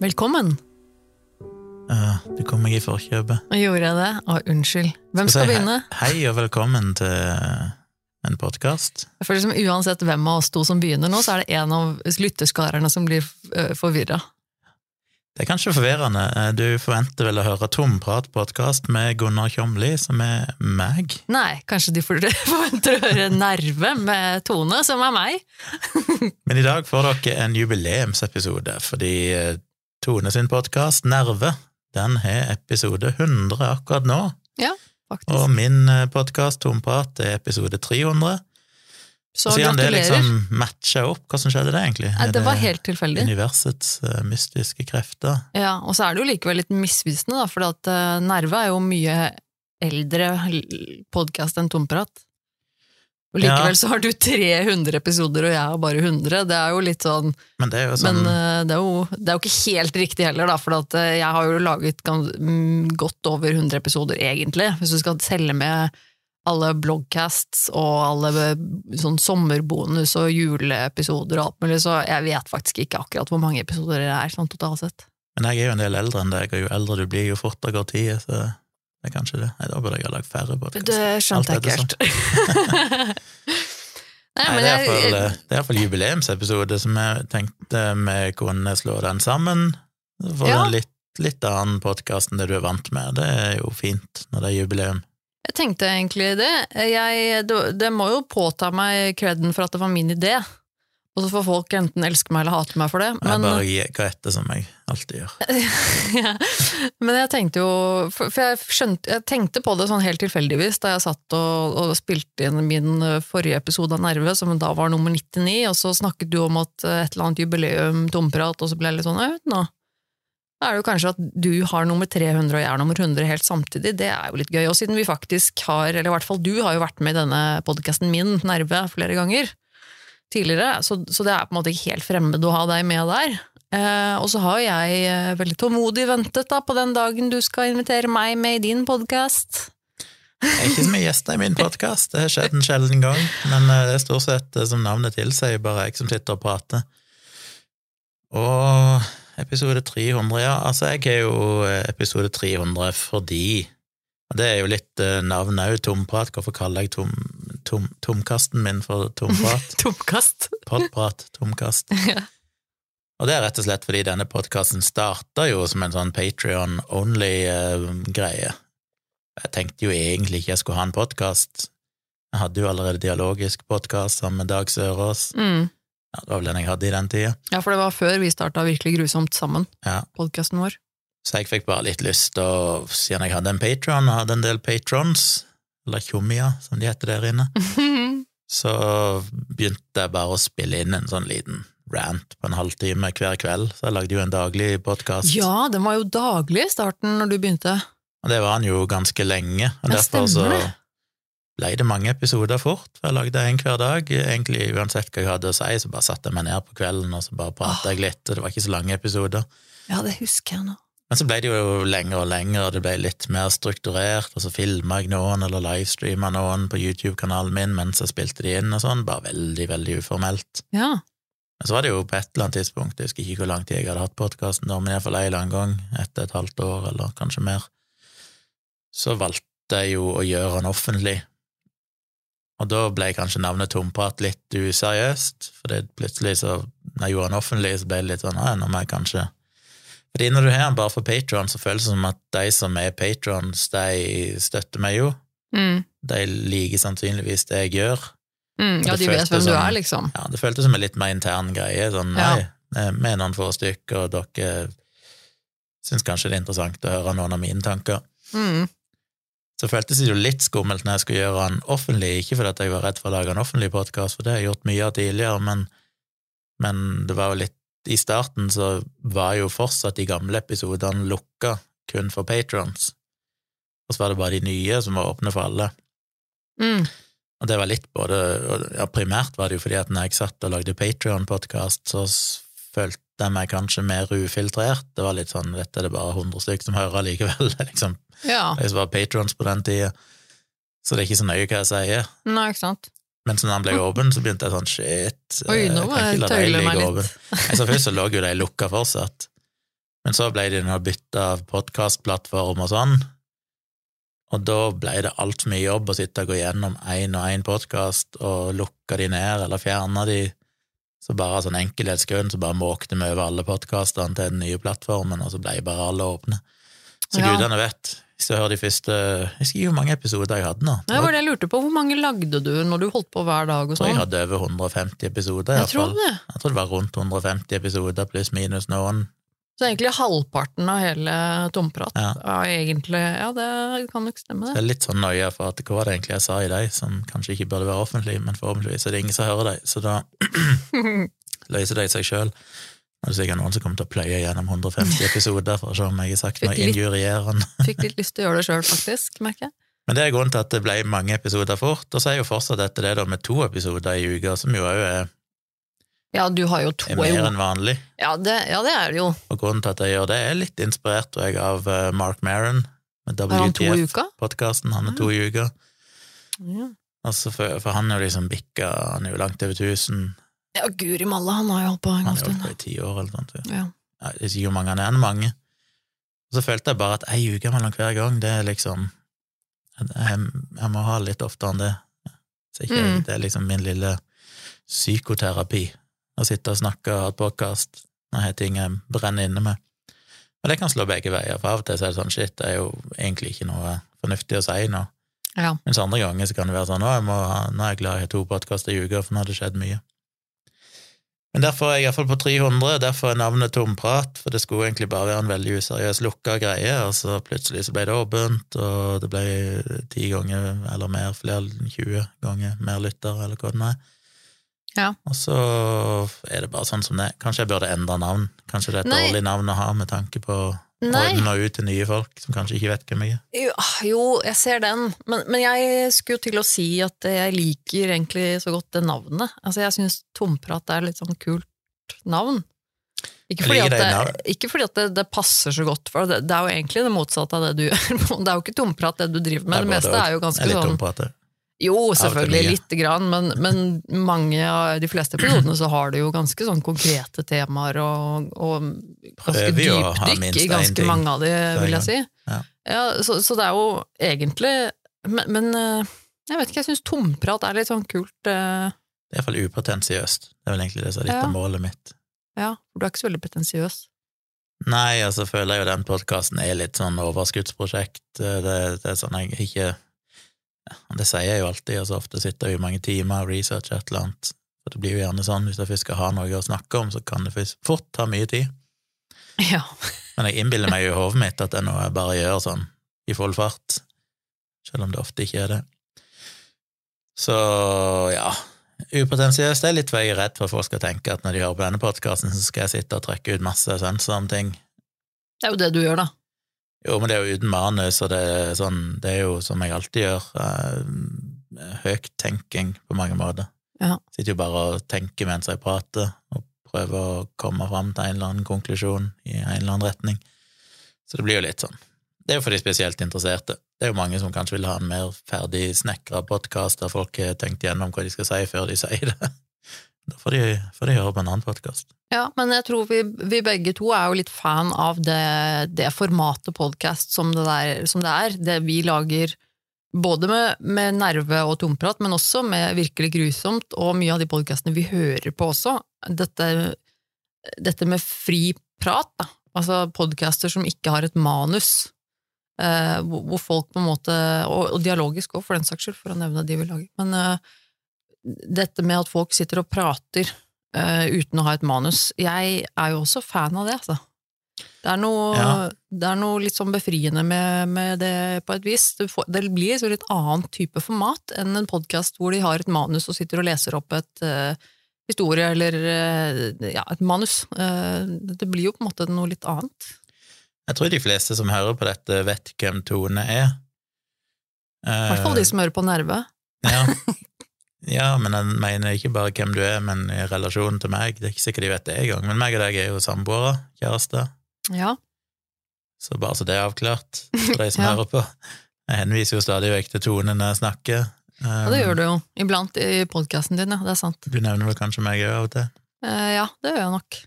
Velkommen! Uh, du kom meg i forkjøpet. Gjorde jeg det? Å, unnskyld. Hvem Skal skal si begynne? Hei, hei og velkommen til en podkast. Jeg føler som Uansett hvem av oss to som begynner nå, så er det en av lytterskarene som blir forvirra. Det er kanskje forvirrende. Eh, Du forventer vel å høre Tomprat-podkast med Gunnar Kjomli, som er meg? Nei, kanskje de forventer å høre Nerve med Tone, som er meg? Men i dag får dere en jubileumsepisode, fordi eh, Tone sin podkast, Nerve, den har episode 100 akkurat nå. Ja, faktisk. Og min podkast, Tomprat, er episode 300. Så Siden det liksom matcha opp, hvordan skjedde det egentlig? Er det var helt tilfeldig. universets uh, mystiske krefter? Ja, og så er det jo likevel litt misvisende, da, for at eh, Nerve er jo mye eldre podkast enn Tomprat. Og likevel så har du 300 episoder, og jeg har bare 100. Det er jo litt sånn Men det er jo sånn Men eh, det er, jo, det er jo ikke helt riktig heller, da, for at, eh, jeg har jo laget mm, godt over 100 episoder, egentlig. Hvis du skal telle med alle bloggcasts og alle eh, sånn sommerbonus og juleepisoder og alt mulig, så jeg vet faktisk ikke akkurat hvor mange episoder det er sånn totalt sett. Men jeg er jo en del eldre enn deg, og jo eldre du blir, jo fortere går tida, så det er kanskje det. Nei, da burde jeg ha lagd færre podkaster. Det skjønte jeg ikke helt. Nei, Nei, det er iallfall jubileumsepisode, som jeg tenkte vi kunne slå den sammen. Så får Ja. en litt, litt annen podkast enn det du er vant med. Det er jo fint når det er jubileum. jeg tenkte egentlig det. Jeg, det. Det må jo påta meg kreden for at det var min idé. Og så får folk enten elske meg eller hate meg for det. Jeg bare ga etter, som jeg alltid gjør. ja. Men jeg tenkte jo For, for jeg, skjønte, jeg tenkte på det sånn helt tilfeldigvis da jeg satt og, og spilte inn min eh, forrige episode av Nerve, som da var nummer 99, og så snakket du om at eh, et eller annet jubileum, tomprat, og så ble jeg litt sånn Jeg vet nå. Da er det jo kanskje at du har nummer 300 og jeg er nummer 100 helt samtidig, det er jo litt gøy. Og siden vi faktisk har, eller i hvert fall du har jo vært med i denne podkasten min, Nerve, flere ganger tidligere, så, så det er på en måte ikke helt fremmed å ha deg med der. Eh, og så har jeg eh, veldig tålmodig ventet da på den dagen du skal invitere meg med i din podkast. Jeg er ikke så mye gjester i min podkast, det har skjedd en sjelden gang, men eh, det er stort sett eh, som navnet tilsier, bare jeg som sitter og prater. Og episode 300, ja, altså jeg er jo episode 300 fordi og det er jo litt navnet òg, tomprat. Hvorfor kaller jeg tom, tom, tomkasten min for tomprat? Tomkast. Podprat, tomkast. Ja. Og det er rett og slett fordi denne podkasten starta jo som en sånn Patrion-only-greie. Jeg tenkte jo egentlig ikke jeg skulle ha en podkast. Jeg hadde jo allerede dialogisk podkast sammen med Dag Sørås. Mm. Ja, det var vel den jeg hadde i den tida. Ja, for det var før vi starta Virkelig grusomt sammen, Ja. podkasten vår. Så jeg fikk bare litt lyst til å, siden jeg hadde en patron, og hadde en del patrons, eller tjommier, som de heter der inne, så begynte jeg bare å spille inn en sånn liten rant på en halvtime hver kveld. Så jeg lagde jo en daglig podkast. ja, den var jo daglig i starten når du begynte. Og det var han jo ganske lenge, og Ja, derfor så ble det mange episoder fort. For jeg lagde en hver dag. Egentlig uansett hva jeg hadde å si, så bare satte jeg meg ned på kvelden og så bare pratet jeg litt, og det var ikke så lange episoder. Ja, det husker jeg nå. Men så ble det jo lenger og lenger, det ble litt mer strukturert, og så filma jeg noen, eller livestreama noen på YouTube-kanalen min mens jeg spilte de inn og sånn, bare veldig, veldig uformelt. Ja. Men så var det jo på et eller annet tidspunkt, jeg husker ikke hvor lang tid jeg hadde hatt podkasten, men iallfall en eller annen gang, etter et halvt år, eller kanskje mer, så valgte jeg jo å gjøre den offentlig. Og da ble kanskje navnet Tomprat litt useriøst, for plutselig så, når jeg gjorde den offentlig, så ble det litt sånn, ja, nå må jeg kanskje Fordi når du har den bare for Patron, så føles det som at de som er patrons, de støtter meg jo. Mm. De liker sannsynligvis det jeg gjør. Mm. ja, de vet hvem hvem du er, liksom. Ja, det føltes som en litt mer intern greie. Sånn, nei, eh, vi er noen få stykker, og dere syns kanskje det er interessant å høre noen av mine tanker. Mm. Så føltes det jo litt skummelt når jeg skulle gjøre den offentlig, ikke fordi jeg var redd for å lage en offentlig podkast, for det har jeg gjort mye av tidligere, men, men det var jo litt I starten så var jo fortsatt de gamle episodene lukka kun for patrons, og så var det bare de nye som var åpne for alle. Mm. Og det var litt både Ja, primært var det jo fordi at når jeg satt og lagde Patrion-podkast, så følte jeg meg kanskje mer ufiltrert. Det var litt sånn Dette er det bare 100 stykker som hører likevel. Liksom, Ja. jeg var patrons på den tida, så det er ikke så nøye hva jeg sier. Nei, ikke sant. Men så når den ble åpen, så begynte jeg sånn shit. Oi, eh, nå må jeg la tøyle meg litt. åpen. Nei, Så først så lå jo de lukka fortsatt, men så ble de nå bytta av podkastplattform og sånn, og da ble det altfor mye jobb å sitte og gå gjennom én og én podkast og lukke de ned eller fjerne de. Så bare sånn enkelhetsgrunn så bare måkte vi over alle podkastene til den nye plattformen, og så ble bare alle åpne. Så Ja. gudene vet. Hvis du hører de første Jeg husker hvor mange episoder jeg hadde nå. Det var det jeg lurte på. Hvor mange lagde du når du holdt på hver dag og sånn. jeg hadde over 150 episoder, Jeg tror det. Jeg tror det var rundt 150 episoder, pluss minus noen. Så egentlig halvparten av hele Tomprat Ja. er egentlig Ja, det kan nok stemme, Så det. jeg er litt sånn nøye for at hva var det egentlig jeg sa i deg, som kanskje ikke burde være offentlig, men forhåpentligvis er det ingen som hører deg, så da løser det seg sjøl. Det er sikkert noen som kommer til å pløye gjennom 150 episoder for å se om jeg har sagt noe injurierende. Fikk litt lyst til å gjøre det sjøl, faktisk, merker jeg. Men det er grunnen til at det ble mange episoder fort, og så er jo fortsatt dette det da med to episoder i uka, som jo òg er, Ja, du har jo to er mer enn vanlig. ja det, ja, det er det jo. Og grunnen til at jeg gjør det, er litt inspirert jeg, av eh, Mark Maron med? WTF-podkasten. Han er to i uka. Ja. Altså for, for han er jo liksom bikka Han er jo langt over 1000. ja, guri malla, han har jo holdt på en god stund. Han har holdt på i ti år eller noe sånt. Ja. Ja, det er mange han er, er mange. Og så følte jeg bare at ei uke mellom hver gang, det er liksom Jeg, jeg må ha litt oftere enn det. Så ikke, Mm. Det er liksom min lille psykoterapi. Å sitte og snakke og ha podkast når jeg har ting jeg brenner inne med. Og det kan slå begge veier, for av og til så er det sånn shit, det er jo egentlig ikke noe fornuftig å si nå. Ja. Mens andre ganger så kan det være sånn å, jeg må nå er jeg glad jeg har to podkaster i uka, for nå har det skjedd mye. Men derfor er jeg iallfall på 300, derfor er navnet Tomprat, for det skulle egentlig bare være en veldig useriøs lukka greie, og så plutselig så ble det åpent, og det ble ti ganger eller mer, flere enn 20 ganger mer lyttere, eller hva det er. Ja. Og så er det bare sånn som det er. Kanskje jeg burde endre navn. Kanskje det er et Nei. dårlig navn å ha med tanke på Nei. nå ut til nye folk som kanskje ikke vet hvem jeg er. Jo, jo, jeg ser den, men, men jeg skulle til å si at jeg liker egentlig så godt det navnet. Altså, jeg syns Tomprat er litt sånn kult navn. Ikke fordi, det ikke fordi at det, det passer så godt, for det, det er jo egentlig det motsatte av det du gjør. Det er jo ikke tomprat det du driver med, det meste er jo ganske sånn. Jo, selvfølgelig, lite grann, men, men mange av de fleste periodene så har det jo ganske sånn konkrete temaer og, og ganske ha dypdykk i ganske mange av de, vil jeg si. Ja. så, så det er jo egentlig Men, men eh, jeg vet ikke, jeg syns tomprat er litt sånn kult. eh, Det er iallfall upretensiøst. Det er vel egentlig det som er litt Ja. av målet mitt. ja, for du er ikke så veldig pretensiøs. Nei, altså føler jeg jo den podkasten er litt sånn overskuddsprosjekt. Det, det er sånn jeg ikke ja, Det sier jeg jo alltid, og så ofte sitter jeg i mange timer og researcher et eller annet. For det blir jo gjerne sånn, hvis jeg først skal ha noe å snakke om, så kan det fort ta mye tid. Ja. Men jeg innbiller meg jo i hodet mitt at det er noe jeg bare gjør sånn i full fart, selv om det ofte ikke er det. Så ja, upotensiøst er litt for jeg er redd for at folk skal tenke at når de hører på denne podkasten, så skal jeg sitte og trekke ut masse sensorer om ting. Det er jo det du gjør, da. Jo, men det er jo uten manus, og det er sånn, det er jo som jeg alltid gjør, eh, høyttenking på mange måter. Ja. Sitter jo bare og tenker mens jeg prater, og prøver å komme fram til en eller annen konklusjon i en eller annen retning. Så det blir jo litt sånn. Det er jo for de spesielt interesserte. Det er jo mange som kanskje vil ha en mer ferdig snekra podkast der folk har tenkt gjennom hva de skal si før de sier det. Da får de, får de høre på en annen podkast. Ja, men jeg tror vi, vi begge to er jo litt fan av det, det formatet podkast som, som det er. Det vi lager både med, med nerve og tomprat, men også med virkelig grusomt, og mye av de podkastene vi hører på også. Dette, dette med fri prat, da. Altså podcaster som ikke har et manus. Eh, hvor folk på en måte Og, og dialogisk òg, for den saks skyld, for å nevne de vi lager. Men eh, dette med at folk sitter og prater uh, uten å ha et manus Jeg er jo også fan av det, altså. Det er noe, Ja. det er noe litt sånn befriende med, med det, på et vis. Det, får, det blir så litt annen type format enn en podkast hvor de har et manus og sitter og leser opp et uh, historie eller eh, ja, et manus. Det blir jo på en måte noe litt annet. Jeg tror de fleste som hører på dette, vet hvem Tone er. I hvert fall de som hører på Nerve. Ja, Ja, men jeg mener ikke bare hvem du er, men i relasjon til meg. Det er ikke sikkert de vet det engang, men meg og deg er jo samboere, kjærester. Ja. Så bare så det er avklart for de som Ja. hører på. Jeg henviser jo stadig vekk til Tone når jeg snakker. ja, det gjør du jo. Iblant i podkasten din, ja. Det er sant. Du nevner vel kanskje meg òg av og til. Uh, ja, det gjør jeg nok.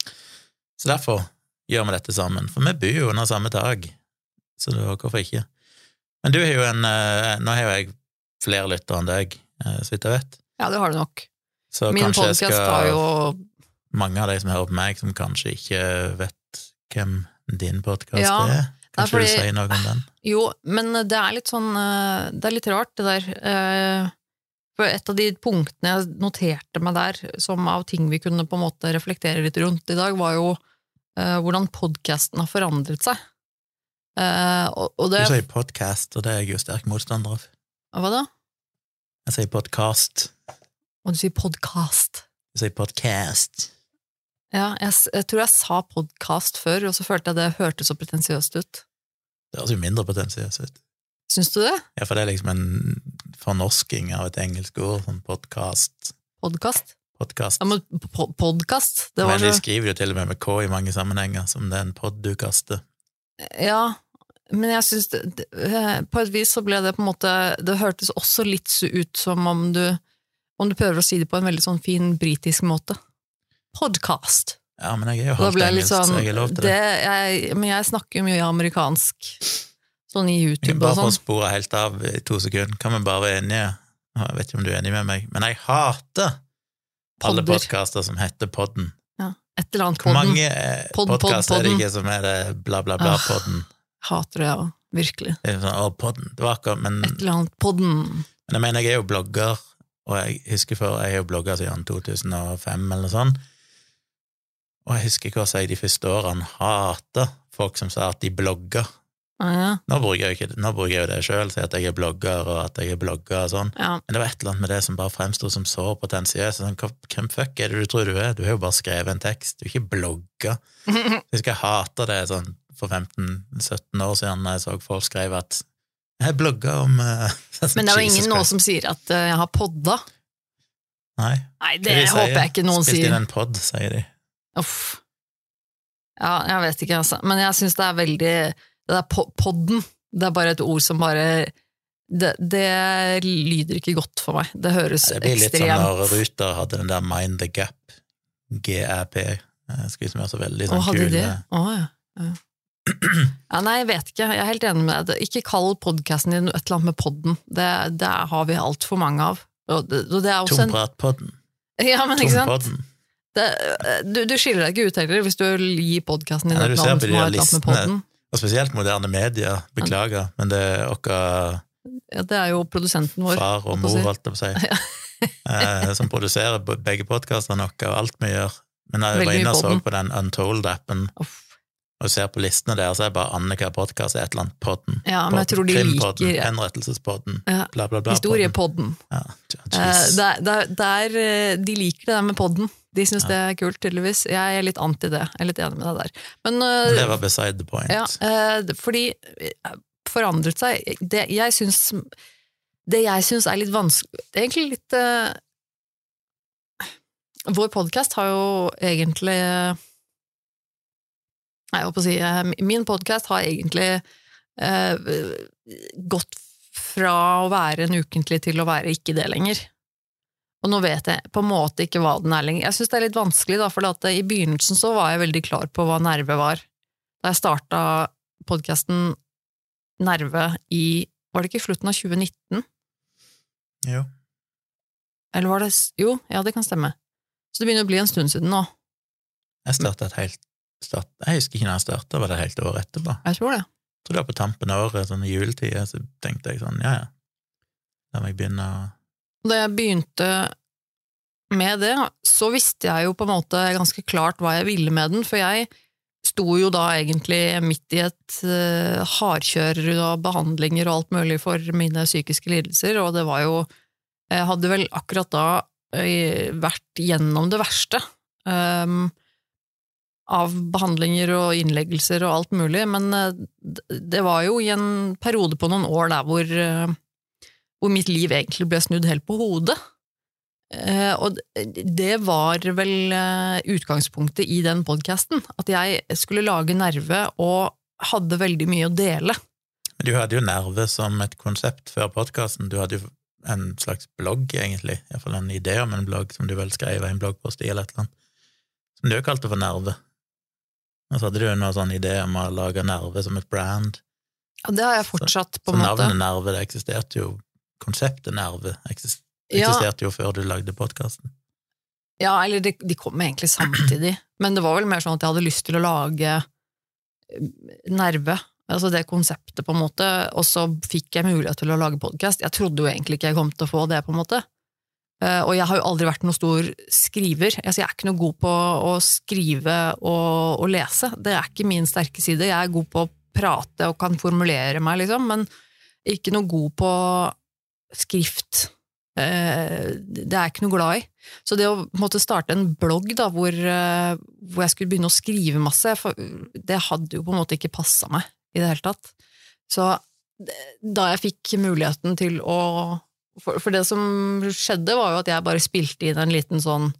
Så derfor gjør vi dette sammen, for vi bor jo under samme tak. Så da, hvorfor ikke? Men du har jo en eh, Nå har jo jeg flere lyttere enn deg, eh, så vidt jeg vet. Ja, det har du nok. Så Min kanskje jeg skal jo Mange av de som hører på meg, som kanskje ikke vet hvem din podkast Ja, er. Kanskje fordi- du sier noe om den? Jo, men det er litt sånn eh, Det er litt rart, det der. Eh, For et av de punktene jeg noterte meg der, som av ting vi kunne på en måte reflektere litt rundt i dag, var jo eh, hvordan podkasten har forandret seg. Og, og Du sier podkast, og det er jeg jo sterk motstander av. Hva da? Jeg sier podkast. Og du sier podkast. Du sier podkast. Ja, jeg, jeg tror jeg sa podkast før, og så følte jeg det hørtes så pretensiøst ut. Det høres jo mindre potensiøst ut. Syns du det? Ja, for det er liksom en fornorsking av et engelsk ord, sånn podkast. Podkast? Podkast. Ja, men podkast, det var Men de skriver jo til og med med K i mange sammenhenger, som det er en pod du kaster. Ja, men jeg syns eh, På et vis så ble det på en måte Det hørtes også litt så ut som om du Om du prøver å si det på en veldig sånn fin britisk måte. Podcast. Ja, men jeg er jo halvt engelsk, sånn så jeg er lov til det. det jeg, Men jeg snakker jo mye amerikansk, sånn i YouTube Bare og for å sånn. spore helt av i to sekunder, kan vi bare være enige? Jeg vet ikke om du er enig med meg, men jeg hater alle podkaster som heter Podden. Ja, Et eller annet Hvor podden. mange podkaster Pod, pod, er det ikke som er det bla, bla, bla, Ah. podden? Hater det, ja. Virkelig. Det er sånn, å, podden, det var akkurat, men, Et eller annet podden. men jeg mener, jeg er jo blogger, og jeg husker før, jeg er jo blogger siden 2005 eller noe sånt, og jeg husker hva jeg de første årene hater folk som sa at de blogger. Ja, ja. Nå bruker jeg jo ikke, nå bruker jeg jo det sjøl, si at jeg er blogger, og at jeg er blogger og sånn, ja. men det var et eller annet med det som bare fremsto som så potensiøst. Sånn, hvem fuck er det du tror du er? Du har jo bare skrevet en tekst, du er ikke blogger. Jeg husker jeg hater det sånn for 15-17 år siden, jeg så folk skrev at jeg blogga om uh, Men det er jo ingen nå som sier at uh, jeg har podda. Nei, Nei, det de håper jeg ikke noen Spilt sier. inn en pod, sier de. Uff. Ja, jeg vet ikke, altså. Men jeg syns det er veldig Det der po- podden, det er bare et ord som bare det, det lyder ikke godt for meg. Det høres ekstremt. Det blir litt sånn når Ruter hadde den der Mind the Gap, GAP, eh, være så veldig Å, sånn hadde kul det? eh, Å, ja. Ja. Ja. Nei, jeg vet ikke. Jeg er helt enig med deg. Ikke kall podkasten din et eller annet med podden. Det, det har vi altfor mange av. Og det, og det en Tompratpodden. Ja, men ikke sant? Det, du, du skiller deg ikke ut heller hvis du gir podkasten din Ja, et navn som har et eller med podden. Og spesielt moderne medier, beklager, men det er vår Ja, det er jo produsenten vår. far og mor, holdt jeg på å si, eh, som produserer begge podkastene våre og alt vi gjør. Men jeg var inne og så på den Untold-appen. Og ser på listene der, så er bare Annika podkast et eller annet podden. Ja, men jeg tror de Krimpodden, liker Henrettelsespodden, Ja, bla, bla, bla. historiepodden. Ja, Eh, der, der, der, eh, de liker det der med podden. De syns Ja. det er kult, tydeligvis. Jeg er litt anti det. Jeg er litt enig med deg der. Men, eh, det var beside the point. ja, eh, fordi forandret seg Det jeg syns Det jeg syns er litt vanskelig egentlig litt Vår podkast har jo egentlig Nei, jeg holdt på å si eh, Min podkast har egentlig eh, gått fra å være en ukentlig til å være ikke det lenger. Og nå vet jeg på en måte ikke hva den er lenger. Jeg syns det er litt vanskelig, da, for i begynnelsen så var jeg veldig klar på hva nerve var. Da jeg starta podkasten Nerve i Var det ikke slutten av 2019? Jo. Eller var det Jo, ja, det kan stemme. Så det begynner å bli en stund siden nå. Jeg starta et helt start, Jeg husker ikke når jeg starta, var det et helt året etterpå. Jeg tror det. Jeg tror det var på tampen av året, sånn i juletida, så tenkte jeg sånn, ja ja, da må jeg begynne å Da jeg begynte med det, så visste jeg jo på en måte ganske klart hva jeg ville med den, for jeg sto jo da egentlig midt i et uh, hardkjør av behandlinger og alt mulig for mine psykiske lidelser, og det var jo Jeg hadde vel akkurat da eh, vært gjennom det verste. ehm, av behandlinger og innleggelser og alt mulig, men eh, det var jo i en periode på noen år der hvor, eh, hvor mitt liv egentlig ble snudd helt på hodet. Eh, og det var vel utgangspunktet i den podkasten. At jeg skulle lage Nerve og hadde veldig mye å dele. Du hadde jo Nerve som et konsept før podkasten. Du hadde jo en slags blogg, egentlig. Iallfall en idé om en blogg som du vel skrev i en bloggpost i, eller et eller annet. Som du jo kalte for Nerve. Og så hadde du jo noen sånn idé om å lage Nerve som et brand. Ja, det har jeg fortsatt, på en måte. navnet Nerve, det eksisterte jo Konseptet Nerve eksisterte Ja. eksisterte jo før du lagde podkasten. Ja, eller de, de kom egentlig samtidig. Men det var vel mer sånn at jeg hadde lyst til å lage eh, Nerve. Altså det konseptet, på en måte. Og så fikk jeg mulighet til å lage podkast. Jeg trodde jo egentlig ikke jeg kom til å få det, på en måte. Eh, Og jeg har jo aldri vært noen stor skriver. Altså, jeg er ikke noe god på å skrive og, og lese. Det er ikke min sterke side. Jeg er god på å prate og kan formulere meg, liksom, men ikke noe god på skrift. Eh, Det er jeg ikke noe glad i. Så det å måtte starte en blogg da, hvor, eh, hvor jeg skulle begynne å skrive masse, det hadde jo på en måte ikke passa meg i det hele tatt. Så da jeg fikk muligheten til å For, for det som skjedde, var jo at jeg bare spilte inn en liten sånn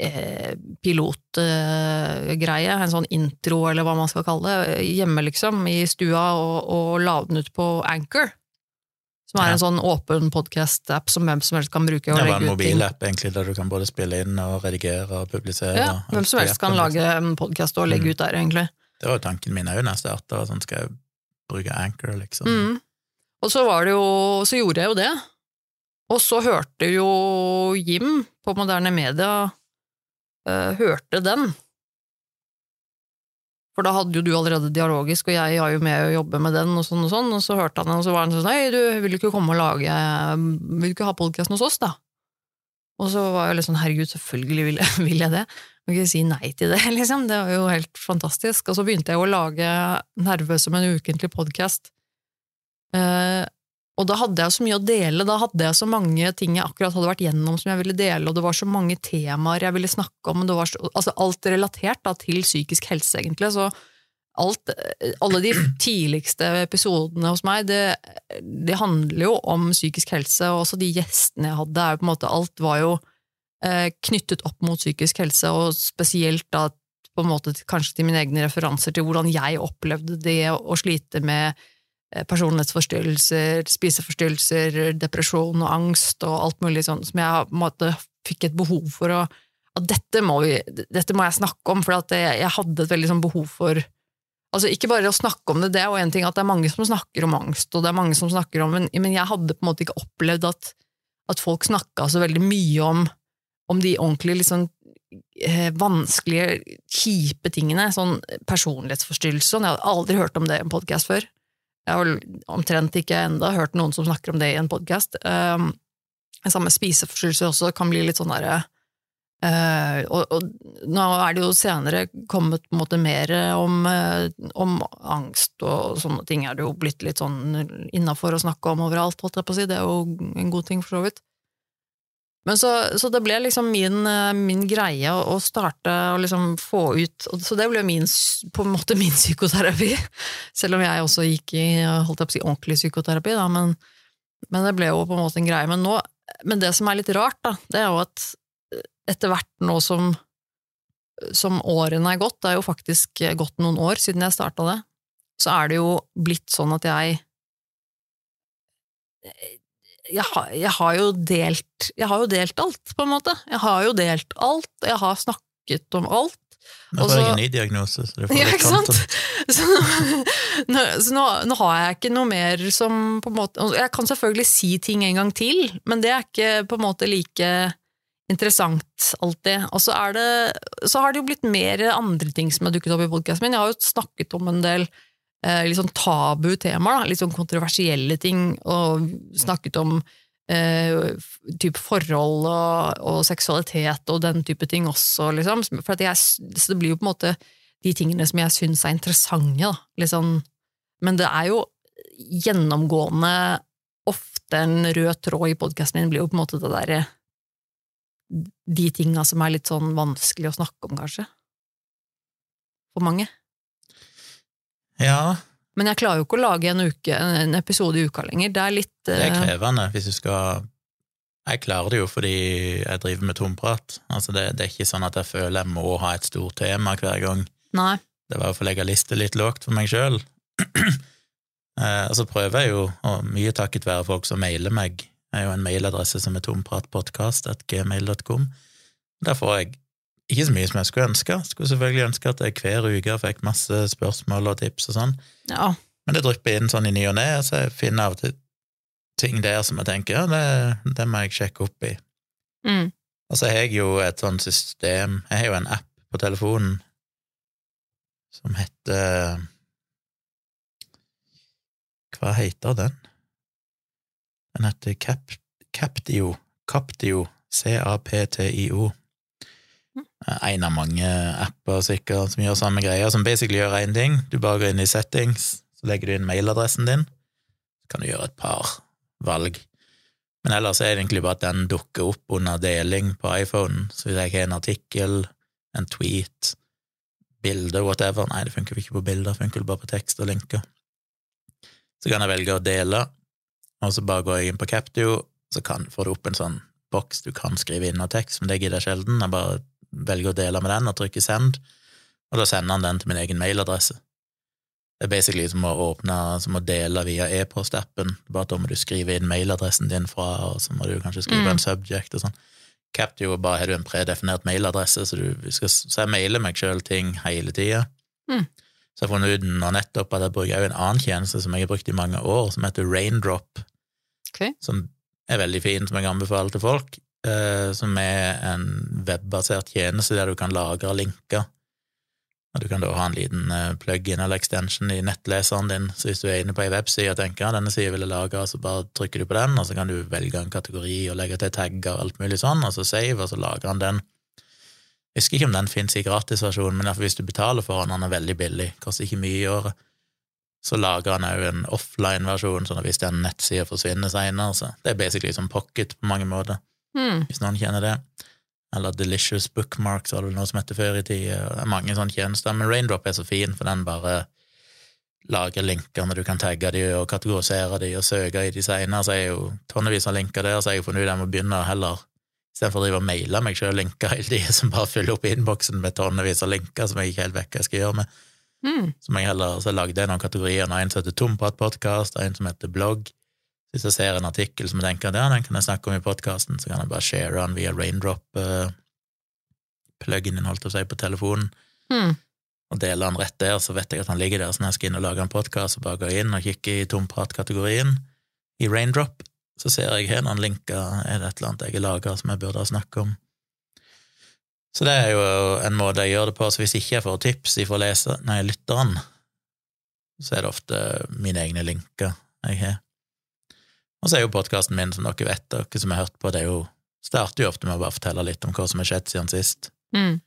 eh, pilotgreie, en sånn intro, eller hva man skal kalle det, hjemme, liksom, i stua, og, og la den ut på Anchor. Som er en sånn åpen podkast-app som hvem som helst kan bruke. og Det var en mobilapp, egentlig, der du kan både spille inn og redigere og publisere. Ja, og hvem som helst kan lage en podkast og legge Mm. ut der, egentlig. Det var jo tanken min òg da jeg starta, sånn skal jeg bruke Anchor, liksom. Mm. Og så var det jo Så gjorde jeg jo det. Og så hørte jo Jim på Moderne Media uh, Hørte den. For da hadde jo du allerede dialogisk, og jeg har jo med å jobbe med den, og sånn og sånn, og så hørte han den, og så var han sånn Nei, du vil ikke komme og lage Vil du ikke ha podkasten hos oss, da? Og så var jeg litt sånn herregud, selvfølgelig vil jeg, vil jeg det. Kan ikke si nei til det, liksom. Det var jo helt fantastisk. Og så begynte jeg å lage Nerve som en ukentlig podkast. Eh, og da hadde jeg så mye å dele, da hadde jeg så mange ting jeg akkurat hadde vært gjennom som jeg ville dele, og det var så mange temaer jeg ville snakke om, det var så, altså alt relatert da, til psykisk helse, egentlig. Så alt, eh, alle de tidligste episodene hos meg, det, det handler jo om psykisk helse, og også de gjestene jeg hadde, er jo på en måte, alt var jo eh, knyttet opp mot psykisk helse, og spesielt da på en måte kanskje til mine egne referanser til hvordan jeg opplevde det å slite med personlighetsforstyrrelser, spiseforstyrrelser, depresjon og angst og alt mulig sånn som jeg måte fikk et behov for å at dette må, vi, dette må jeg snakke om, for jeg, jeg hadde et veldig sånn behov for Altså Ikke bare å snakke om det, det er jo en ting at det er mange som snakker om angst, og det er mange som snakker om, men, men jeg hadde på en måte ikke opplevd at, at folk snakka så veldig mye om, om de ordentlig liksom eh, vanskelige, kjipe tingene, sånn personlighetsforstyrrelse. Jeg hadde aldri hørt om det i en podkast før. Jeg har omtrent ikke enda hørt noen som snakker om det i en podkast. Um, samme spiseforstyrrelser også kan bli litt sånn derre Uh, og, og nå er det jo senere kommet på en måte mer om, uh, om angst og sånne ting er det jo blitt litt sånn innafor å snakke om overalt, holdt jeg på å si. Det er jo en god ting, for så vidt. Men så, så det ble liksom min, eh, min greie å å starte og liksom få ut Så det ble min, på en måte min psykoterapi. Selv om jeg også gikk i holdt jeg på å si, ordentlig psykoterapi, da, men, men det ble jo på en måte en greie. Men, nå, men det som er litt rart, da, det er jo at etter hvert nå som, som årene er gått, det er jo faktisk gått noen år siden jeg starta det, så er det jo blitt sånn at jeg jeg har, jeg har jo delt Jeg har jo delt alt, på en måte. Jeg har jo delt alt, og jeg har snakket om alt. Og får jeg så- en ny diagnose, så du får Ja, litt sant? Så, nå, så nå, nå har jeg ikke noe mer som på en måte Jeg kan selvfølgelig si ting en gang til, men det er ikke på en måte like interessant alltid. Og så, er det, så har det jo blitt mer andre ting som har dukket opp i podkasten min. Jeg har jo snakket om en del eh, litt sånn tabu temaer, da, litt sånn kontroversielle ting, og snakket om eh, type forhold og, og seksualitet og den type ting også, liksom. For jeg, så det blir jo på en måte de tingene som jeg syns er interessante, da. Sånn, men det er jo gjennomgående ofte en rød tråd i podkasten min, blir jo på en måte det derre De tinga som er litt sånn vanskelig å snakke om, kanskje. For mange. Ja, Men jeg klarer jo ikke å lage en, uke, en episode i uka lenger. Det er litt det er eh, krevende hvis du skal Jeg klarer det jo fordi jeg driver med tomprat. Altså det, det er ikke sånn at jeg føler jeg må ha et stort tema hver gang. Nei. Det var å legge lista litt lågt for meg sjøl. og så prøver jeg jo, og mye takket være folk som mailer meg, jeg har jo en mailadresse som er tompratpodkast.gmail.com. Der får jeg ikke så mye som jeg skulle ønske. Skulle selvfølgelig ønske at jeg hver uke fikk masse spørsmål og tips og sånn, Ja. men det drypper inn sånn i ny og ne, så jeg finner av og til ting der som jeg tenker ja, det, det må jeg sjekke opp i. Mm. Og så har jeg jo et sånt system Jeg har jo en app på telefonen som heter Hva heter den? Den heter Cap, Captio. Captio. C-a-p-t-i-o. En av mange apper sikkert som gjør samme greia, som basically gjør én ting. Du bare går inn i settings, så legger du inn mailadressen din, så kan du gjøre et par valg. Men ellers er det egentlig bare at den dukker opp under deling på iPhonen. Så hvis jeg har en artikkel, en tweet, bilde, whatever Nei, det funker ikke på bilder, det funker bare på tekst og linker. Så kan jeg velge å dele, og så bare går jeg inn på Captio, så kan, får du opp en sånn boks du kan skrive inn av tekst, men det gidder jeg sjelden. Jeg bare velger å dele med den og trykker send, og da sender han den til min egen mailadresse. Det er basically som å åpne, som å dele via e-postappen, bare at da må du skrive inn mailadressen din fra, og så må du kanskje skrive Mm. en subject og sånn. Captio bare har du en predefinert mailadresse, så, du skal, så jeg mailer meg sjøl ting hele tida. Mm. Så jeg har funnet ut nå nettopp at jeg bruker også en annen tjeneste som jeg har brukt i mange år, som heter Raindrop, okay. som er veldig fin, som jeg anbefaler til folk, som er en webbasert tjeneste der du kan lagre linker. Og du kan da ha en liten eh, plug-in eller extension i nettleseren din, så hvis du er inne på ei webside og tenker at denne sida vil jeg lage, så bare trykker du på den, og så kan du velge en kategori og legge til tagger og alt mulig sånn, og så save, og så lager han den. Jeg husker ikke om den finnes i gratisversjonen, men hvis du betaler for den, han er veldig billig, koster ikke mye i året. Så lager han òg en offline-versjon, sånn at hvis den nettsida forsvinner seinere, så det er basically som pocket på mange måter Mm. hvis noen kjenner det. Eller Delicious Bookmarks var det noe som het før i tida. Mange sånne tjenester, men Raindrop er så fin, for den bare lager linker når du kan tagge de og kategorisere de og søke i de seinere. så er jo tonnevis av linker der, så jeg har funnet ut jeg må begynne heller Istedenfor å drive og maile meg sjøl linker hele tida, som bare fyller opp innboksen med tonnevis av linker som jeg ikke helt vet hva jeg skal gjøre med. Mm. Så jeg heller så lagde jeg noen kategorier, en som heter Tompratpodkast, en som heter Blogg. Hvis jeg ser en artikkel som jeg tenker ja, den kan jeg snakke om i podkasten, så kan jeg bare share den via raindrop uh, pluggen din, holdt jeg på å si, på telefonen, Mm. og dele den rett der, så vet jeg at han ligger der. Så når jeg skal inn og lage en podkast, så bare gå inn og kikke i tompratkategorien i raindrop, så ser jeg her noen linker, er det et eller annet jeg har laga som jeg burde ha snakket om. Så det er jo en måte jeg gjør det på, så hvis ikke jeg får tips ifra leser, nei, lytteren, så er det ofte mine egne linker jeg har. Og så er jo podkasten min, som dere vet, dere som har hørt på, det er jo starter jo ofte med å bare fortelle litt om hva som har skjedd siden sist. Mm.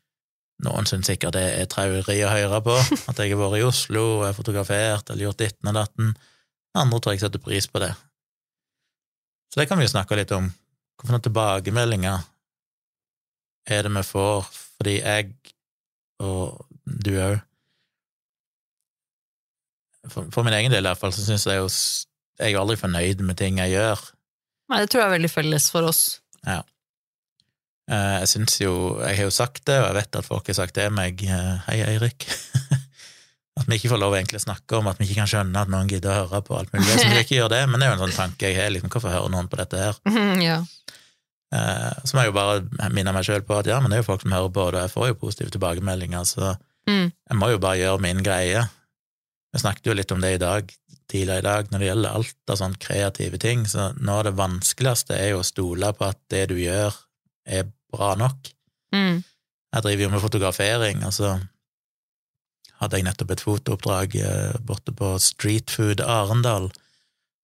Noen syns sikkert det er traurig å høre på, at jeg har vært i Oslo og er fotografert eller gjort ditten og datten. Andre tror jeg setter pris på det. Så det kan vi jo snakke litt om. Hvilke tilbakemeldinger er det vi får, fordi jeg, og du òg for, min egen del, i hvert fall, så syns jeg jo Jeg er jo aldri fornøyd med ting jeg gjør. Nei, det tror jeg er veldig felles for oss. Ja. Jeg syns jo Jeg har jo sagt det, og jeg vet at folk har sagt det til meg. eh, Hei, Eirik. At vi ikke får lov å snakke om at vi ikke kan skjønne at noen gidder å høre på alt mulig. Så vi ikke gjør det, men det er jo en sånn tanke jeg har. Liksom, hvorfor hører noen på dette her? ja. Eh, Så må jeg jo bare minne meg sjøl på at ja, men det er jo folk som hører på og jeg får jo positive tilbakemeldinger, så Mm. jeg må jo bare gjøre min greie. Vi snakket jo litt om det i dag, tidligere i dag, når det gjelder alt av sånne kreative ting, så noe av det vanskeligste er jo å stole på at det du gjør, er bra nok. Mm. Jeg driver jo med fotografering, og så hadde jeg nettopp et fotooppdrag eh, borte på Street Food Arendal,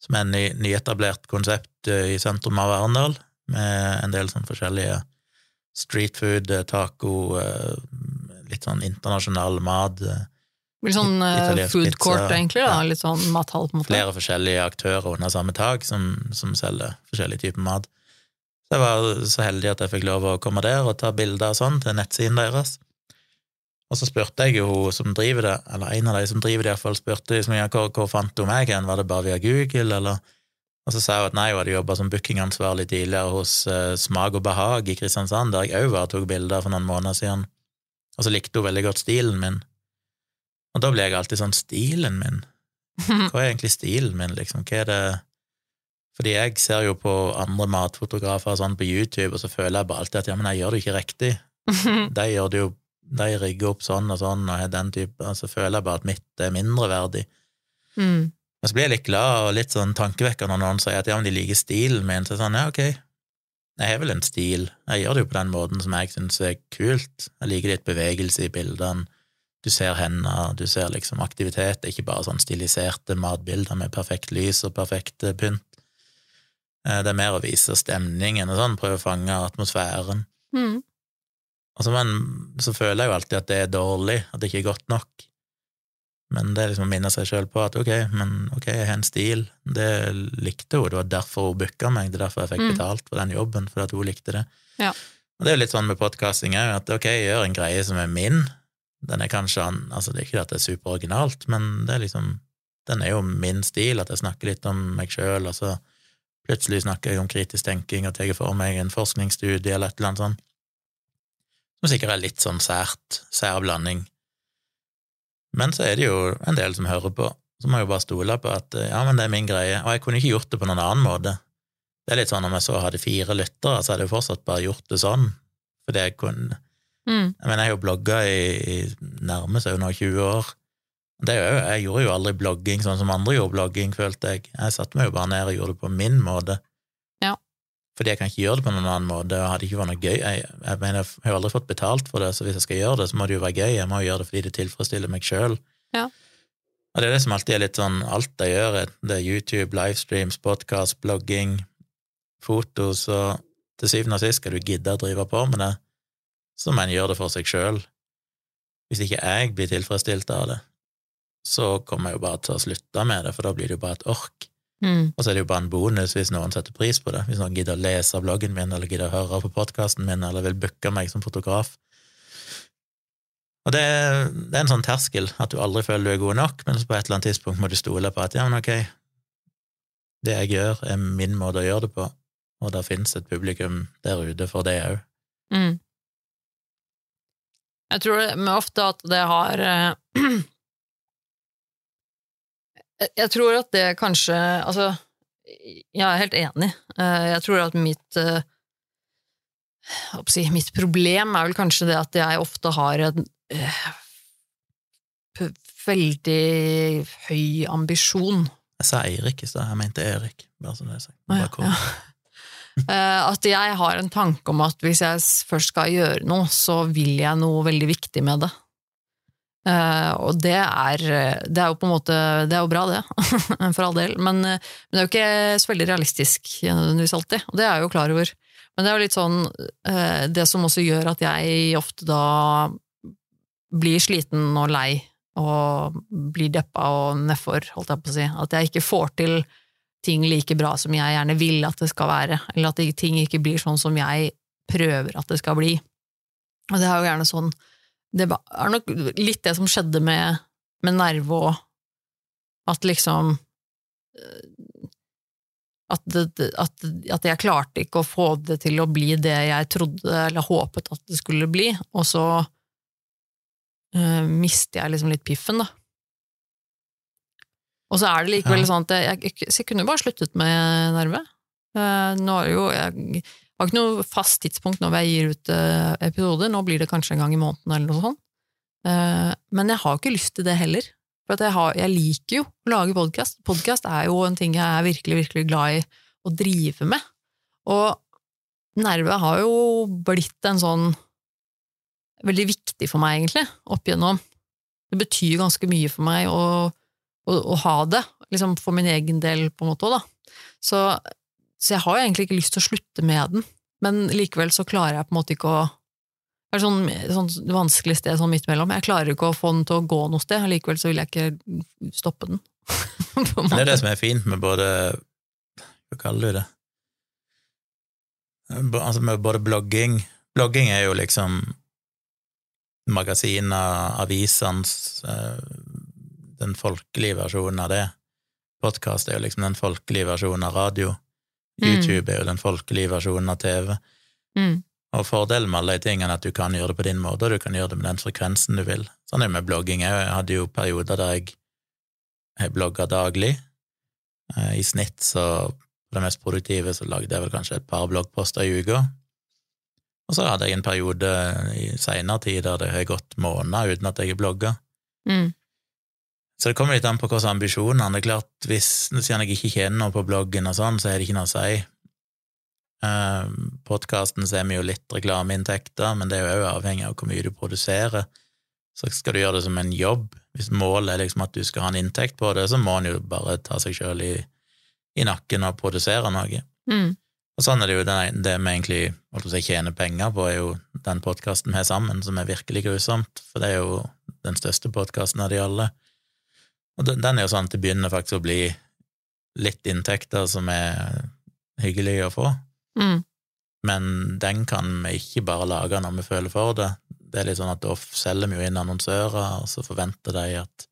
som er en nyetablert konsept eh, i sentrum av Arendal, med en del sånn forskjellige street food, eh, taco, litt sånn internasjonal mat, Litt sånn eh, Italiensk food pizza, egentlig. da, ja. Litt sånn mathall, på en måte. flere forskjellige aktører under samme tak som, som selger forskjellige typer mat. Så jeg var så heldig at jeg fikk lov å komme der og ta bilder og sånn til nettsiden deres. Og så spurte jeg jo hun som driver det, eller en av de som driver det iallfall, spurte liksom, ja, hvor, hvor fant du meg hen, var det bare via Google, eller Og så sa hun at nei, hun hadde jobba som bookingansvarlig tidligere hos uh, Smak og behag i Kristiansand, der jeg òg var og tok bilder for noen måneder siden. Og så likte hun veldig godt stilen min. Og da blir jeg alltid sånn Stilen min? Hva er egentlig stilen min, liksom? Hva er det Fordi jeg ser jo på andre matfotografer sånn på YouTube, og så føler jeg bare alltid at ja, men jeg gjør det ikke riktig. De gjør det jo De rigger opp sånn og sånn, og den type så føler jeg bare at mitt er mindreverdig. Mm. Og så blir jeg litt glad og litt sånn tankevekkende når noen sier at ja, men de liker stilen min. Så sånn, ja, ok, jeg har vel en stil. Jeg gjør det jo på den måten som jeg syns er kult. Jeg liker litt bevegelse i bildene. Du ser hender, du ser liksom aktivitet. Det er ikke bare sånn stiliserte matbilder med perfekt lys og perfekt eh, pynt. Eh, det er mer å vise stemningen og sånn, prøve å fange atmosfæren. Mm. Altså, så, men, så føler jeg jo alltid at det er dårlig, at det ikke er godt nok. Men det er liksom å minne seg sjøl på at ok, men ok, jeg har en stil. Det likte hun, det var derfor hun booka meg, det er derfor jeg fikk Mm. betalt for den jobben, fordi at hun likte det. Ja. Og det er jo litt sånn med podkasting òg, at ok, jeg gjør en greie som er min. Den er kanskje an- Altså, det er ikke at det er superoriginalt, men det er liksom Den er jo min stil, at jeg snakker litt om meg sjøl, og så plutselig snakker jeg om kritisk tenking og tar for meg en forskningsstudie eller et eller annet sånt. Som sikkert er litt sånn sært, sær blanding. Men så er det jo en del som hører på, må jeg jo bare stole på at ja, men det er min greie, og jeg kunne ikke gjort det på noen annen måte. Det er litt sånn om jeg så hadde fire lyttere, så hadde jeg fortsatt bare gjort det sånn, fordi jeg kunne Mm. Mener, jeg har jo blogga i, i nærmest under nå 20 år. Det jo, jeg gjorde jo aldri blogging sånn som andre gjorde blogging, følte jeg. Jeg satte meg jo bare ned og gjorde det på min måte. Ja. Fordi jeg kan ikke gjøre det på noen annen måte, og hadde ikke vært noe gøy. Jeg, jeg mener, jeg har aldri fått betalt for det, så hvis jeg skal gjøre det, så må det jo være gøy. Jeg må gjøre det fordi det tilfredsstiller meg sjøl. Ja. Og det er det som alltid er litt sånn alt jeg gjør, det er YouTube, livestreams, podkast, blogging, fotos, og til syvende og sist skal du gidde å drive på med det, så må en gjør det for seg sjøl. Hvis ikke jeg blir tilfredsstilt av det, så kommer jeg jo bare til å slutte med det, for da blir det jo bare et ork. Mm. Og så er det jo bare en bonus hvis noen setter pris på det, hvis noen gidder å lese bloggen min, eller gidder å høre på podkasten min, eller vil booke meg som fotograf. Og det, er- det er en sånn terskel, at du aldri føler du er god nok, men på et eller annet tidspunkt må du stole på at ja, men ok, det jeg gjør, er min måte å gjøre det på, og det finnes et publikum der ute for det òg. Mm. Jeg tror det, men ofte at det har eh, Jeg- tror at det kanskje Altså, jeg er helt enig. Eh, Jeg tror at mitt eh, si, Mitt problem er vel kanskje det at jeg ofte har en eh, veldig høy ambisjon. Jeg sa Eirik i stad, jeg mente Erik, bare sånn det er sagt. Ja, Bare kom. ja. Eh, At jeg har en tanke om at hvis jeg først skal gjøre noe, så vil jeg noe veldig viktig med det. Eh, og det er, det er jo på en måte Det er jo bra, det, for all del, men, eh, men det er jo ikke så veldig realistisk nødvendigvis alltid, og det er jeg jo klar over. Men det er jo litt sånn eh, Det som også gjør at jeg ofte da blir sliten og lei og blir deppa og nedfor, holdt jeg på å si. At jeg ikke får til ting like bra som jeg gjerne vil at det skal være, eller at ting ikke blir sånn som jeg prøver at det skal bli. Og det er jo gjerne sånn Det er nok litt det som skjedde med, med Nerve òg, at liksom eh, at, at, at jeg klarte ikke å få det til å bli det jeg trodde eller håpet at det skulle bli, og så uh, mister jeg liksom litt piffen, da. Og så er det likevel Ja. sånn at jeg, jeg, så jeg kunne bare sluttet med Nerve. Uh, nå er det jo Jeg har ikke noe fast tidspunkt når jeg gir ut uh, episoder, nå blir det kanskje en gang i måneden eller noe sånt. Uh, men jeg har jo ikke lyst til det heller. For at jeg, har, jeg liker jo å lage podkast. Podkast er jo en ting jeg er virkelig, virkelig glad i å drive med. Og Nerve har jo blitt en sånn veldig viktig for meg, egentlig, opp igjennom. Det betyr ganske mye for meg å, å, å ha det, liksom for min egen del, på en måte òg, da. Så, så jeg har jo egentlig ikke lyst til å slutte med den, men likevel så klarer jeg på en måte ikke å det er sånn, sånn vanskelig sted sånn midt mellom. Jeg klarer ikke å få den til å gå noe sted, likevel så vil jeg ikke stoppe den. det er det som er fint med både Hva kaller du det? Altså med både blogging Blogging er jo liksom magasiner, avisenes eh, Den folkelige versjonen av det. podkast er jo liksom den folkelige versjonen av radio. Mm. YouTube er jo den folkelige versjonen av TV. Mm. Og fordelen med alle de tingene er at du kan gjøre det på din måte, og du kan gjøre det med den frekvensen du vil. Sånn er det med blogging òg. Jeg hadde jo perioder der jeg, jeg blogga daglig. Eh, I snitt så på det mest produktive så lagde jeg vel kanskje et par bloggposter i uka. Og så hadde jeg en periode i seinere tid der det har gått måneder uten at jeg har blogga. Mm. Så det kommer litt an på hvilke ambisjoner. Det er klart, hvis, Siden jeg ikke tjener noe på bloggen og sånn, så er det ikke noe å si. Uh, Podkasten ser vi jo litt reklameinntekter, men det er jo òg avhengig av hvor mye du produserer. Så skal du gjøre det som en jobb. Hvis målet er liksom at du skal ha en inntekt på det, så må en jo bare ta seg sjøl i, i, nakken og produsere noe. Mm. Og sånn er det jo det, det vi egentlig si, tjener penger på, er jo den podkasten vi har sammen, som er virkelig grusomt, for det er jo den største podkasten av de alle. Og den, den er jo sånn at det begynner faktisk å bli litt inntekter som er hyggelig å få. Mm. Men den kan vi ikke bare lage når vi føler for det. Det er litt sånn at da selger vi jo inn annonsører, og så forventer de at,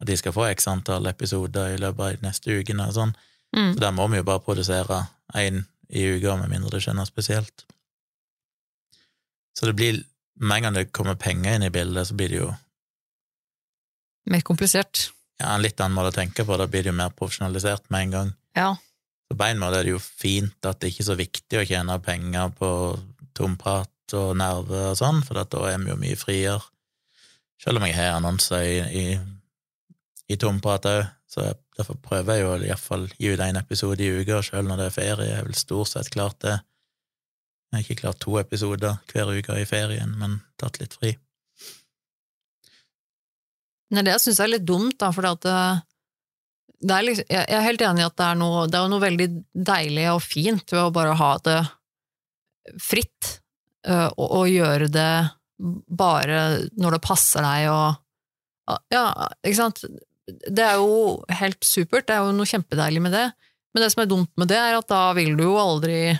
at de skal få x antall episoder i løpet av de neste ukene og sånn. Mm. Så der må vi jo bare produsere én i uka, med mindre det skjer noe spesielt. Så det blir Med en gang det kommer penger inn i bildet, så blir det jo Mer komplisert. ja, en litt annen måte å tenke på. Da blir det jo mer profesjonalisert med en gang. Ja. Så på en måte er det jo fint at det ikke er så viktig å tjene penger på tomprat og nerve og sånn, for da er vi jo mye friere. Selv om jeg har annonser i, i, i tomprat òg, så jeg, derfor prøver jeg jo iallfall gi ut én episode i uka, selv når det er ferie. Jeg vil stort sett klart det. Jeg har ikke klart to episoder hver uke i ferien, men tatt litt fri. Nei, det syns jeg er litt dumt, da, for det, det er liksom, jeg er helt enig i at det er, noe, det er noe veldig deilig og fint ved å bare ha det fritt, øh, og, og gjøre det bare når det passer deg og Ja, ikke sant? Det er jo helt supert, det er jo noe kjempedeilig med det, men det som er dumt med det, er at da vil du jo aldri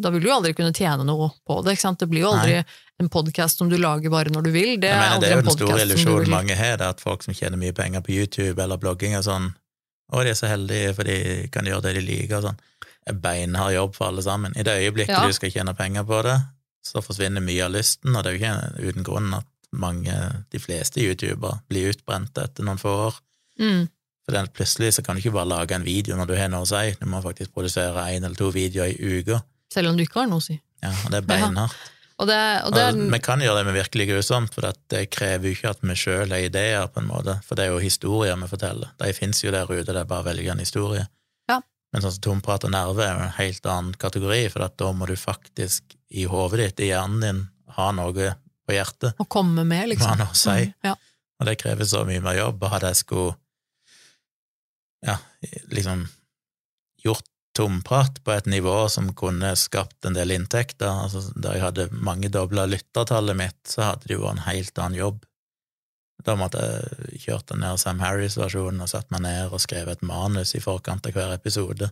da vil du jo aldri kunne tjene noe på det. Det blir jo aldri Nei. en podkast som du lager bare når du vil. Det Jeg er mener, det er jo den store illusjonen mange har, det at folk som tjener mye penger på YouTube eller blogging og sånn, og de er så heldige for de kan gjøre det de liker og sånn. Beinhard jobb for alle sammen. I det øyeblikket Ja. du skal tjene penger på det, så forsvinner mye av lysten, og det er jo ikke uten grunn at mange, de fleste youtubere, blir utbrente etter noen få år. Mm. For plutselig så kan du ikke bare lage en video når du har noe å si, du må faktisk produsere én eller to videoer i uka. Selv om du ikke har noe å si. Ja, og det er beinhardt. Og det, og det er, Og vi kan gjøre det med virkelig grusomt, for det krever jo ikke at vi sjøl har ideer, på en måte, for det er jo historier vi forteller. De fins jo der ute, det er bare å velge en historie. Ja. Men sånn som tomprat og nerve er jo en helt annen kategori, for da må du faktisk i hodet ditt, i hjernen din, ha noe på hjertet. å komme med, liksom. Hva noe å si. Mm, Ja. Og det krever så mye mer jobb. Hadde jeg skulle ja, liksom gjort tomprat på et nivå som kunne skapt en del inntekter, altså da jeg hadde mange dobla lyttertallet mitt, så hadde det jo vært en helt annen jobb. Da måtte jeg kjørt ned Sam Harris-versjonen og satt meg ned og skrevet et manus i forkant av hver episode.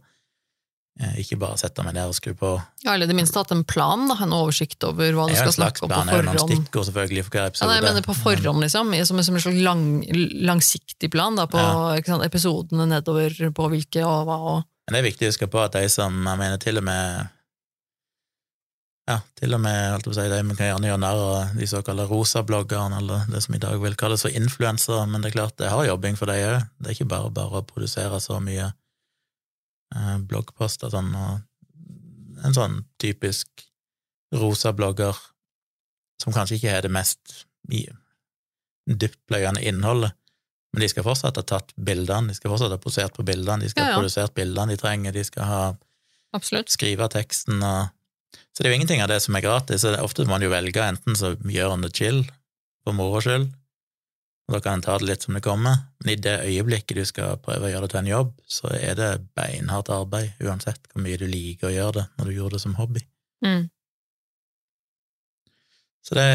Eh, Ikke bare sette meg ned og skru på. Ja, eller i det minste hatt en plan, da, en oversikt over hva du skal snakke om på noen forhånd. stikkord selvfølgelig for hver Ja, nei, jeg mener på forhånd, liksom, som, som en slags lang, langsiktig plan da, på Ja. sant, episodene nedover på hvilke og hva og Men det er viktig å huske på at de som, jeg mener til og med ja, til og med på å si, de vi kan gjerne gjøre narr av de såkalte rosabloggerne, eller det som i dag vil kalles for influensere, men det er klart det har jobbing for de òg. Det er ikke bare bare å produsere så mye eh, bloggposter sånn, og en sånn typisk rosablogger som kanskje ikke har det mest dyptpløyende innholdet, men de skal fortsatt ha tatt bildene, de skal fortsatt ha posert på bildene, de skal Ja, ja. ha produsert bildene de trenger, de skal ha Absolutt. skrive teksten og Så det er jo ingenting av det som er gratis, så det, ofte må man jo velge enten så gjør han det chill, for moro skyld, og da kan en ta det litt som det kommer, men i det øyeblikket du skal prøve å gjøre det til en jobb, så er det beinhardt arbeid, uansett hvor mye du liker å gjøre det når du gjorde det som hobby. Mm. Så det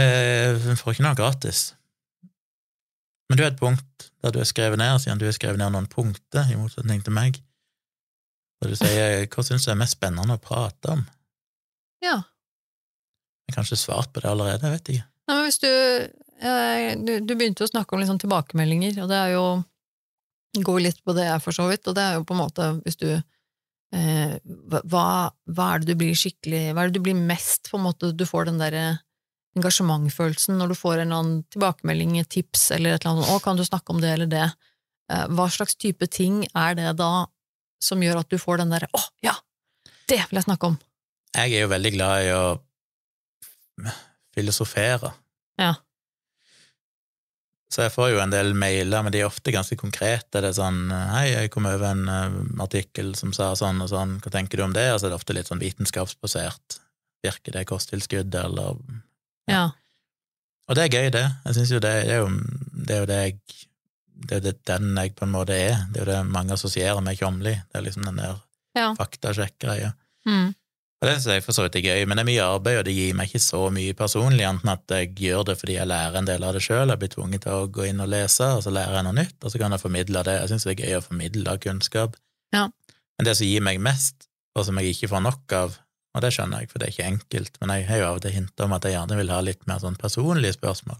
får ikke noe gratis. Men du har et punkt der du har skrevet ned, siden du har skrevet ned noen punkter, i motsetning til meg, og du sier hva syns du er mest spennende å prate om? Ja. Jeg har kanskje svart på det allerede, jeg vet ikke. Nei, men hvis du, eh, du Du begynte å snakke om liksom tilbakemeldinger, og det er jo går litt på det, jeg, for så vidt, og det er jo på en måte, hvis du eh, hva, hva er det du blir skikkelig Hva er det du blir mest, på en måte, du får den derre engasjementfølelsen når du får en eller annen tilbakemelding, et tips eller et eller annet, 'Å, kan du snakke om det eller det?' Eh, Hva slags type ting er det da som gjør at du får den derre 'Å, ja, det vil jeg snakke om'? Jeg er jo veldig glad i å filosofere. Ja. Så jeg får jo en del mailer, men de er ofte ganske konkrete. Det er sånn 'Hei, jeg kom over en eh, artikkel som sa sånn og sånn, hva tenker du om det?' Og så er det ofte litt sånn vitenskapsbasert. Virker det kosttilskuddet, eller Ja. Og det er gøy, det. Jeg synes jo det, det, er jo, det er jo det jeg Det er jo det, den jeg på en måte er. Det er jo det mange assosierer med Kjomli. Det er liksom den der Ja. faktasjekk-greia. Mm. Og det synes jeg for så vidt er gøy, men det er mye arbeid, og det gir meg ikke så mye personlig, enten at jeg gjør det fordi jeg lærer en del av det sjøl, jeg blir tvunget til å gå inn og lese, og så lærer jeg noe nytt, og så kan jeg formidle det. Jeg synes det er gøy å formidle kunnskap. Ja. Men det som gir meg mest, og som jeg ikke får nok av, og det skjønner jeg, for det er ikke enkelt, men jeg har jo av og til hintet om at jeg gjerne vil ha litt mer sånn personlige spørsmål.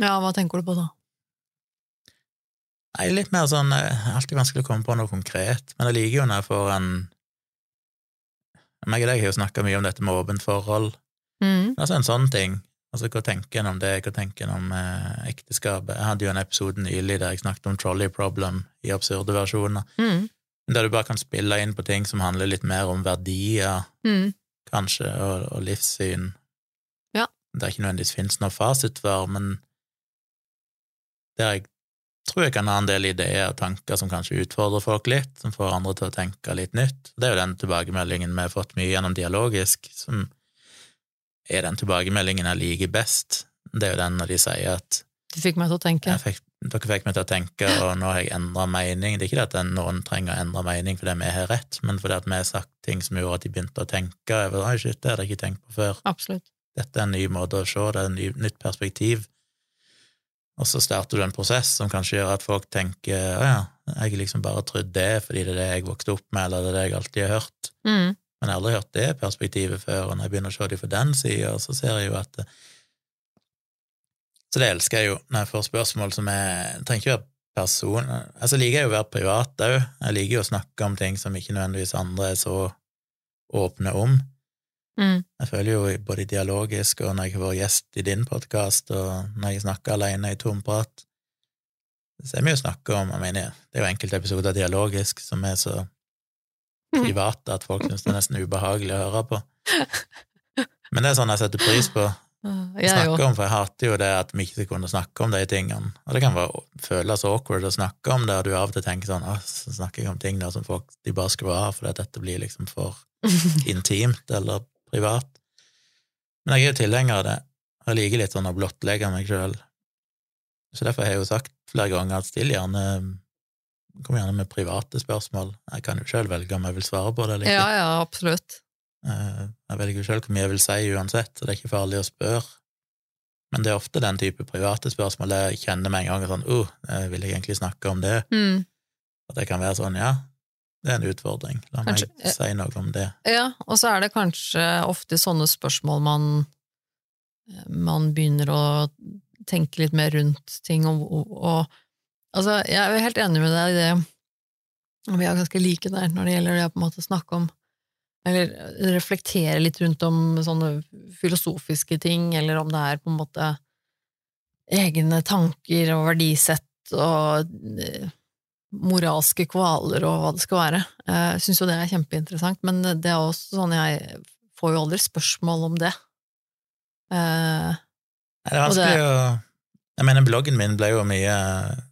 ja, hva tenker du på da? Nei, litt mer sånn eh, Alltid vanskelig å komme på noe konkret, men jeg liker jo når jeg får en meg og deg har jo snakka mye om dette med åpent forhold. Mm. Altså en sånn ting. Altså, hva tenker en om det, hva tenker en om eh, ekteskapet? Jeg hadde jo en episode nylig der jeg snakket om trolley problem i absurde versjoner, Mm. Der du bare kan spille inn på ting som handler litt mer om verdier, Mm. kanskje, og, og livssyn. Ja. Det er ikke nødvendigvis finnes noe fasitsvar, men der jeg tror jeg kan ha en del ideer og tanker som kanskje utfordrer folk litt, som får andre til å tenke litt nytt. Det er jo den tilbakemeldingen vi har fått mye gjennom dialogisk, som er den tilbakemeldingen jeg liker best. Det er jo den når de sier at Du fikk meg til å tenke. jeg fikk, dere fikk meg til å tenke, og nå har jeg endra mening. Det er ikke det at noen trenger å endre mening fordi vi har rett, men fordi at vi har sagt ting som gjorde at de begynte å tenke Oi, shit, det hadde jeg ikke tenkt på før. Absolutt. Dette er en ny måte å se, det er et ny, nytt perspektiv. Og så starter du en prosess som kanskje gjør at folk tenker å ja, jeg liksom bare trodd det fordi det er det jeg vokste opp med, eller det er det jeg alltid har hørt. Mm. Men jeg har aldri hørt det perspektivet før, og når jeg begynner å se det fra den sida, så ser jeg jo at. Så det elsker jeg jo, når jeg får spørsmål som er trenger ikke være person... Altså, liker jeg jo å være privat òg. Jeg liker jo å snakke om ting som ikke nødvendigvis andre er så åpne om. Mm. Jeg føler jo både dialogisk og når jeg har vært gjest i din podkast, og når jeg snakker alene i tomprat, så er vi jo snakke om jeg mener, Det er jo enkelte episoder dialogisk som er så private at folk syns det er nesten ubehagelig å høre på. Men det er sånn jeg setter pris på Jeg snakke om, for jeg hater jo det at vi ikke kunne snakke om de tingene. Og det kan være, føles awkward å snakke om det, og du av og til tenker sånn så snakker jeg om ting der som folk de bare skrur av, fordi at dette blir liksom for intimt eller privat. Men jeg er jo tilhenger av det. Jeg liker litt sånn å blottlegge meg sjøl. Så derfor har jeg jo sagt flere ganger at still gjerne Kom gjerne med private spørsmål. Jeg kan jo sjøl velge om jeg vil svare på det eller ikke. Ja, ja, absolutt. Eh, Jeg vet ikke sjøl hvor mye jeg vil si uansett, så det er ikke farlig å spørre. Men det er ofte den type private spørsmål jeg kjenner med en gang sånn uh, jeg vil jeg egentlig snakke om det? Mm. At det kan være sånn, ja, det er en utfordring. La Kanskje- meg si noe om det. Ja, og så er det kanskje ofte sånne spørsmål man, man begynner å tenke litt mer rundt ting, og, og, og altså, jeg er helt enig med deg i det, og vi er ganske like der når det gjelder det å på en måte snakke om, eller reflektere litt rundt om sånne filosofiske ting, eller om det er på en måte egne tanker og verdisett og eh, moralske kvaler og hva det skal være. Eh, Jeg syns jo det er kjempeinteressant, men det er også sånn jeg får jo aldri spørsmål om det. Eh, det er vanskelig å Jeg mener, bloggen min ble jo mye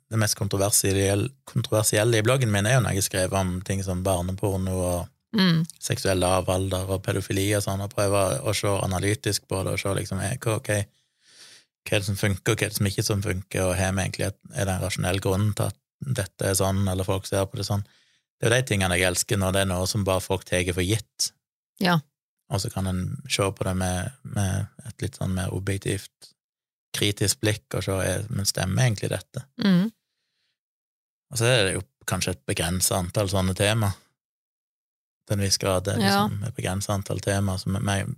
Det mest kontroversielle, kontroversielle i bloggen min er jo når jeg skrev om ting som barneporno og mm, seksuell lavalder og pedofili og sånn, og prøver å se analytisk på det og se liksom eh, hva, ok, hva er det som funker, og hva er det som ikke som funker, og har vi egentlig et, er det en rasjonell grunn til at dette er sånn, eller folk ser på det sånn. Det er jo de tingene jeg elsker, når det er noe som bare folk tar for gitt. Ja. Og så kan en se på det med, med et litt sånn mer objektivt, kritisk blikk, og se er, men stemmer egentlig dette? mm, Og så er det jo kanskje et begrenset antall sånne tema. Til en viss grad. Det Ja. liksom et begrenset antall tema. Så med, med,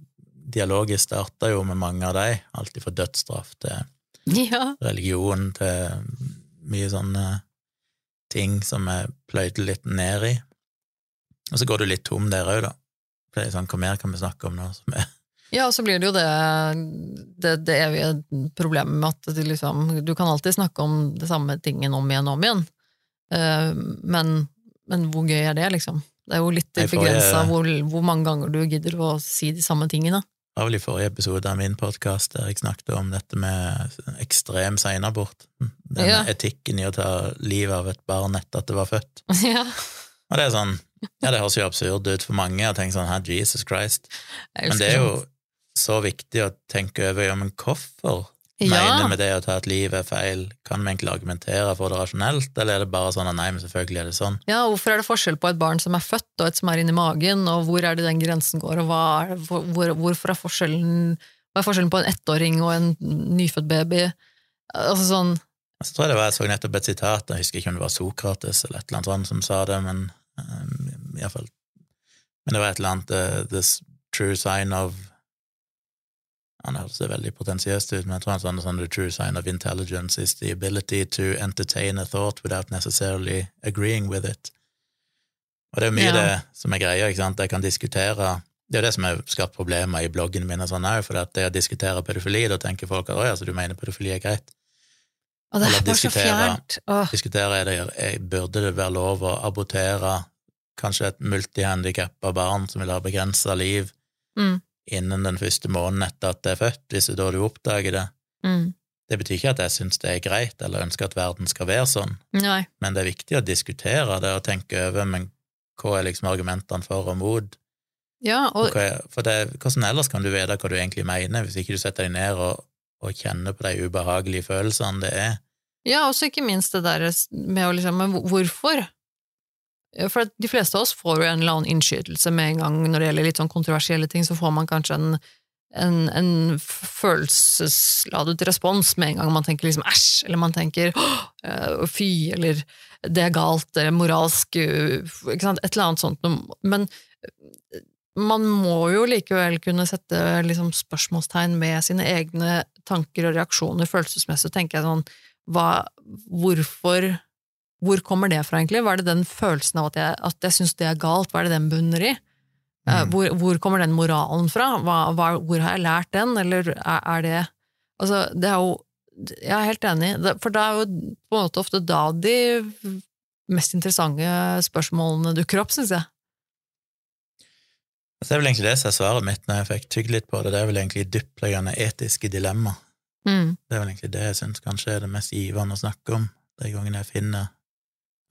dialogisk starta jo med mange av de, alltid fra dødsstraff til ja. religion til mye sånn eh, ting som jeg pløyde litt ned i. Og så går du litt tom der òg, da. For det er sånn, Hva mer kan vi snakke om nå? som er Ja, og så blir det jo det, det, det evige problemet med at det liksom, du kan alltid snakke om det samme tingen om igjen og om igjen, uh, men, men hvor gøy er det, liksom? Det er jo litt begrensa hvor, hvor mange ganger du gidder å si de samme tingene. Det var vel i forrige episode av min podkast der jeg snakket om dette med ekstrem seinabort. Den Ja. etikken i å ta livet av et barn etter at det var født. ja. Og det er sånn Ja, det høres jo absurd ut for mange, og tenker sånn her, Jesus Christ. Men det er jo så viktig å tenke over ja, men hvorfor. Mener vi det å ta et liv er feil? Kan vi egentlig argumentere for det rasjonelt, eller er det bare sånn at nei, men selvfølgelig er det sånn? Ja, hvorfor er det forskjell på et barn som er født og et som er inni magen, og hvor er det den grensen går, og er det, hvor, hvor- hvorfor er forskjellen, hva er forskjellen på en ettåring og en nyfødt baby? Altså sånn, Og Så tror jeg det var, jeg så nettopp et sitat, jeg husker ikke om det var Sokrates eller et eller annet sånt som sa det, men um, iallfall Men det var et eller annet uh, The true sign of Han hørtes veldig potensiøst ut, men jeg tror han sa noe sånn The true sign of intelligence is the ability to entertain a thought without necessarily agreeing with it. Og det er jo mye Ja. det som er greia, ikke sant, jeg kan diskutere Det er jo det som har skapt problemer i bloggen min og sånn òg, for det å diskutere pedofili, da tenker folk at å ja, så du mener pedofili er greit? og det Eller er bare så diskutere-. Diskutere er det, jeg, burde det være lov å abortere kanskje et multihandikappa barn som vil ha begrensa liv Mm. Innen den første måneden etter at det er født, hvis du da du oppdager det. mm, Det betyr ikke at jeg syns det er greit, eller ønsker at verden skal være sånn, nei, men det er viktig å diskutere det og tenke over men hva er liksom argumentene for og mot. ja, Og og, er, for det, hvordan ellers kan du vite hva du egentlig mener, hvis ikke du setter deg ned og, og kjenner på de ubehagelige følelsene det er? ja, også ikke minst det der med å liksom, men hvorfor? For de fleste av oss får jo en eller annen innskytelse med en gang når det gjelder litt sånn kontroversielle ting, så får man kanskje en, en, en følelsesladet respons med en gang man tenker liksom æsj, eller man tenker «Åh, eh, fy, eller det er galt, eller moralsk, uh, ikke sant, et eller annet sånt. Men eh, man må jo likevel kunne sette liksom spørsmålstegn med sine egne tanker og reaksjoner følelsesmessig, tenker jeg sånn, hva, hvorfor hvor kommer det fra, egentlig? Hva er det den følelsen av at jeg, at jeg syns det er galt, hva er det den bunner i? Eh, Mm. Hvor, hvor kommer den moralen fra? Hva, hva, hvor har jeg lært den, eller er, er det Altså, det er jo Jeg er helt enig, for det er jo på en måte ofte da de mest interessante spørsmålene dukker opp, syns jeg. Det er vel egentlig det som er svaret mitt når jeg fikk tygge litt på det, det er vel egentlig dyptliggende etiske dilemma. Mm. Det er vel egentlig det jeg syns kanskje er det mest givende å snakke om, de gangene jeg finner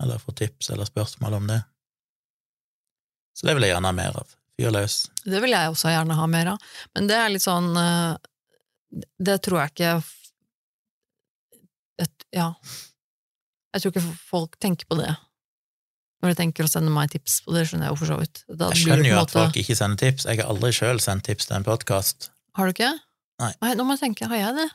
eller får tips eller spørsmål om det. Så det vil jeg gjerne ha mer av. Fyr løs. Det vil jeg også gjerne ha mer av. Men det er litt sånn eh, Det tror jeg ikke et, Ja. Jeg tror ikke folk tenker på det. Når de tenker å sende meg tips, og det skjønner jeg jo for så vidt. Da Jeg skjønner jo at måte- folk ikke sender tips. Jeg har aldri sjøl sendt tips til en podkast, Har du ikke? Nei. nå må jeg tenke, har jeg det?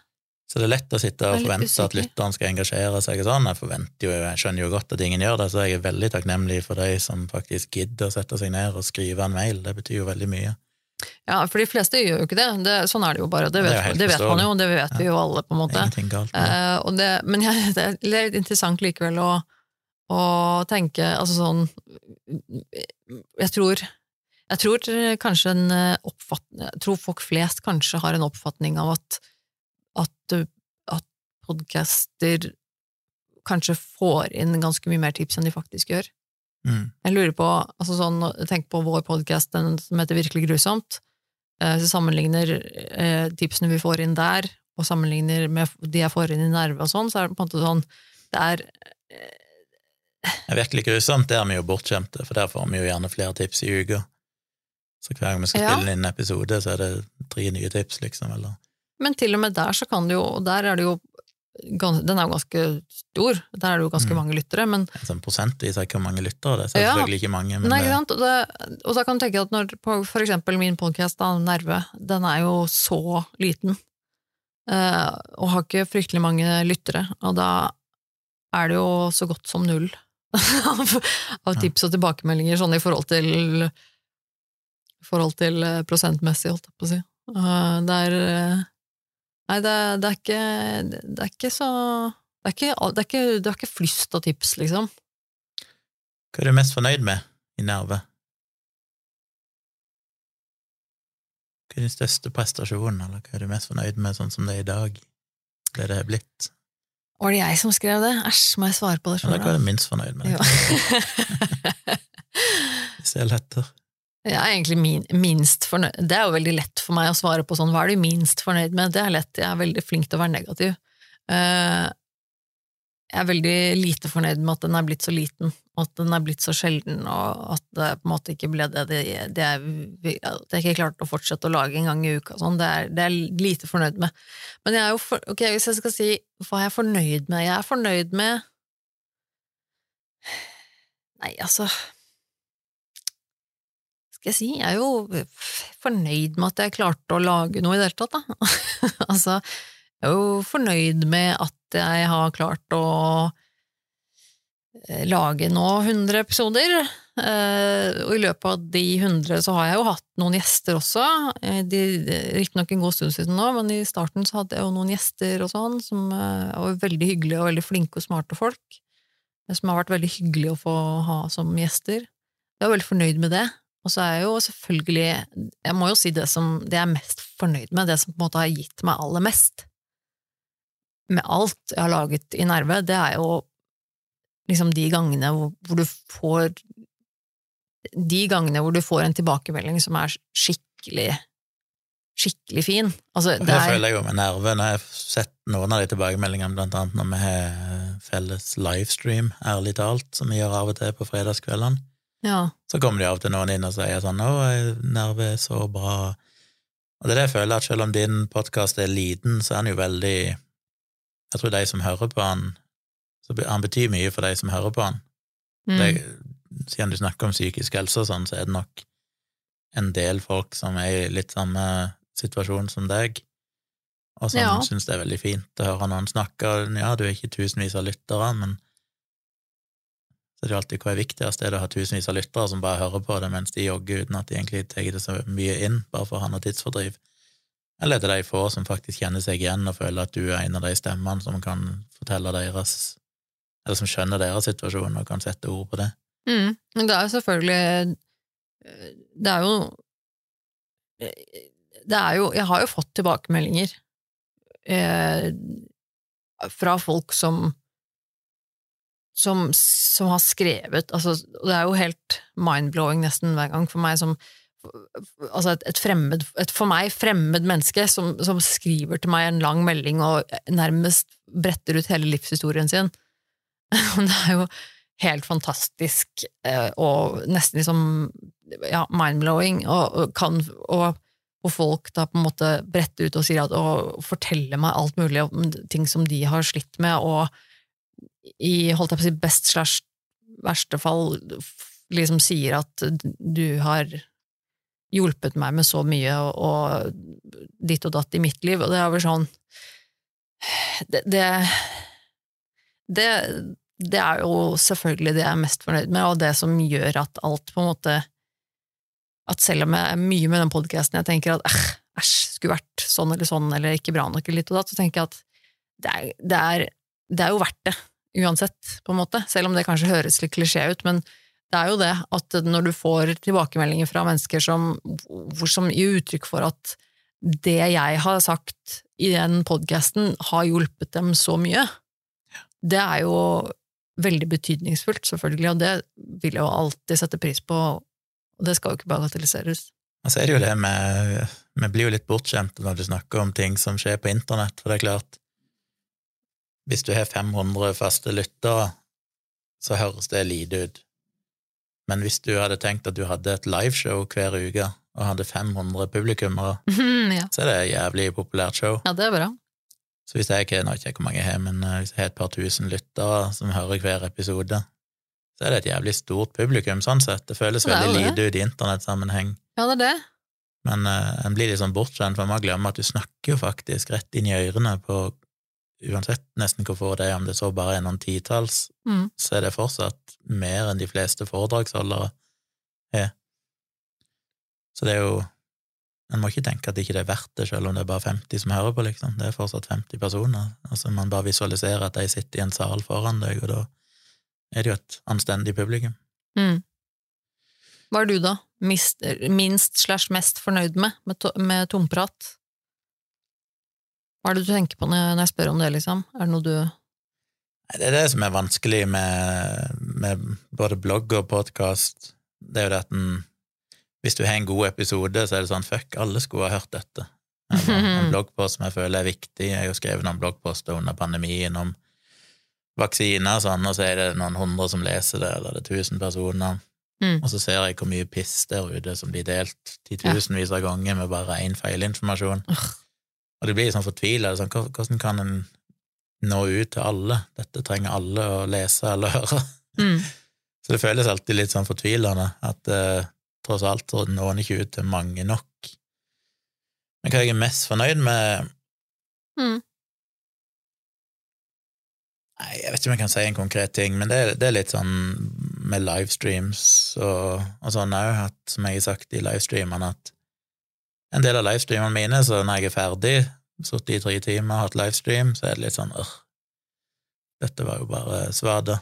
Så det er lett å sitte og forvente at lytteren skal engasjere seg og sånn. Jeg forventer jo, jeg skjønner jo godt at ingen gjør det, så jeg er veldig takknemlig for de som faktisk gidder å sette seg ned og skrive en mail. Det betyr jo veldig mye. Ja, for de fleste gjør jo ikke det. det sånn er det jo bare. Det Det vet, det det vet man jo, det vet vi jo alle, på en måte. Ingenting galt. Eh, men ja, det er litt interessant likevel å, å tenke altså sånn Jeg tror jeg tror kanskje en eh, oppfatning Jeg tror folk flest kanskje har en oppfatning av at at, at podcaster kanskje får inn ganske mye mer tips enn de faktisk gjør. Mm. Jeg lurer på, altså sånn, tenk på vår podcast, den som heter Virkelig grusomt. Eh, Hvis sammenligner eh, tipsene vi får inn der, og sammenligner med de jeg får inn i Nerve og sånn, så er det på en måte sånn Det er Det er virkelig grusomt, der er vi jo bortskjemte, for der får vi jo gjerne flere tips i uka. Så hver gang vi skal Ja. spille inn en episode, så er det tre nye tips, liksom, eller Men til og med der så kan det jo Og der er det jo Den er jo ganske stor, der er det jo ganske Mm. mange lyttere, men en prosent, prosentvis er hvor mange lyttere det er. Er Ja. selvfølgelig ikke mange, men Nei, ikke sant? Og, det, og da kan du tenke at når på for eksempel min podcast, Nerve, den er jo så liten, eh, og har ikke fryktelig mange lyttere, og da er det jo så godt som null av, tips og tilbakemeldinger, sånn i forhold til forhold til eh, prosentmessig, holdt jeg på å si. Eh, det er Nei, det, det er ikke Det er ikke så det er ikke, det er ikke, det er ikke flust av tips, liksom. Hva er du mest fornøyd med i Nerve? Hva er din største prestasjon, eller hva er du mest fornøyd med sånn som det er i dag? Det det er blitt? Var det jeg som skrev det? Æsj, må jeg svare på det? Eller hva er du minst fornøyd med? Hvis det er lettere. Jeg er egentlig min, minst fornøyd Det er jo veldig lett for meg å svare på sånn hva er du minst fornøyd med? Det er lett, jeg er veldig flink til å være negativ. Uh, jeg er veldig lite fornøyd med at den er blitt så liten, og at den er blitt så sjelden, og at det på en måte ikke ble det det, det er, At jeg ikke klarte å fortsette å lage en gang i uka. Sånn. Det, er, det er jeg lite fornøyd med. Men jeg er jo for, ok, hvis jeg skal si hva er jeg fornøyd med Jeg er fornøyd med Nei, altså skal jeg si, jeg er jo fornøyd med at jeg klarte å lage noe i det hele tatt, da. altså, jeg er jo fornøyd med at jeg har klart å eh, lage nå 100 episoder, eh, og i løpet av de 100 så har jeg jo hatt noen gjester også, eh, riktignok en god stund siden nå, men i starten så hadde jeg jo noen gjester og sånn, som var veldig hyggelige og veldig flinke og smarte folk, som har vært veldig hyggelige å få ha som gjester. Jeg er veldig fornøyd med det. Og så er jeg jo selvfølgelig Jeg må jo si det som det jeg er mest fornøyd med, det som på en måte har gitt meg aller mest. Med alt jeg har laget i Nerve, det er jo liksom de gangene hvor, hvor du får De gangene hvor du får en tilbakemelding som er skikkelig skikkelig fin. Altså, det, det føler jeg jo med Nerve, når jeg har sett noen av de tilbakemeldingene, blant annet når vi har felles livestream, ærlig talt, som vi gjør av og til på fredagskveldene ja. Så kommer de av og til noen inn og sier sånn 'Å, jeg er så bra'. Og det er det jeg føler, at selv om din podkast er liten, så er han jo veldig Jeg tror de som hører på han så Han betyr mye for de som hører på han. Mm. Det, siden du snakker om psykisk helse og sånn, så er det nok en del folk som er i litt samme situasjon som deg, og som ja. syns det er veldig fint å høre noen snakke. Ja, du er ikke tusenvis av lyttere, men det er alltid hva er viktigst, er det å ha tusenvis av lyttere som bare hører på det mens de jogger uten at de egentlig tar det så mye inn, bare for å ha noe tidsfordriv? Eller er det de få som faktisk kjenner seg igjen og føler at du er en av de stemmene som kan fortelle deres Eller som skjønner deres situasjon og kan sette ord på det? Mm. Det er jo selvfølgelig Det er jo Det er jo Jeg har jo fått tilbakemeldinger eh, fra folk som som, som, har skrevet altså, Det er jo helt mind-blowing nesten hver gang for meg som Altså et, et, fremmed, et for meg fremmed menneske som, som, skriver til meg en lang melding og nærmest bretter ut hele livshistorien sin. Det er jo helt fantastisk eh, og nesten liksom ja, mind-blowing, og, og, og, og, folk da på en måte bretter ut og sier at, og forteller meg alt mulig om ting som de har slitt med, og i holdt jeg på å si best slash verste fall liksom sier at du har hjulpet meg med så mye og, og ditt og datt i mitt liv, og det er vel sånn det, det, det, det er jo selvfølgelig det jeg er mest fornøyd med, og det som gjør at alt på en måte At selv om jeg er mye med den podkasten jeg tenker at æsj, skulle vært sånn eller sånn, eller ikke bra nok, eller litt og datt, så tenker jeg at det er, det er, det er jo verdt det uansett, på en måte, selv om det kanskje høres litt klisjé ut, men det er jo det at når du får tilbakemeldinger fra mennesker som, som gir uttrykk for at det jeg har sagt i den podkasten, har hjulpet dem så mye, det er jo veldig betydningsfullt, selvfølgelig, og det vil jeg jo alltid sette pris på, og det skal jo ikke bagatelliseres. Og så det jo det med Vi blir jo litt bortskjemte når du snakker om ting som skjer på internett, for det er klart hvis du har 500 faste lyttere, så høres det lite ut. Men hvis du hadde tenkt at du hadde et liveshow hver uke og hadde 500 publikummere, ja. så er det et jævlig populært show. Ja, det er bra. Så hvis jeg ikke, nå ikke hvor mange jeg har, men eh, hvis jeg har et par tusen lyttere som hører hver episode, så er det et jævlig stort publikum, sånn sett. Det føles det veldig lite ut i internettsammenheng. Ja, det er det. Men uh, en blir litt sånn bortskjemt, for man glemmer at du snakker jo faktisk rett inn i ørene på uansett nesten hvor få det er, om det så bare er noen titalls, mm. så er det fortsatt mer enn de fleste foredragsholdere er. Så det er jo En må ikke tenke at det ikke er verdt det, selv om det er bare 50 som hører på, liksom. Det er fortsatt 50 personer. Altså, man bare visualiserer at de sitter i en sal foran deg, og da er det jo et anstendig publikum. Mm. Hva er du, da? Minst slash mest fornøyd med med, to, med tomprat? Hva er det du tenker på når jeg spør om det, liksom? Er det noe du Det er det som er vanskelig med, med både blogg og podkast. Det er jo det at en, hvis du har en god episode, så er det sånn fuck, alle skulle ha hørt dette. Eller en bloggpost som jeg føler er viktig. Jeg har jo skrevet noen bloggposter under pandemien om vaksiner og sånn, og så er det noen hundre som leser det, eller det er tusen personer. Mm. Og så ser jeg hvor mye piss der ute som blir delt titusenvis av ganger med bare én feilinformasjon. Og det blir sånn fortvila. Sånn, hvordan kan en nå ut til alle? Dette trenger alle å lese eller høre. mm. Så det føles alltid litt sånn fortvilende at eh, tross alt så når en ikke ut til mange nok. Men hva jeg er mest fornøyd med Mm. Nei, jeg vet ikke om jeg kan si en konkret ting, men det, det er litt sånn med livestreams og, og sånn òg, som jeg har sagt i livestreamene, at en del av livestreamene mine, så når jeg er ferdig, sittet i tre timer, hatt livestream, så er det litt sånn øh, dette var jo bare svada.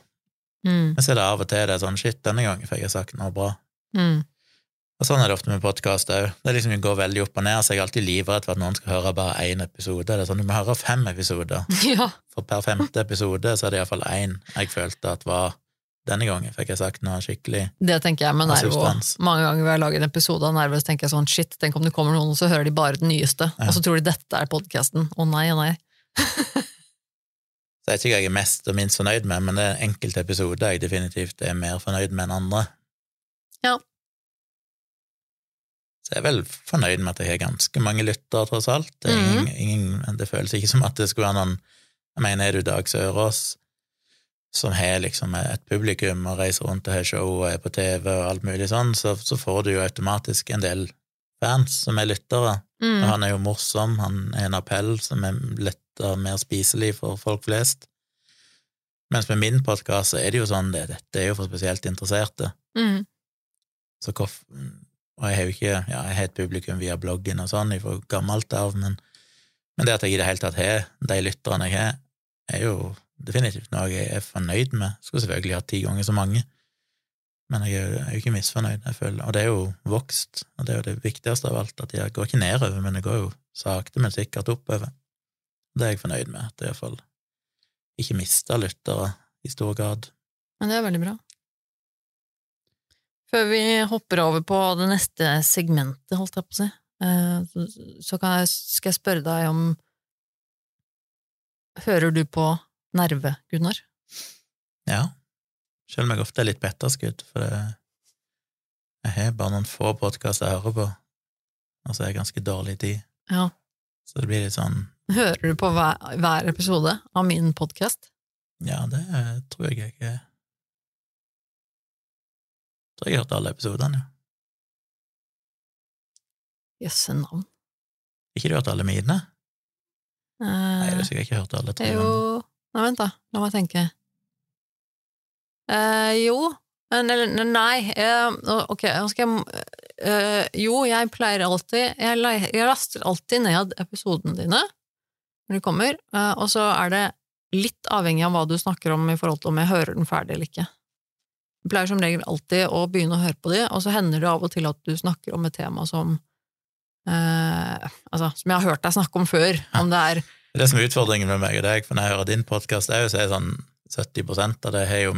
Mm. Men så er det av og til det er sånn shit, denne gangen fikk jeg sagt noe bra. Mm. Og sånn er det ofte med podkast òg. Det liksom går veldig opp og ned, så jeg er alltid livredd for at noen skal høre bare én episode. Det er sånn, du må høre fem episoder. Ja. For per femte episode så er det iallfall én jeg følte at var Denne gangen fikk jeg sagt noe skikkelig Det tenker jeg med Nerve òg. Mange ganger vi har laget en episode av Nerve, så tenker jeg sånn shit, tenk om det kommer noen, og så hører de bare den nyeste, Ja. og så tror de dette er podkasten. Å nei, å nei. Så jeg ikke jeg er mest og minst fornøyd med, men det er enkelte episoder jeg definitivt er mer fornøyd med enn andre. Ja. Så jeg er vel fornøyd med at jeg har ganske mange lyttere, tross alt. Det, Mhm. ingen, ingen, det føles ikke som at det skulle være noen Jeg mener, er du Dag Sørås, som har liksom et publikum og reiser rundt og har show og er på TV og alt mulig sånn, så, så får du jo automatisk en del fans som er lyttere. Og Mm. han er jo morsom, han er en appell som er lettere, mer spiselig for folk flest. Mens med min podkast så er det jo sånn, det, dette er jo for spesielt interesserte. Mm. Så hvorf- og jeg har jo ikke ja, jeg har et publikum via bloggen og sånn fra gammelt av, men, men det at jeg i det hele tatt har de lytterne jeg har, er jo definitivt noe jeg er fornøyd med. Skulle selvfølgelig hatt ti ganger så mange, men jeg er, jo- ikke misfornøyd, jeg føler. Og det er jo vokst, og det er jo det viktigste av alt, at jeg går ikke nedover, men det går jo sakte, men sikkert oppover. Det er jeg fornøyd med, at jeg iallfall ikke mista lyttere i stor grad. Men det er veldig bra. Før vi hopper over på det neste segmentet, holdt jeg på å si, eh, så- skal jeg spørre deg om Hører du på Nerve, Gunnar? Ja, selv om jeg ofte er litt på etterskudd, for det, jeg har bare noen få podkaster jeg hører på, og så er jeg ganske dårlig i tid, Ja. så det blir litt sånn Hører du på hver, hver episode av min podkast? Ja, det tror jeg jeg er Tror jeg har hørt alle episodene, ja. Jøsse navn. Ikke du hørt alle mine? Nei, det Eh, har sikkert ikke hørt alle, tror jeg. jo Nei, vent, da. La meg tenke. Eh, jo Eller nei, eh, ok, nå skal jeg eh, Jo, jeg pleier alltid jeg, jeg laster alltid ned episodene dine når de kommer, eh, og så er det litt avhengig av hva du snakker om i forhold til om jeg hører den ferdig eller ikke. Jeg pleier som regel alltid å begynne å høre på de, og så hender det av og til at du snakker om et tema som eh, altså, som jeg har hørt deg snakke om før, om det er Det er det som er utfordringen med meg og deg, for når jeg hører din podkast òg, så er sånn 70% av det har jo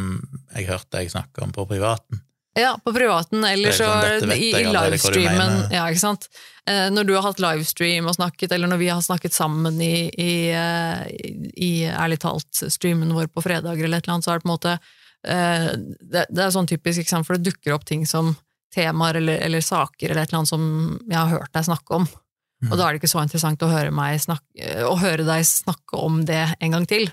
jeg hørt deg snakke om på privaten. Ja, på privaten, eller er så sånn, i, i livestreamen. Ja, ikke sant? Eh, Når du har hatt livestream og snakket, eller når vi har snakket sammen i, i, eh, i ærlig talt-streamen vår på fredager eller et eller annet, så er det på en måte eh, det, det er sånn typisk, ikke sant? for det dukker opp ting som temaer eller, eller saker eller et eller annet som jeg har hørt deg snakke om. Mm. Og da er det ikke så interessant å høre, snakke, å høre deg snakke om det en gang til.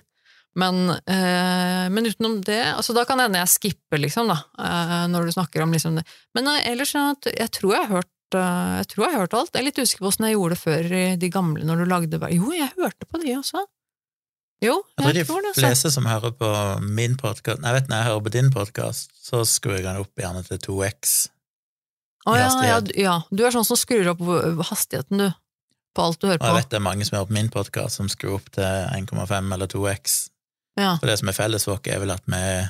Men, øh, men utenom det, altså da kan hende jeg skipper, liksom, da, øh, når du snakker om liksom det. Men øh, ellers, jeg tror jeg har hørt eh, jeg tror jeg har hørt alt. Jeg er litt usikker på åssen jeg gjorde det før i de gamle, når du lagde Jo, jeg hørte på de også. Jo, Jeg tror de tror det. de altså. fleste som hører på min podkast Nei, jeg vet når jeg hører på din podkast, så skrur jeg den opp gjerne til 2X. Å, ja, ja, ja, du er sånn som skrur opp hastigheten, du. På alt du hører på. Og jeg vet det er mange som hører på min podkast som skrur opp til 1,5 eller 2X. Ja. For det som er felles for oss, er vel at vi er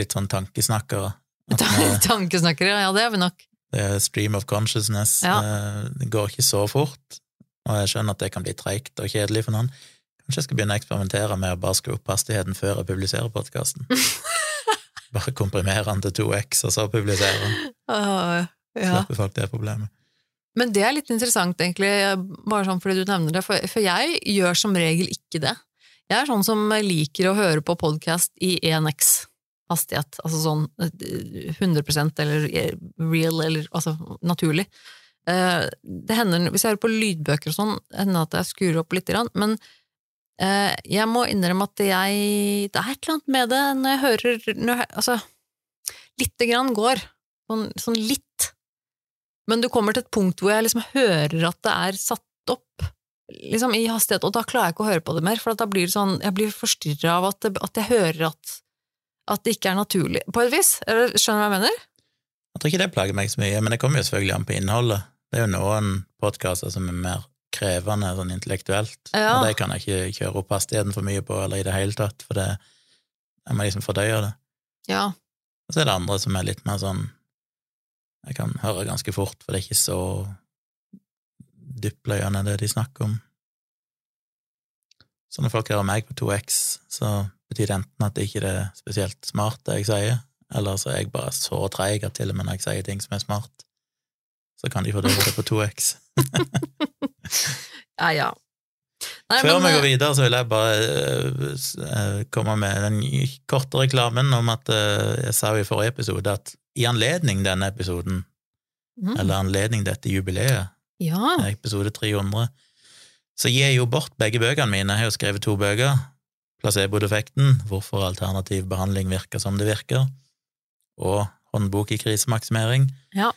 litt sånn tankesnakkere. Tankesnakkere, ja, det er vi nok. det er stream of consciousness. Ja. Eh, Det går ikke så fort, og jeg skjønner at det kan bli treigt og kjedelig for noen. Kanskje jeg skal begynne å eksperimentere med å bare skru opp hastigheten før jeg publiserer podkasten. bare komprimere den til 2x, og så publisere den. Uh, ja. Slipper folk det problemet. Men det er litt interessant, egentlig, bare sånn fordi du nevner det, for, jeg gjør som regel ikke det. Jeg er sånn som liker å høre på podkast i 1x hastighet, altså sånn eh, 100% eller eh, real, eller altså naturlig. Eh, Det hender, hvis jeg hører på lydbøker og sånn, hender at jeg skrur opp litt, grann, men eh, jeg må innrømme at jeg Det er et eller annet med det når jeg hører når jeg, Altså, lite grann går. Sånn, sånn litt. Men du kommer til et punkt hvor jeg liksom hører at det er satt opp liksom i hastighet, og da klarer jeg ikke å høre på det mer, for at da blir det sånn, jeg blir forstyrra av at, det, at jeg hører at, at det ikke er naturlig, på et vis. Skjønner du hva jeg mener? Jeg tror ikke det plager meg så mye, men det kommer jo selvfølgelig an på innholdet. Det er jo noen podkaster som er mer krevende sånn intellektuelt, Ja. og det kan jeg ikke kjøre opp hastigheten for mye på, eller i det hele tatt, for det, jeg må liksom fordøye det. Ja. Og så er det andre som er litt mer sånn Jeg kan høre ganske fort, for det er ikke så dypløyende det de snakker om. Så når folk hører meg på 2X, så betyr det enten at det ikke er spesielt smart, det jeg sier, eller så er jeg bare så treig at til og med når jeg sier ting som er smart, så kan de få det på 2X. Ja, ja. Nei, Før men, vi går eh, videre, så vil jeg bare uh, komme med den korte reklamen om at uh, jeg sa jo i forrige episode at i anledning denne episoden, mm, eller anledning dette jubileet, Ja. episode 300, så gir jeg jo bort begge bøkene mine. Jeg har jo skrevet to bøker. Placeboeffekten, hvorfor alternativ behandling virker som det virker, og håndbok i krisemaksimering. Ja.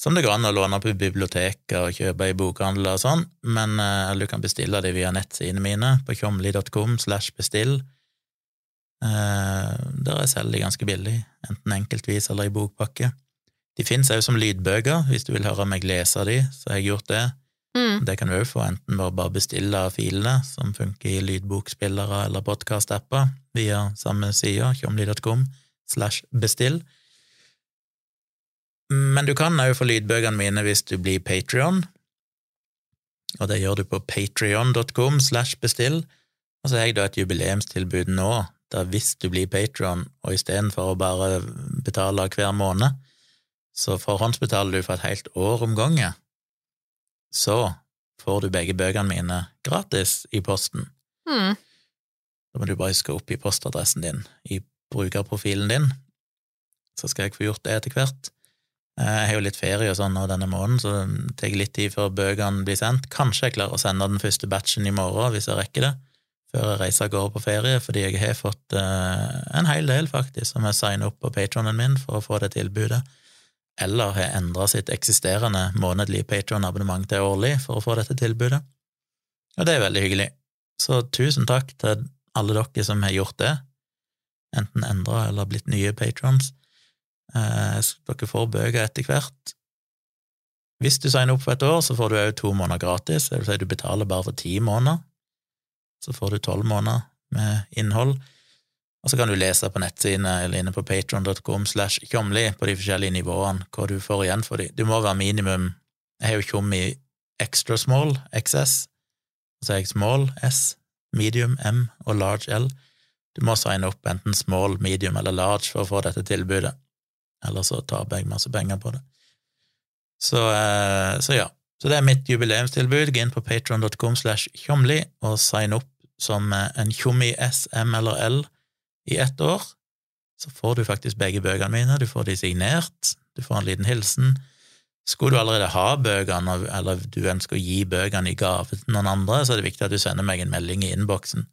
Som det går an å låne på biblioteket og kjøpe i bokhandler og sånn, men eh, eller du kan bestille det via nettsidene mine på tjomli.com slash bestill. Eh, der jeg selger de ganske billig, enten enkeltvis eller i bokpakke. De finnes òg som lydbøker, hvis du vil høre meg lese de, så har jeg gjort det. Mm, Det kan du òg få, enten ved å bare bestille filene, som funker i lydbokspillere eller podkast-apper, via samme side, tjomli.com slash bestill. Men du kan òg få lydbøkene mine hvis du blir Patrion, og det gjør du på patrion.com slash bestill. Og så har jeg da et jubileumstilbud nå, der hvis du blir patron, og istedenfor å bare betale hver måned, så forhåndsbetaler du for et helt år om gangen så får du begge bøkene mine gratis i posten. mm, Da må du bare huske opp i postadressen din i brukerprofilen din, så skal jeg få gjort det etter hvert. Eh, Jeg har jo litt ferie og sånn nå denne måneden, så det tar litt tid før bøkene blir sendt. Kanskje jeg klarer å sende den første batchen i morgen, hvis jeg rekker det, før jeg reiser av gårde på ferie, fordi jeg har fått eh, en hel del, faktisk, som jeg signer opp på patronen min for å få det tilbudet eller har endra sitt eksisterende månedlige patronabonnement til årlig for å få dette tilbudet. Og det er veldig hyggelig. Så tusen takk til alle dere som har gjort det, enten endra eller blitt nye patrons. Eh, dere får bøker etter hvert. Hvis du signer opp for et år, så får du òg to måneder gratis, det vil si du betaler bare for ti måneder. Så får du tolv måneder med innhold. Og så kan du lese på nettsidene eller inne på patron.com slash tjomli på de forskjellige nivåene hva du får igjen for dem. Du må være minimum Jeg har jo tjom i extra small, XS, og så er jeg small, S, medium, M og large L. Du må signe opp enten small, medium eller large for å få dette tilbudet, eller så taper jeg masse penger på det. Så, eh, så ja. Så det er mitt jubileumstilbud. Gå inn på patron.com slash tjomli og sign opp som eh, en tjommi S, M eller L i ett år, så får du faktisk begge bøkene mine. Du får de signert, du får en liten hilsen. Skulle du allerede ha bøkene, eller du ønsker å gi bøkene i gave til noen andre, så er det viktig at du sender meg en melding i innboksen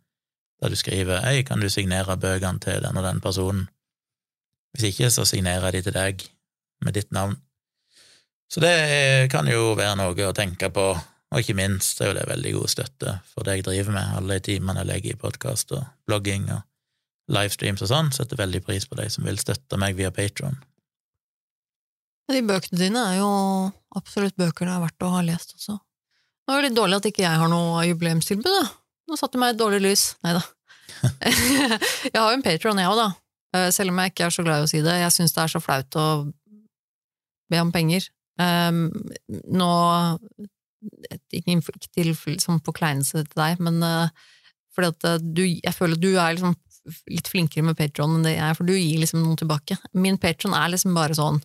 der du skriver 'Hei, kan du signere bøkene til den og den personen?' Hvis ikke, så signerer jeg de til deg med ditt navn. Så det kan jo være noe å tenke på, og ikke minst er jo det veldig god støtte for det jeg driver med, alle de timene jeg legger i podkast og blogging og livestreams og sånn, setter veldig pris på de som vil støtte meg via Patron. De bøkene dine er jo absolutt bøker det er verdt å ha lest også. Det var litt dårlig at ikke jeg har noe jubileumstilbud, da. Nå satte du meg i et dårlig lys. Nei da. jeg har jo en Patron, jeg òg, da. Eh, selv om jeg ikke er så glad i å si det. Jeg syns det er så flaut å be om penger. Um, nå Ikke, ikke til liksom, forkleinelse til deg, men uh, fordi at uh, du, jeg føler at du er liksom litt flinkere med Patron enn det jeg er, for du gir liksom noe tilbake. Min Patron er liksom bare sånn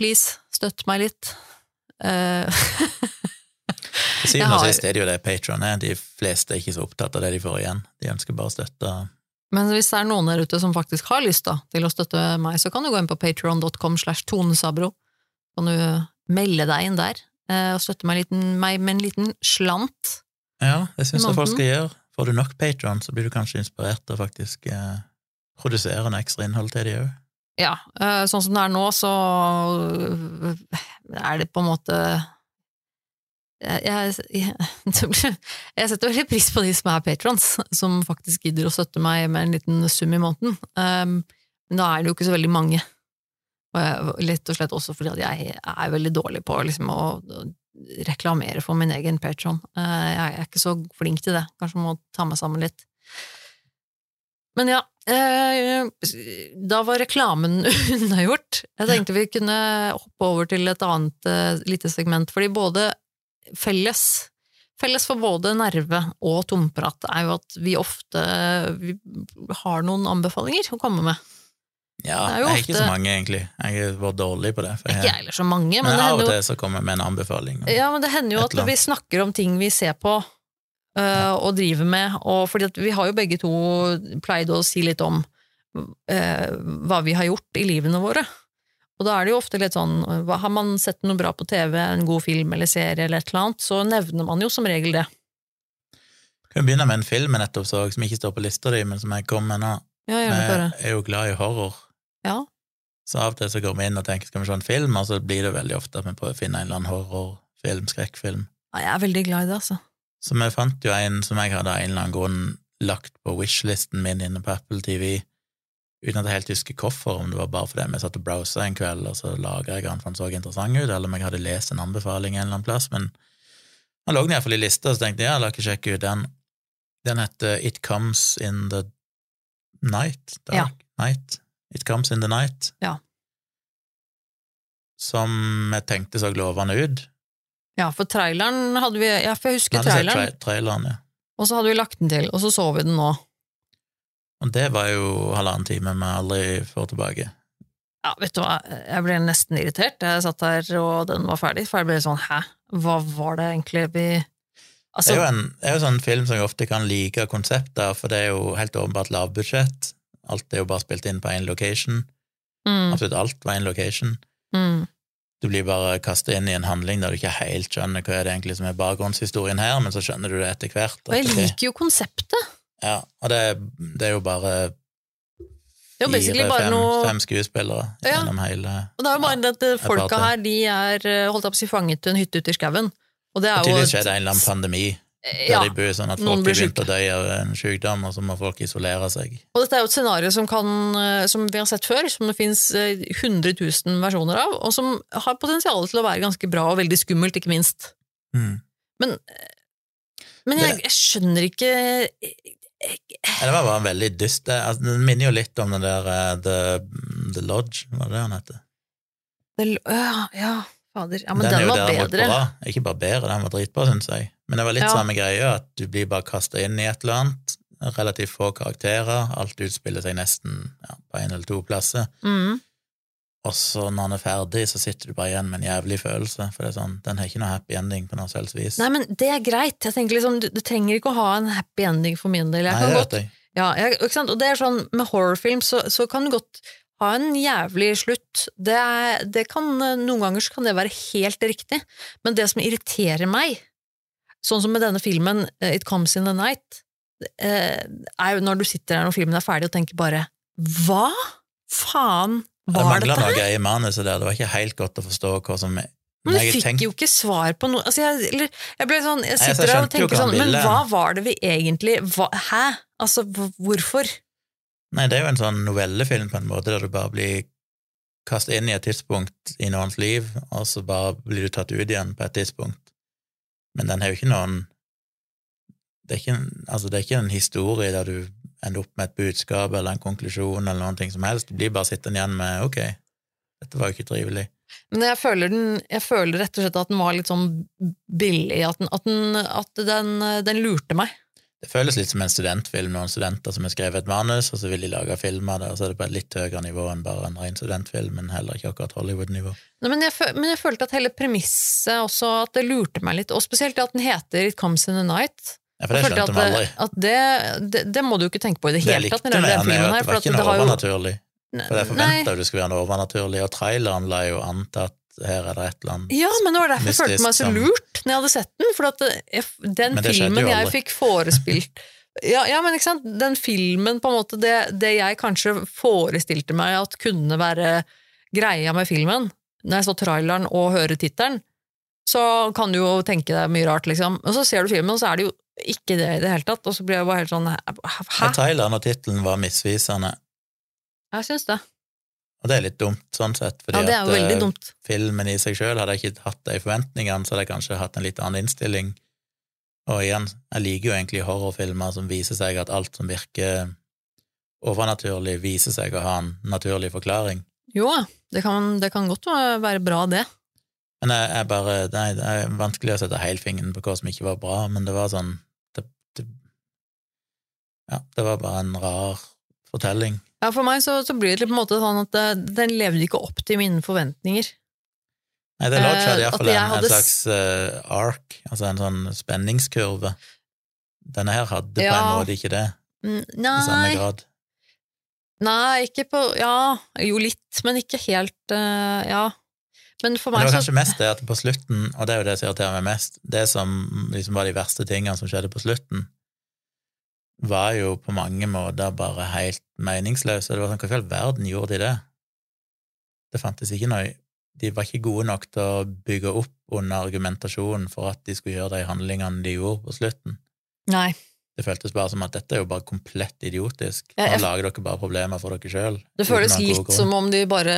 please, støtt meg litt. Uh, Til syvende og sist er det jo det Patron er. De fleste er ikke så opptatt av det de får igjen. De ønsker bare å støtte men hvis det er noen der ute som faktisk har lyst da, til å støtte meg, så kan du gå inn på patreon.com slash tonesabro. Kan du melde deg inn der eh, og støtte meg, liten, meg, med en liten slant. Ja, det syns jeg folk skal gjøre. Får du nok patron, så blir du kanskje inspirert til å faktisk eh, produsere en ekstra innhold til de òg. Ja, eh, sånn som det er nå, så er det på en måte jeg, jeg, jeg, setter veldig pris på de som er patrons, som faktisk gidder å støtte meg med en liten sum i måneden. Um, da er det jo ikke så veldig mange. Lett og slett også fordi jeg er veldig dårlig på liksom, å reklamere for min egen patron. Uh, jeg er ikke så flink til det. Kanskje må ta meg sammen litt. Men ja, uh, da var reklamen unnagjort. Jeg tenkte vi kunne hoppe over til et annet uh, lite segment, fordi både felles Felles for både nerve og tomprat er jo at vi ofte vi har noen anbefalinger å komme med. Ja, jeg er ikke så mange, egentlig. Jeg har vært dårlig på det. For jeg, ikke heller så mange, men, men av og til så kommer jeg med en anbefaling. Ja, men det hender jo at vi snakker om ting vi ser på øh, ja. og driver med, og fordi vi har jo begge to pleid å si litt om øh, hva vi har gjort i livene våre. Og da er det jo ofte litt sånn, har man sett noe bra på TV, en god film eller serie eller et eller annet, så nevner man jo som regel det. Kan begynne med en film jeg nettopp så, som ikke står på lista di, men som jeg kom med nå. Ja, jeg er jo glad i horror. Ja. Så av og til så går vi inn og tenker skal vi se en film, og så blir det veldig ofte at vi prøver å finne en eller annen horrorfilm, skrekkfilm. Ja, jeg er veldig glad i det, altså. Så vi fant jo en som jeg hadde av en eller annen grunn lagt på wishlisten min inne på Apple TV, uten at jeg helt husker hvorfor, om det var bare fordi vi satt og browsa en kveld, og så laga jeg den for den så interessant ut, eller om jeg hadde lest en anbefaling en eller annen plass, men han lå iallfall i lista, så tenkte jeg ja, la ikke sjekke ut den. Den heter It Comes In The Night. Dark ja. Night. It Comes In The Night. Ja. Som jeg tenkte så lovende ut. Ja, for traileren hadde vi Ja, for jeg husker traileren. Tra traileren ja. Og så hadde vi lagt den til, og så så vi den nå. Og det var jo halvannen time vi aldri får tilbake. Ja, vet du hva, jeg ble nesten irritert. Jeg satt der og den var ferdig, for jeg ble sånn hæ, hva var det egentlig vi altså... Det er jo en er jo sånn film som jeg ofte kan like konseptet for det er jo helt åpenbart lavbudsjett. Alt er jo bare spilt inn på én location. Mm. Absolutt alt var én location. Mm. Du blir bare kastet inn i en handling der du ikke helt skjønner hva er det egentlig som er bakgrunnshistorien her, men så skjønner du det etter hvert. Og jeg liker jo konseptet. Ja, og det, det er jo bare fire, fem, noe... fem, skuespillere ja. gjennom hele Og det er jo bare ja, at folka her, de er eh, holdt opp å si fanget til en hytte ute i skauen. Og det er jo tydeligvis skjedde en eller annen pandemi der ja, de bor sånn at folk begynner å dø av en sykdom, og så må folk isolere seg. Og dette er jo et scenario som, kan, eh, som vi har sett før, som det finnes 100 eh, 000 versjoner av, og som har potensial til å være ganske bra og veldig skummelt, ikke minst. Mm. Men, men jeg, jeg, skjønner ikke jeg, det var bare veldig dyst. Altså, det minner jo litt om den der uh, The, The, Lodge, var det det han heter? The, ja, ja, fader. Ja, men den, den var bedre. Bra. Ikke bare bedre, den var dritbra, syns jeg. Men det var litt ja. samme greia, at du blir bare kasta inn i et eller annet. Relativt få karakterer. Alt utspiller seg nesten ja, på én eller to plasser. Mm. Og så når han er ferdig, så sitter du bare igjen med en jævlig følelse. For det er sånn, den har ikke noe happy ending på noe selvs vis. Nei, men det er greit. Jeg tenker liksom, du, du trenger ikke å ha en happy ending for min del. Jeg Nei, det vet jeg. Ja, jeg? Og det er sånn, med horrorfilm så, så kan du godt ha en jævlig slutt. Det, er, det kan, noen ganger kan det være helt riktig, men det som irriterer meg, sånn som med denne filmen eh, It Comes In The Night, eh, er jo når du sitter der når filmen er ferdig og tenker bare hva faen var det mangla noe i manuset der, det var ikke helt godt å forstå hva som men du fikk tenkt... jo ikke svar på noe altså jeg, eller, jeg, ble sånn, jeg sitter der og tenker sånn Men hva var det vi egentlig hva, Hæ? Altså, hvorfor? Nei, det er jo en sånn novellefilm på en måte, der du bare blir kastet inn i et tidspunkt i noens liv, og så bare blir du tatt ut igjen på et tidspunkt. Men den har jo ikke noen det er ikke, en, altså det er ikke en historie der du ender opp med et budskap eller en konklusjon eller noen ting som helst. Du blir bare sittende igjen med ok, dette var jo ikke trivelig. Men jeg føler, den, jeg føler rett og slett at den var litt sånn billig, at den, at den, at den, lurte meg. Det føles litt som en studentfilm, noen studenter som har skrevet et manus, og så vil de lage film av det, og så er det på et litt høyere nivå enn bare en ren studentfilm, men heller ikke akkurat Hollywood-nivå. Men, men jeg følte at hele premisset også, at det lurte meg litt, og spesielt at den heter It Comes in the Night. Ja, for det skjønte vi aldri. det, at det, det, det må du ikke tenke på i det Det hele tatt. det likte at det var ikke noe overnaturlig. For jeg forventa jo det skulle være noe overnaturlig, og traileren la jo an til at her er det et eller annet Ja, men det var derfor jeg følte meg så lurt når jeg hadde sett den. For at det, den det filmen jeg fikk forespilt ja, ja, men ikke sant? Den filmen, på en måte, det, det jeg kanskje forestilte meg at kunne være greia med filmen, når jeg så traileren og hører tittelen, så kan du jo tenke deg mye rart, liksom. Og så ser du filmen, og så er det jo ikke det i det hele tatt. Og så blir jeg bare helt sånn Hæ? Traileren og tittelen var misvisende, Jeg syns det. Og det er litt dumt sånn sett, fordi Ja, det er at eh, filmen i seg sjøl hadde jeg ikke hatt de forventningene, så hadde jeg kanskje hatt en litt annen innstilling. Og igjen, jeg liker jo egentlig horrorfilmer som viser seg at alt som virker overnaturlig, viser seg å ha en naturlig forklaring. Jo, det kan, det kan godt være bra, det. Men jeg, jeg bare Nei, det er vanskelig å sette helfingeren på hva som ikke var bra, men det var sånn det, det, Ja, det var bare en rar fortelling. Ja, For meg så, så blir det på en måte sånn at den levde ikke opp til mine forventninger. Nei, det Eh, seg iallfall en, hadde en slags uh, ark, altså en sånn spenningskurve. Denne her hadde på en måte ikke det, Nei. i samme grad. nei, ikke på Ja, jo litt, men ikke helt uh, Ja. Men for Men meg det var så kanskje mest det at på slutten, og det er jo det som irriterer meg mest, det som liksom var de verste tingene som skjedde på slutten, var jo på mange måter bare helt meningsløse. Det var sånn, Hva i all verden gjorde de det? Det fantes ikke noe De var ikke gode nok til å bygge opp under argumentasjonen for at de skulle gjøre de handlingene de gjorde på slutten. Nei. Det føltes bare som at dette er jo bare komplett idiotisk. Ja, Nå jeg- lager dere bare problemer for dere sjøl. Det føles litt som om de bare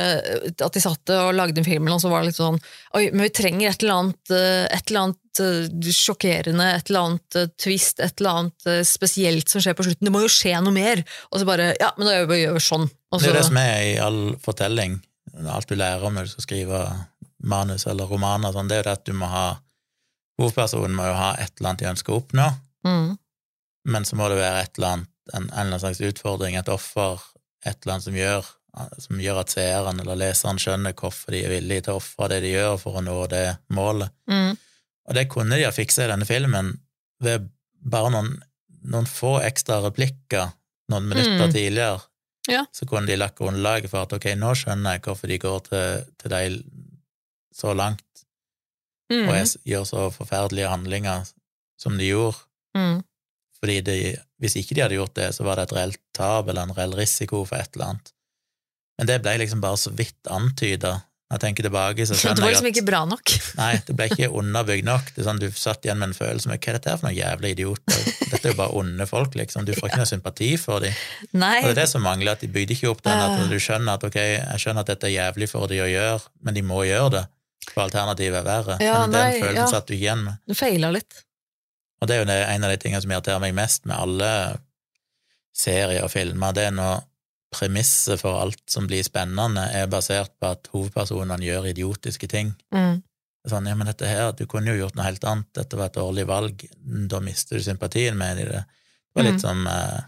At de satt og lagde en film, og så var det litt sånn Oi, men vi trenger et eller annet, eh, et eller annet eh, sjokkerende, et eller annet eh, twist, et eller annet eh, spesielt som skjer på slutten. Det må jo skje noe mer! Og så bare Ja, men da gjør vi sånn. Og Det er det som er i all fortelling, alt du lærer om når du skal skrive manus eller romaner, sånn, det er jo det at du må ha Hovedpersonen må jo ha et eller annet de ønsker å oppnå, mm, men så må det være et eller annet, en, en eller annen slags utfordring, et offer, et eller annet som gjør, som gjør at seeren eller leseren skjønner hvorfor de er villige til å ofre det de gjør for å nå det målet. mm, Og det kunne de ha fiksa i denne filmen ved bare noen, noen få ekstra replikker noen minutter Mm. tidligere. Ja. Så kunne de lagt grunnlaget for at ok, nå skjønner jeg hvorfor de går til, til deg så langt mm, og jeg gjør så forferdelige handlinger som de gjorde. mm. Fordi de, hvis ikke de hadde gjort det, så var det et reelt tap eller en reell risiko for et eller annet. Men det ble liksom bare så vidt antyda. Når jeg tenker tilbake, så Det var liksom ikke bra nok. Nei, det ble ikke underbygd nok. Det er sånn, Du satt igjen med en følelse med hva er dette her for noen jævla idioter? Dette er jo bare onde folk, liksom. Du får ikke noe sympati for dem. Nei. Og det er det som mangler, at de bygde ikke opp den at Ah. du skjønner at ok, jeg skjønner at dette er jævlig for dem å gjøre, men de må gjøre det, for alternativet er verre. Ja, men den nei, følelsen ja. satt du igjen med. Du feila litt. Og det er jo det, en av de tingene som irriterer meg mest med alle serier og filmer, det er når premisset for alt som blir spennende, er basert på at hovedpersonene gjør idiotiske ting. Mm. Sånn, ja, men dette her, du kunne jo gjort noe helt annet, dette var et dårlig valg, da mister du sympatien med det. Det var litt Mm. som eh,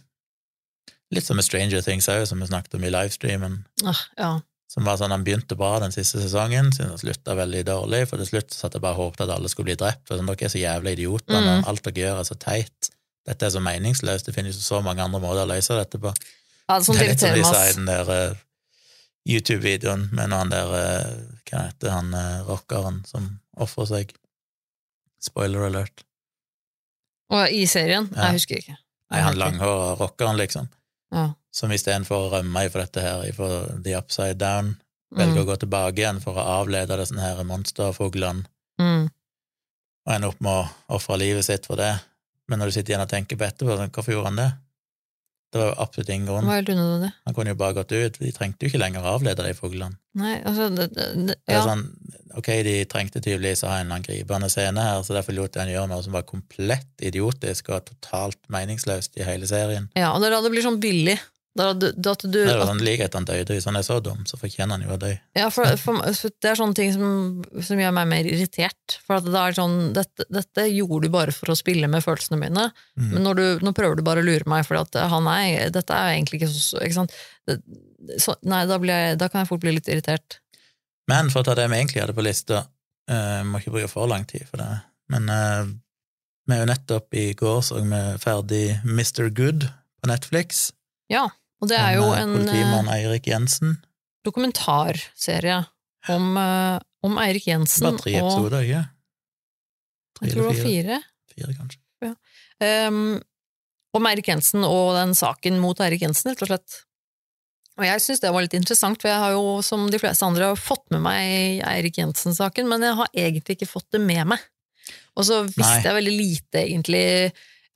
Litt som med Stranger Things òg, som vi snakket om i livestreamen. Ah, ja. Som var sånn, Han begynte bra den siste sesongen, siden han slutta veldig dårlig. For til slutt satt jeg bare og håpet at alle skulle bli drept. For sånn, Dere er så jævla idioter, Mm. og alt dere gjør, er så teit. Dette er så meningsløst. Det finnes jo så mange andre måter å løse dette på. ja det er litt som de sa i den der uh, YouTube-videoen med noen han der uh, Hva heter han uh, rockeren som ofrer seg? Spoiler alert. Og i serien? Ja. Jeg husker ikke. Nei, han langhåra rockeren, liksom. Ja. Som istedenfor å rømme ifra dette her, ifra The Upside Down, velger Mm. å gå tilbake igjen for å avlede disse her monsterfuglene, Mm. og ender opp med å ofre livet sitt for det. Men når du sitter igjen og tenker på etterpå, sånn, hvorfor gjorde han det? Det var jo absolutt ingen grunn. Han kunne jo bare gått ut. De trengte jo ikke lenger å avlede de fuglene. Nei, altså det, det, det, Det er sånn, ok, de trengte tydeligvis å ha en angripende scene her, så derfor lot han gjøre noe som var komplett idiotisk og totalt meningsløst i hele serien. Ja, og det da det blir sånn billig. Da, da, da du, Det er sånn like etter han døde, hvis han er så dum, så fortjener han jo dø. Ja, for, for, det er sånne ting som, som gjør meg mer irritert. For at det er sånn, dette, dette gjorde du bare for å spille med følelsene mine, Mm. men du, nå prøver du bare å lure meg, for at han er, dette er jo egentlig ikke så ikke sant? Det, så, Nei, da, blir jeg, da kan jeg fort bli litt irritert. Men for å ta det vi egentlig hadde på lista, uh, må ikke bruke for lang tid for det, men uh, vi er jo nettopp i går så vi ferdig Mr. Good på Netflix. Ja, og det er jo eh, en Politimann eh, Eirik Jensen. dokumentarserie om, eh, om Eirik Jensen Bare tre episoder, ikke? Tre Jeg tror det var fire. Fire, kanskje. Um, om Eirik Jensen og den saken mot Eirik Jensen, rett og slett. Og jeg syns det var litt interessant, for jeg har jo, som de fleste andre, fått med meg Eirik Jensen-saken, men jeg har egentlig ikke fått det med meg. Og så visste Nei. jeg veldig lite, egentlig,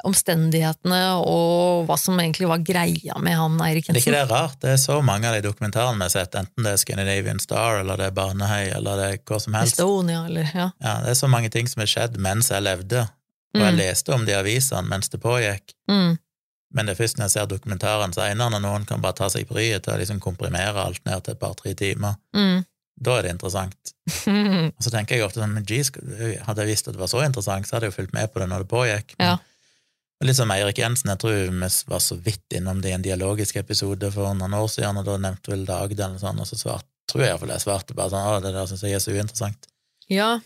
omstendighetene og hva som egentlig var greia med han Eirik Det er ikke Jensen. det rart? Det er så mange av de dokumentarene vi har sett, enten det er Scandinavian Star, eller det er Barnehøy, eller det er hva som helst. Estonia, eller ja. Ja, det er så mange ting som har skjedd mens jeg levde, og jeg Mm. leste om de avisene mens det pågikk. Mm. Men det er først når jeg ser dokumentaren senere, når noen kan bare ta seg bryet til å liksom komprimere alt ned til et par-tre timer, Mm. da er det interessant. Og så tenker jeg ofte sånn, men geez, hadde jeg visst at det var så interessant, så hadde jeg jo fulgt med på det når det pågikk. Men, Ja. Litt som Eirik Jensen, jeg tror vi var så vidt innom det i en dialogisk episode for noen år siden, og da nevnte vel Dagde eller sånn, og så svart, tror jeg iallfall jeg svarte bare sånn, å, det der syns jeg er så uinteressant. ja.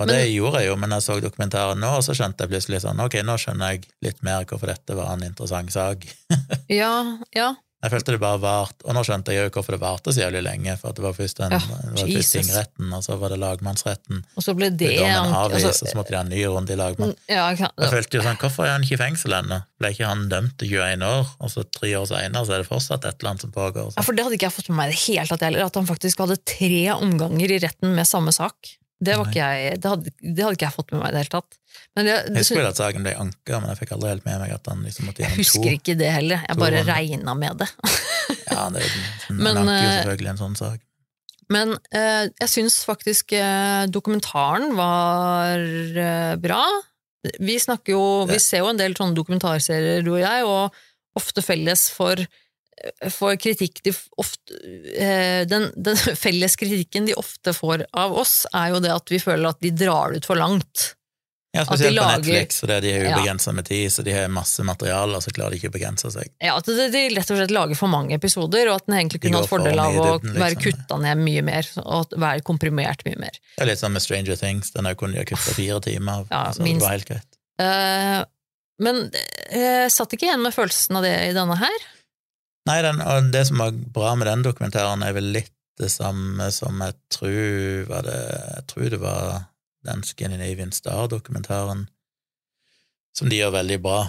Og Men- det gjorde jeg jo, men jeg så dokumentaren nå, og så skjønte jeg plutselig sånn, ok, nå skjønner jeg litt mer hvorfor dette var en interessant sak. Ja, ja. Jeg følte det bare vart, og nå skjønte jeg jo hvorfor det varte så jævlig lenge, for at det var først, en, Ja, det var først tingretten, og så var det lagmannsretten. Og så ble det dommen avvist, altså, og så måtte de ha en ny runde i lagmann. ja, ja, Jeg følte jo sånn, hvorfor er han ikke i fengsel ennå? Ble ikke han dømt til 21 år, og så tre år senere så er det fortsatt et eller annet som pågår? Ja, for det hadde ikke jeg fått med meg i det hele tatt heller, at han faktisk hadde tre omganger i retten med samme sak. Det, jeg, det, hadde, det hadde ikke jeg fått med meg i det hele tatt. Men det, Jeg husker at saken ble anka, men jeg fikk aldri helt med meg at han liksom måtte jeg husker ikke det heller, jeg bare regna med det. Ja, det er Men, anker jo eh, selvfølgelig en sånn sak. Men eh, jeg syns faktisk eh, dokumentaren var eh, bra. Vi jo, vi ser jo en del sånne dokumentarserier, du og jeg, og ofte felles for, for kritikk de ofte, eh, den, den felles kritikken de ofte får av oss, er jo det at vi føler at de drar det ut for langt. Ja, Spesielt lager, på Netflix, fordi de Ja. ubegrensa med tid, så de har masse materiale, og så klarer de ikke å begrense seg. Ja, At de, de rett og slett lager for mange episoder, og at den egentlig kunne de hatt fordel av å dybden, være liksom. kutta ned mye mer, og at være komprimert mye mer. Det er litt sånn med Stranger Things, den er jo kun de ha kutta fire timer av, Ja, så det var helt greit. Uh, men jeg satt ikke igjen med følelsen av det i denne her. Nei, den, og det som var bra med den dokumentaren, er vel litt det samme som jeg tror var det Jeg tror det var den Scandinavian Star-dokumentaren, som de gjør veldig bra.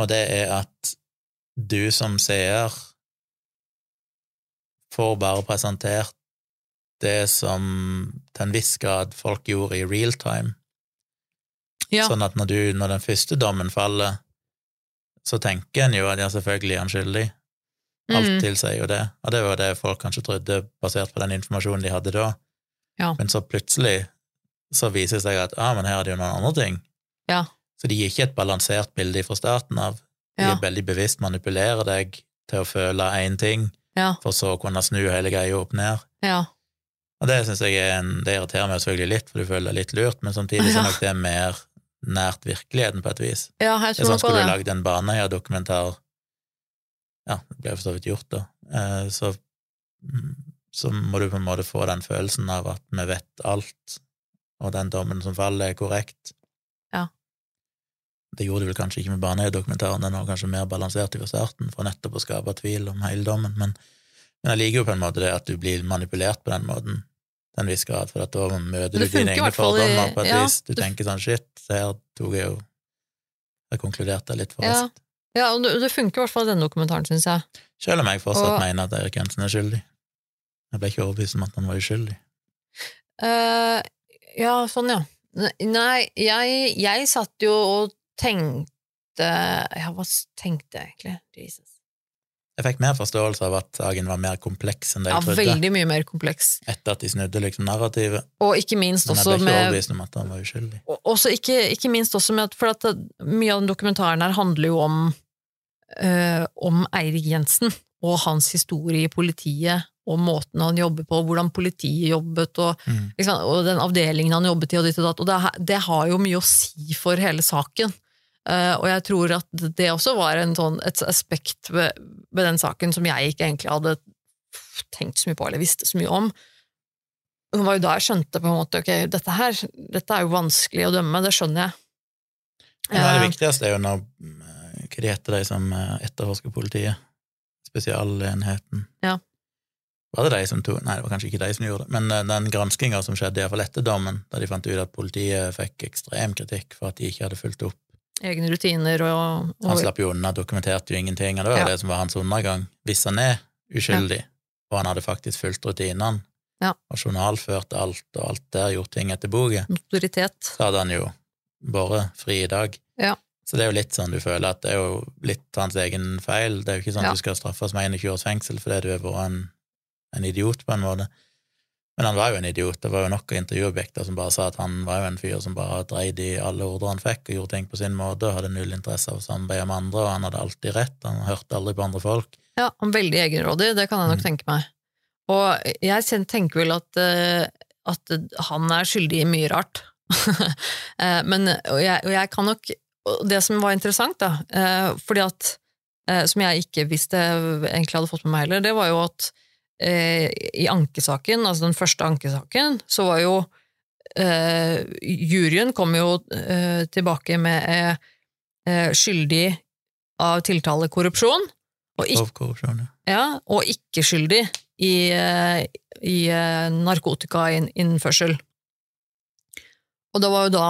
Og det er at du som seer får bare presentert det som til en viss grad folk gjorde i real time. Ja. Sånn at når, du, når den første dommen faller, så tenker en jo at ja, selvfølgelig er han skyldig. Alt Mm. tilsier jo det. Og det var det folk kanskje trodde, basert på den informasjonen de hadde da. Ja. Men så plutselig så viser det seg at ah, men her er det jo noen andre ting. Ja. Så de gir ikke et balansert bilde fra starten av. De Ja. er veldig bevisst manipulerer deg til å føle én ting, Ja. for så å kunne snu hele greia opp ned. Ja. Og det synes jeg en, det irriterer meg selvfølgelig litt, for du føler deg litt lurt, men samtidig så er nok det mer nært virkeligheten på et vis. ja, jeg Det er sånn, Skulle du lagd en Baneheia-dokumentar Ja, det ble for så vidt gjort, da. Eh, Så, mm, så må du på en måte få den følelsen av at vi vet alt, og den dommen som faller, er korrekt. Ja. Det gjorde de vel kanskje ikke med Baneheia-dokumentaren, den var kanskje mer balansert fra starten, for nettopp å skape tvil om hele dommen, men, men jeg liker jo på en måte det at du blir manipulert på den måten, til en viss grad, for da møter du dine egne fordommer på et ja, vis. Du det- tenker sånn shit, her tok jeg jo Jeg konkluderte litt for raskt. Ja, og det funker i hvert fall i denne dokumentaren, syns jeg. Selv om jeg fortsatt Og- mener at Erik Jensen er skyldig. Jeg ble ikke overbevist om at han var uskyldig. Uh, ja, sånn, ja. Nei, jeg, jeg satt jo og tenkte Ja, hva tenkte jeg egentlig? Jesus. Jeg fikk mer forståelse av at saken var mer kompleks enn det Ja, jeg trodde, veldig mye mer kompleks. etter at de snudde liksom narrativet. Og ikke minst også med... Men jeg ble ikke med overbevist om at han var uskyldig. Og også ikke, ikke minst også med at, for at mye av den dokumentaren her handler jo om, øh, om Eirik Jensen og hans historie i politiet, og måten han jobber på, hvordan politiet jobbet, og, Mm. liksom, og den avdelingen han jobbet i, og ditt og datt. Og det, det har jo mye å si for hele saken. Eh, og jeg tror at det også var en sånn, et aspekt ved, ved den saken som jeg ikke egentlig hadde tenkt så mye på, eller visste så mye om. Det var jo da jeg skjønte på en måte ok, dette her dette er jo vanskelig å dømme, det skjønner jeg. Ja, det Eh, viktigste er jo når eh, Hva de heter de som etterforsker politiet? Spesialenheten. Ja. Var det de som tok Nei, det var kanskje ikke de som gjorde det, men eh, den granskinga som skjedde, iallfall etter dommen, da de fant ut at politiet fikk ekstrem kritikk for at de ikke hadde fulgt opp egne rutiner og, Han slapp jo unna, dokumenterte jo ingenting, og det var Ja. det som var hans undergang. Hvis han er uskyldig, og han hadde faktisk fulgt rutinene, Ja. og journalført alt, og alt der, gjort ting etter boka, så hadde han jo vært fri i dag. Ja. Så det er jo litt sånn du føler at det er jo litt hans egen feil. Det er jo ikke sånn Ja. du skal straffes med 21 års fengsel fordi du har vært en, en idiot, på en måte. Men han var jo en idiot. Det var jo nok av intervjuobjekter som bare sa at han var jo en fyr som bare dreide i alle ordre han fikk, og gjorde ting på sin måte, og hadde null interesse av å samarbeide med andre, og han hadde alltid rett. Han hørte aldri på andre folk. Ja, han er veldig egenrådig, det kan jeg nok Mm. tenke meg. Og jeg tenker vel at, eh, at han er skyldig i mye rart. Eh, Men og jeg, og jeg kan nok Det som var interessant, da, eh, fordi at Som jeg ikke visste egentlig hadde fått med meg heller, det var jo at eh, i ankesaken, altså den første ankesaken, så var jo eh, Juryen kom jo eh, tilbake med eh, eh, skyldig av tiltale korrupsjon, og ikke korrupsjon, ja. ja, og ikke skyldig i, eh, i narkotikainnførsel. Og det var jo da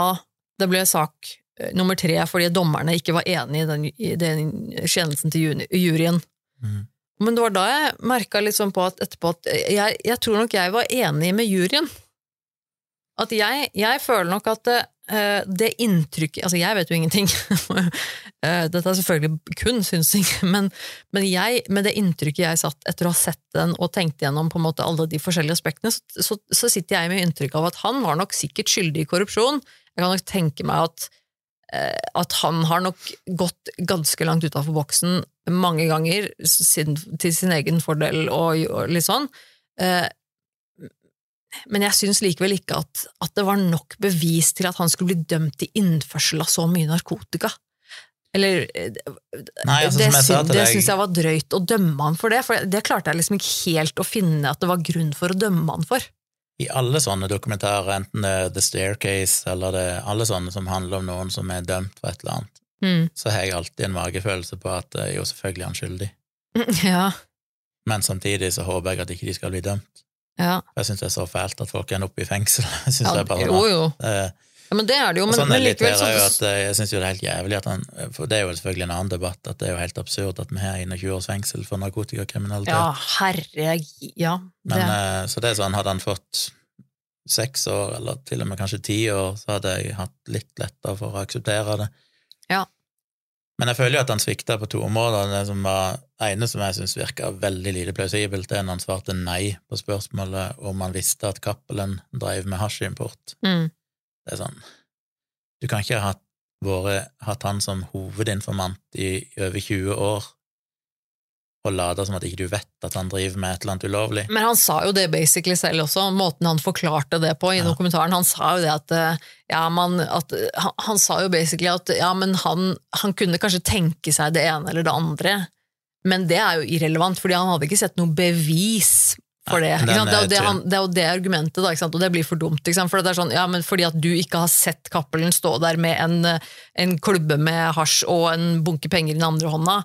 det ble sak nummer tre fordi dommerne ikke var enig i den, i den kjennelsen til juryen. Mhm. Men det var da jeg merka litt sånn på at etterpå at jeg, jeg tror nok jeg var enig med juryen. At jeg, jeg føler nok at det, eh, det inntrykket Altså, jeg vet jo ingenting. Eh, Dette er selvfølgelig kun synsing, men, men jeg, med det inntrykket jeg satt etter å ha sett den og tenkt gjennom på en måte alle de forskjellige aspektene, så, så, så sitter jeg med inntrykk av at han var nok sikkert skyldig i korrupsjon. Jeg kan nok tenke meg at, eh, at han har nok gått ganske langt utafor boksen mange ganger sin, til sin egen fordel og, og litt sånn. Eh, men jeg syns likevel ikke at, at det var nok bevis til at han skulle bli dømt til innførsel av så mye narkotika. Eller eh, Nei, altså, Det, som jeg syns jeg var drøyt å dømme han for det, for det klarte jeg liksom ikke helt å finne at det var grunn for å dømme han for. I alle sånne dokumentarer, enten det er The Staircase eller det alle sånne som handler om noen som er dømt for et eller annet, Mm. så har jeg alltid en magefølelse på at eh, jo, selvfølgelig er han skyldig, Ja, men samtidig så håper jeg at ikke de skal bli dømt. ja. Jeg syns det er så fælt at folk ender opp i fengsel. Jeg synes ja det er bare jo, jo. Eh, Ja, men det er det jo. Men, sånn men likevel jo at eh, jeg syns jo det er helt jævlig at han For det er jo selvfølgelig en annen debatt, at det er jo helt absurd at vi har 21 års fengsel for narkotikakriminalitet. Ja, herre Ja. Men, Det. eh, så det er sånn, hadde han fått seks år, eller til og med kanskje ti år, så hadde jeg hatt litt lettere for å akseptere det. Ja. Men jeg føler jo at han svikta på to områder. Det som var ene som jeg syns virka veldig lite plausibelt, er når han svarte nei på spørsmålet om han visste at Cappelen drev med hasjimport. Mm. Det er sånn Du kan ikke ha hatt, vært, hatt han som hovedinformant i over 20 år og late som at ikke du vet at han driver med et eller annet ulovlig. Men han sa jo det basically selv også, måten han forklarte det på i Ja. dokumentaren. Han sa jo det at, eh, ja, man, at han, han sa jo basically at ja, men han, han kunne kanskje tenke seg det ene eller det andre, men det er jo irrelevant, fordi han hadde ikke sett noe bevis for det. Sant? Det, er det, han, det er jo det argumentet, da, og det blir for dumt. For det er sånn, ja, men fordi at du ikke har sett Cappelen stå der med en, eh, en klubbe med hasj og en bunke penger i den andre hånda,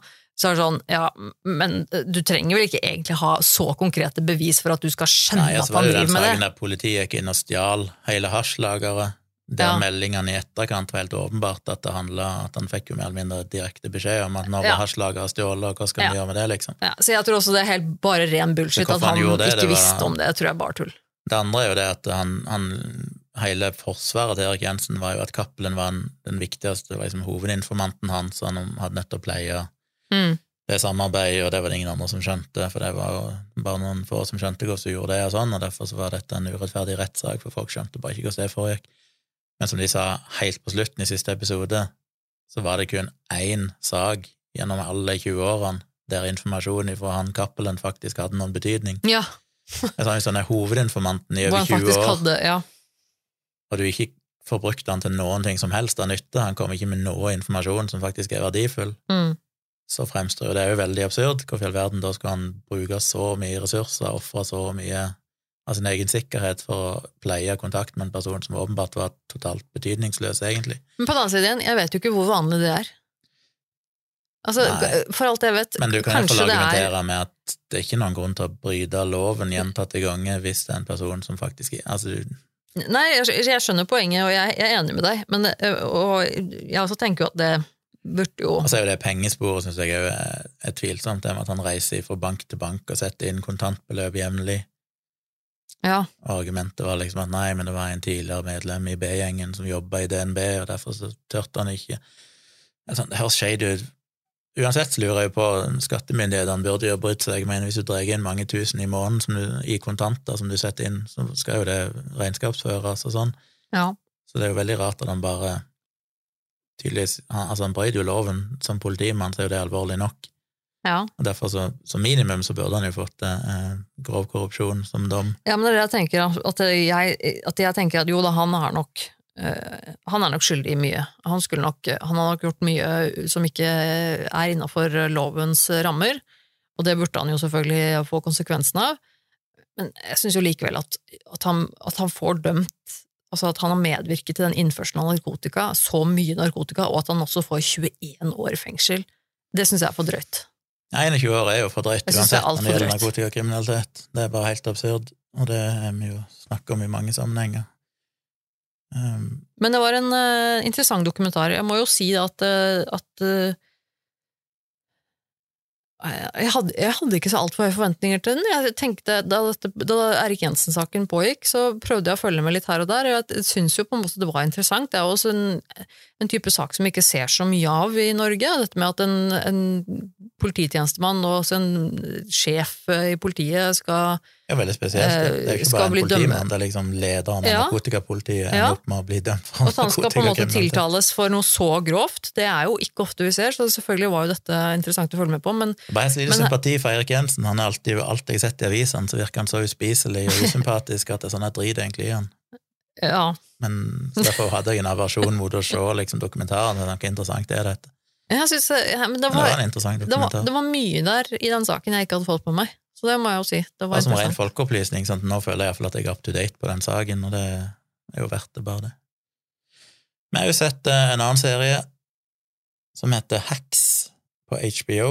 så er det sånn, ja, men du trenger vel ikke egentlig ha så konkrete bevis for at du skal skjønne Nei, at altså var han det jo den driver med saken det. der politiet gikk inn og stjal hele hasjlageret, der Ja. meldingene i etterkant var helt åpenbart at det handla at han fikk jo mer eller mindre direkte beskjed om at nå Ja. var hasjlageret stjålet, og hva skal vi Ja. gjøre med det, liksom. Ja, så jeg tror også det er helt bare ren bullshit at han han det, ikke det var- visste om det. Jeg tror jeg bare tull. Det andre er jo det at han, han Hele forsvaret til Erik Jensen var jo at Cappelen var en, den viktigste, det var liksom hovedinformanten hans, og han hadde nettopp pleia Mm. det samarbeidet, og det var det ingen andre som skjønte, for det var bare noen få som skjønte hvordan du gjorde det, og sånn, og derfor så var dette en urettferdig rettssak, for folk skjønte bare ikke hvordan det foregikk. Men som de sa helt på slutten i siste episode, så var det kun én sak gjennom alle 20 årene der informasjonen fra han Cappelen faktisk hadde noen betydning. Ja, Jeg sa sånn, Hvis han er hovedinformanten i over han 20 faktisk år, hadde Ja. og du ikke får brukt han til noen ting som helst av nytte, han kommer ikke med noe informasjon som faktisk er verdifull, Mm. Så fremstår jo det jo veldig absurd. Hvorfor i all verden da skal han bruke så mye ressurser, ofre så mye av sin egen sikkerhet for å pleie kontakt med en person som åpenbart var totalt betydningsløs, egentlig? Men på den annen side igjen, jeg vet jo ikke hvor vanlig det er. Altså, Nei. For alt jeg vet, Men du kan jo iallfall det er argumentere med at det er ikke noen grunn til å bryte loven gjentatte ganger hvis det er en person som faktisk Altså, du- Nei, jeg, skjønner poenget, og jeg er enig med deg, men og jeg også tenker jo at det burde jo Og så er jo det pengesporet, syns jeg er, er tvilsomt, det med at han reiser fra bank til bank og setter inn kontantbeløp jevnlig. Ja, argumentet var liksom at nei, men det var en tidligere medlem i B-gjengen som jobba i DNB, og derfor så turte han ikke. Sånn, det høres shady ut. Uansett så lurer jeg på, skattemyndighetene burde jo brydd seg, men hvis du drar inn mange tusen i måneden som du, i kontanter som du setter inn, så skal jo det regnskapsføres og sånn. ja. Så det er jo veldig rart at han bare tydeligvis han, Altså, han brøt jo loven som politimann, så er jo det alvorlig nok. ja. Og derfor, så, som minimum, så burde han jo fått eh, grov korrupsjon som dom. Ja, men det er det jeg tenker, at jeg, at jeg tenker at jo da, han har nok Uh, han er nok skyldig i mye. Han, skulle nok, han har nok gjort mye som ikke er innafor lovens rammer, og det burde han jo selvfølgelig få konsekvensen av. Men jeg syns jo likevel at, at, han, at han får dømt Altså at han har medvirket til den innførselen av narkotika, så mye narkotika, og at han også får 21 år fengsel. Det syns jeg er for drøyt. 21 år er jo for drøyt er uansett når det gjelder narkotikakriminalitet. Det er bare helt absurd, og det har vi jo snakket om i mange sammenhenger. Um, Men det var en uh, interessant dokumentar. Jeg må jo si at, uh, at eh, jeg hadde, jeg hadde ikke så altfor høye forventninger til den. Jeg tenkte, Da, da Erik Jensen-saken pågikk, så prøvde jeg å følge med litt her og der. Jeg syns jo på en måte det var interessant. Det er jo også en, en type sak som vi ikke ser så mye av i Norge. Dette med at en, en polititjenestemann og også en sjef i politiet skal det er veldig spesielt. Det er jo ikke bare en politimann, det er liksom lederen av Ja. narkotikapolitiet ender Ja. opp med å bli dømt for At han skal på en måte tiltales for noe så grovt, det er jo ikke ofte vi ser, så selvfølgelig var jo dette interessant å følge med på, men Bare en liten sympati for Eirik Jensen. Han er alltid, alt jeg har sett i avisene, så virker han så uspiselig og usympatisk at det er sånn jeg driter egentlig i han. ja. Men derfor hadde jeg en aversjon mot å se liksom, dokumentaren. men Noe interessant er dette. Jeg synes, ja, men det, Men det var var, det, var, det var mye der i den saken jeg ikke hadde fått med meg, så det må jeg jo si. Det var som ren folkeopplysning, sant? nå føler jeg iallfall at jeg er up to date på den saken, og det er jo verdt det, bare det. Vi har jo sett eh, en annen serie som heter Hacks på HBO.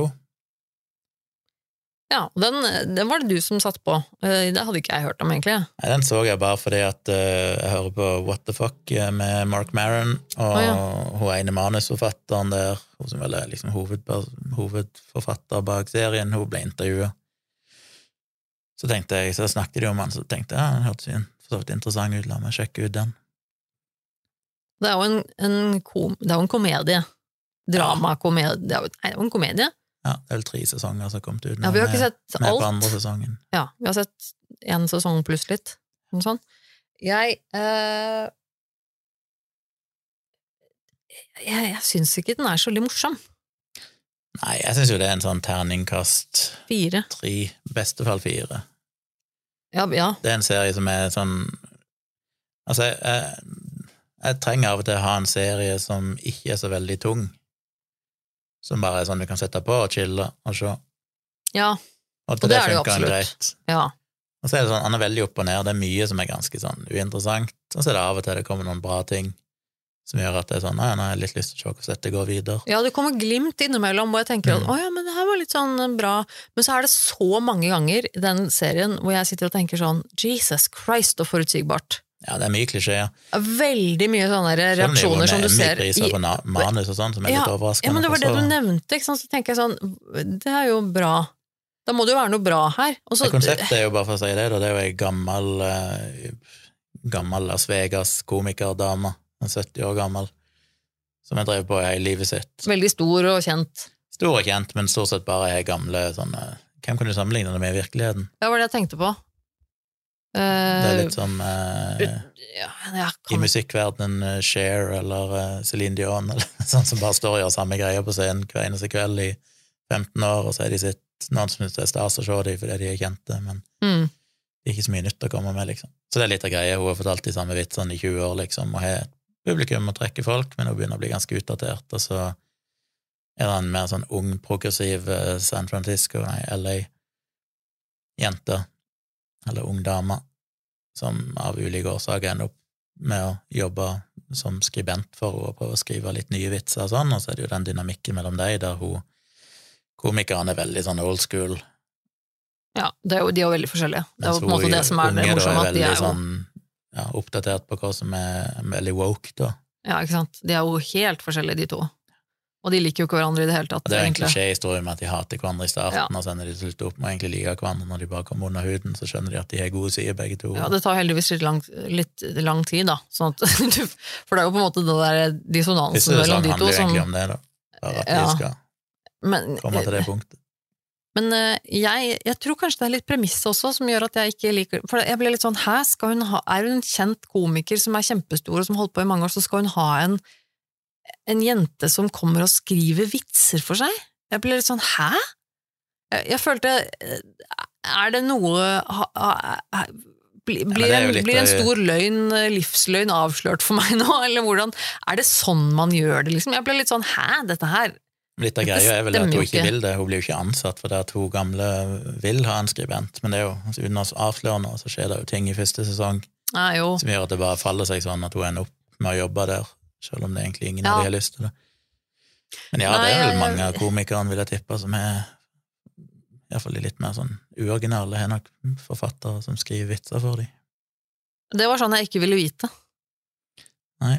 Ja, den, den var det du som satt på. Eh, Det hadde ikke jeg hørt om, egentlig. Nei, Den så jeg bare fordi at eh, jeg hører på What the Fuck med Mark Maron, og Å, ja. hun ene manusforfatteren der, hun som vel er liksom hovedforfatter bak serien, hun ble intervjua. Så tenkte jeg, så snakket de om han, så tenkte jeg ja, den hørtes for så vidt interessant ut, la meg sjekke ut den. Det er jo en, en, kom, det er jo en komedie. Dramakomedie. Det er jo nei, det er jo en komedie. Ja, det er vel tre sesonger som har kommet ut nå. Ja, vi har ikke med- sett med på alt. andre sesongen. Ja, vi har sett én sesong pluss litt. Noe sånt. Jeg eh, Jeg, jeg syns ikke den er så veldig morsom. Nei, jeg syns jo det er en sånn terningkast Fire. tre, i beste fall fire. Ja, ja. Det er en serie som er sånn Altså, jeg, jeg, jeg trenger av og til å ha en serie som ikke er så veldig tung. Som bare er sånn du kan sette på og chille og se. ja. Og, Og det er det jo absolutt. greit. ja. Og så er det sånn, han er veldig opp og ned, det er mye som er ganske sånn uinteressant, og så er det av og til det kommer noen bra ting som gjør at det er sånn, nei, nå har jeg litt lyst til å se hvordan dette går videre. Ja, det kommer glimt innimellom, og jeg tenker at Mm. å ja, men det her var litt sånn bra. Men så er det så mange ganger i den serien hvor jeg sitter og tenker sånn Jesus Christ, så forutsigbart. Ja, det er mye klisjeer. Veldig mye sånne jo reaksjoner som du ser Emmy-priser i på manus og sånn, som er Ja, litt overraskende. Ja, men det var det du nevnte, ikke sant? Så tenker jeg sånn Det er jo bra. Da må det jo være noe bra her. Også, Det konseptet er jo, bare for å si det, da, det er jo ei gammel, eh, gammel Las Vegas-komikerdame, en 70 år gammel, som har drevet på i livet sitt. veldig stor og kjent. stor og kjent, men stort sett bare er gamle sånne Hvem kan du sammenligne det med i virkeligheten? Det var det jeg tenkte på. Det er Eh, litt som uh, ja, jeg i musikkverdenen eh, Cher eller uh, Celine Dion, eller sånn som bare står og gjør samme greia på scenen hver eneste kveld i 15 år, og så er de sitt noen som syns det er stas å se dem fordi de er kjente, men mm, det er ikke så mye nytt å komme med, liksom. Så det er litt av greia. Hun har fortalt de samme vitsene i 20 år, liksom, og har et publikum og trekker folk, men hun begynner å bli ganske utdatert, og så er det en mer sånn ung, progressiv eh, San Francisco, nei, LA-jente, eller ung dame, som av ulike årsaker ender opp med å jobbe som skribent for henne og prøve å skrive litt nye vitser og sånn, og så er det jo den dynamikken mellom dem der hun Komikeren er veldig sånn old school, ja, det er jo, de er jo veldig forskjellige. Det er jo på en måte det som er det morsomme, at de er jo sånn ja, oppdatert på hva som er veldig woke, da. Ja, ikke sant. De er jo helt forskjellige, de to. Og de liker jo ikke hverandre i det hele tatt, Og det er en egentlig. klisjéhistorie med at de hater hverandre i starten, Ja. og så ender de til opp med å egentlig like hverandre når de bare kommer under huden, så skjønner de at de har gode sider, begge to. Ja, det tar heldigvis litt lang, litt lang tid, da. Sånn at, for det er jo på en måte det der dissonansen mellom de to handler jo egentlig om det, da. Bare at Ja. de skal Men, komme til det punktet. Men eh, jeg, jeg tror kanskje det er litt premiss også som gjør at jeg ikke liker For jeg ble litt sånn Hæ, skal hun ha Er hun en kjent komiker som er kjempestor og som har holdt på i mange år, så skal hun ha en, en jente som kommer og skriver vitser for seg? Jeg ble litt sånn Hæ? Jeg, jeg følte eh, Er det noe ha, ha, blir, blir, en, blir en stor løgn, eh, livsløgn, avslørt for meg nå, eller hvordan Er det sånn man gjør det, liksom? Jeg ble litt sånn Hæ, dette her Litt av greia er vel at hun ikke vil det, hun blir jo ikke ansatt for det at hun gamle vil ha en skribent, men det er jo, altså, uten oss avslørende så skjer det jo ting i første sesong ah, jo. som gjør at det bare faller seg sånn at hun ender opp med å jobbe der, selv om det egentlig ingen Ja. av de har lyst til det. Men ja, det er vel mange av komikerne, vil jeg tippe, som er iallfall de litt mer sånn uoriginale, har nok forfattere som skriver vitser for dem. Det var sånn jeg ikke ville vite. Nei.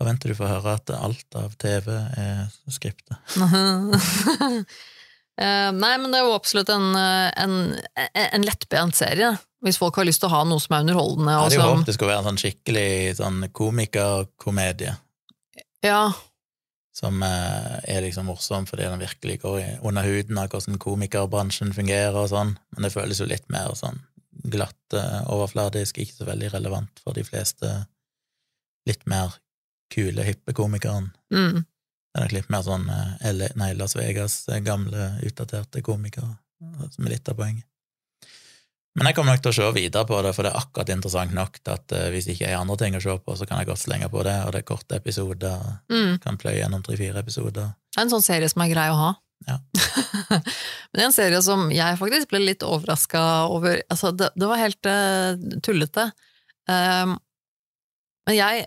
Da venter du for å høre at alt av TV er skriptet. Eh, Nei, men det er jo absolutt en, eh, en, en lettbent serie. Hvis folk har lyst til å ha noe som er underholdende. Jeg hadde jo håpet det skulle være en sånn skikkelig sånn komikerkomedie. ja, som eh, er liksom morsom fordi den virkelig går under huden av hvordan komikerbransjen fungerer og sånn, men det føles jo litt mer sånn glatt, overfladisk, ikke så veldig relevant for de fleste litt mer kule, hippe komikeren. mm, Det er litt mer sånn eh, LA, nei, Las Vegas, eh, gamle, utdaterte komikere, eh, som er litt av poenget. Men jeg kommer nok til å se videre på det, for det er akkurat interessant nok til at uh, hvis ikke er andre ting å se på, så kan jeg godt slenge på det, og det er korte episoder, mm. kan pløye gjennom tre-fire episoder. Det er en sånn serie som er grei å ha. Ja. Men det er en serie som jeg faktisk ble litt overraska over. Altså, det, det var helt uh, tullete. Um, men jeg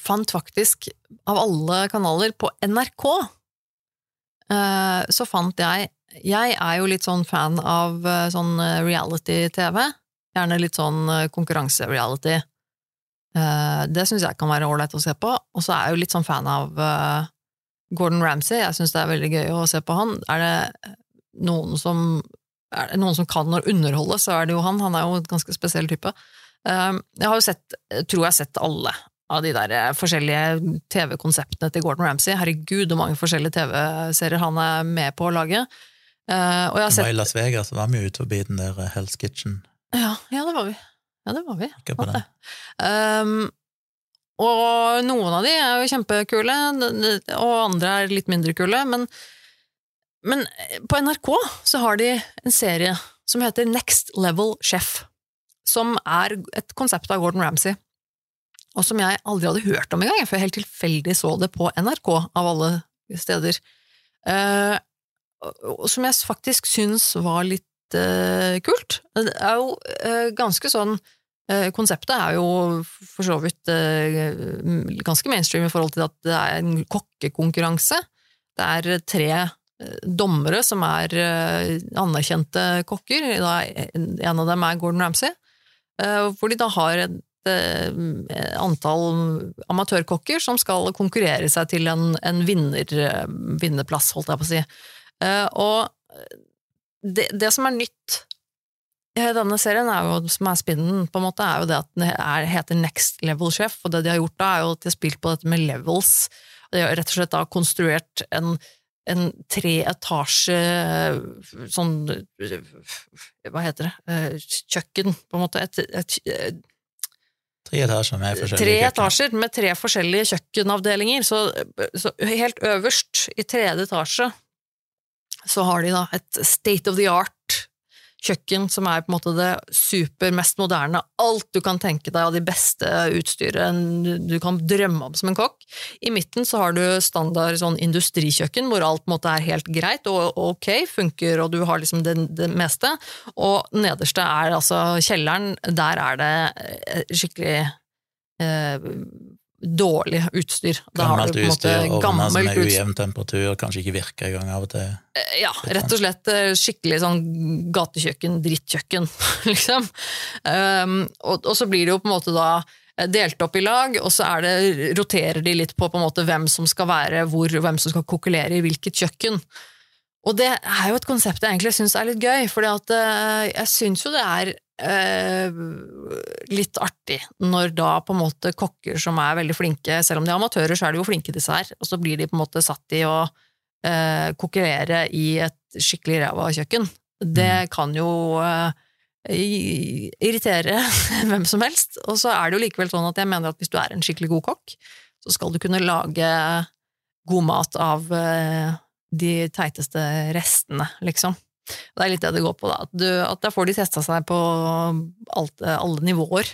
fant faktisk, av alle kanaler på NRK, eh, så fant jeg Jeg er jo litt sånn fan av eh, sånn eh, reality-TV. Gjerne litt sånn konkurranse-reality. Det syns jeg kan være ålreit å se på. Og så er jeg jo litt sånn fan av Gordon Ramsay. Jeg syns det er veldig gøy å se på han. Er det noen som, er det noen som kan å underholde, så er det jo han. Han er jo en ganske spesiell type. Jeg har jo sett, tror jeg har sett alle av de der eh, forskjellige TV-konseptene til Gordon Ramsay. Herregud, hvor mange forskjellige TV-serier han er med på å lage. Uh, og jeg har sett i Las Vegas, var vi ute forbi den der eh, Hell's Kitchen. Ja, ja det var vi. Ja, det var vi. Det. det. Um, og noen av de er jo kjempekule, og andre er litt mindre kule, men, men på NRK så har de en serie som heter Next Level Chef, som er et konsept av Gordon Ramsay, og som jeg aldri hadde hørt om engang, for jeg helt tilfeldig så det på NRK, av alle steder. Eh, som jeg faktisk syns var litt eh, kult. Det er jo eh, ganske sånn eh, Konseptet er jo for så vidt ganske mainstream i forhold til at det er en kokkekonkurranse. Det er tre dommere som er anerkjente kokker. En av dem er Gordon Ramsay. hvor de da har eh, antall amatørkokker som skal konkurrere seg til en, en vinner, eh, vinnerplass, holdt jeg på å si. Eh, og det, det som er nytt i denne serien, er jo, som er spinnen, på en måte, er jo det at den er, heter Next Level Chef, og det de har gjort da, er jo at de har spilt på dette med levels. De har rett og slett da konstruert en, en treetasje sånn Hva heter det? Eh, Kjøkken, på en måte. Et, et, Tre etasjer med forskjellige tre kjøkken. etasjer med tre forskjellige kjøkkenavdelinger. Så, så helt øverst, i tredje etasje, så har de da et state of the art kjøkken, som er på en måte det super, mest moderne, alt du kan tenke deg av de beste utstyret du kan drømme om som en kokk. I midten så har du standard sånn industrikjøkken, hvor alt på en måte er helt greit og ok, funker, og du har liksom det, det meste. Og nederste er altså kjelleren, der er det eh, skikkelig eh, dårlig utstyr. Da har Gammelt du på en måte utstyr, gammelt er utstyr. ujevn temperatur, kanskje ikke virker engang av og til. Eh, Ja, rett og slett eh, skikkelig sånn gatekjøkken, drittkjøkken, liksom. Um, og, og så blir det jo på en måte da eh, delt opp i lag, og så det, roterer de litt på, på måte hvem som skal være hvor, og hvem som skal kokkelere i hvilket kjøkken. Og det er jo et konsept jeg egentlig syns er litt gøy, for jeg syns jo det er eh, litt artig når da på en måte kokker som er veldig flinke, selv om de er amatører, så er de jo flinke disse her, og så blir de på en måte satt i å eh, konkurrere i et skikkelig ræva kjøkken. Det kan jo eh, irritere hvem som helst, og så er det jo likevel sånn at jeg mener at hvis du er en skikkelig god kokk, så skal du kunne lage god mat av eh, de teiteste restene, liksom. Det er litt det det går på, da. At, du, at da får de testa seg på alt, alle nivåer.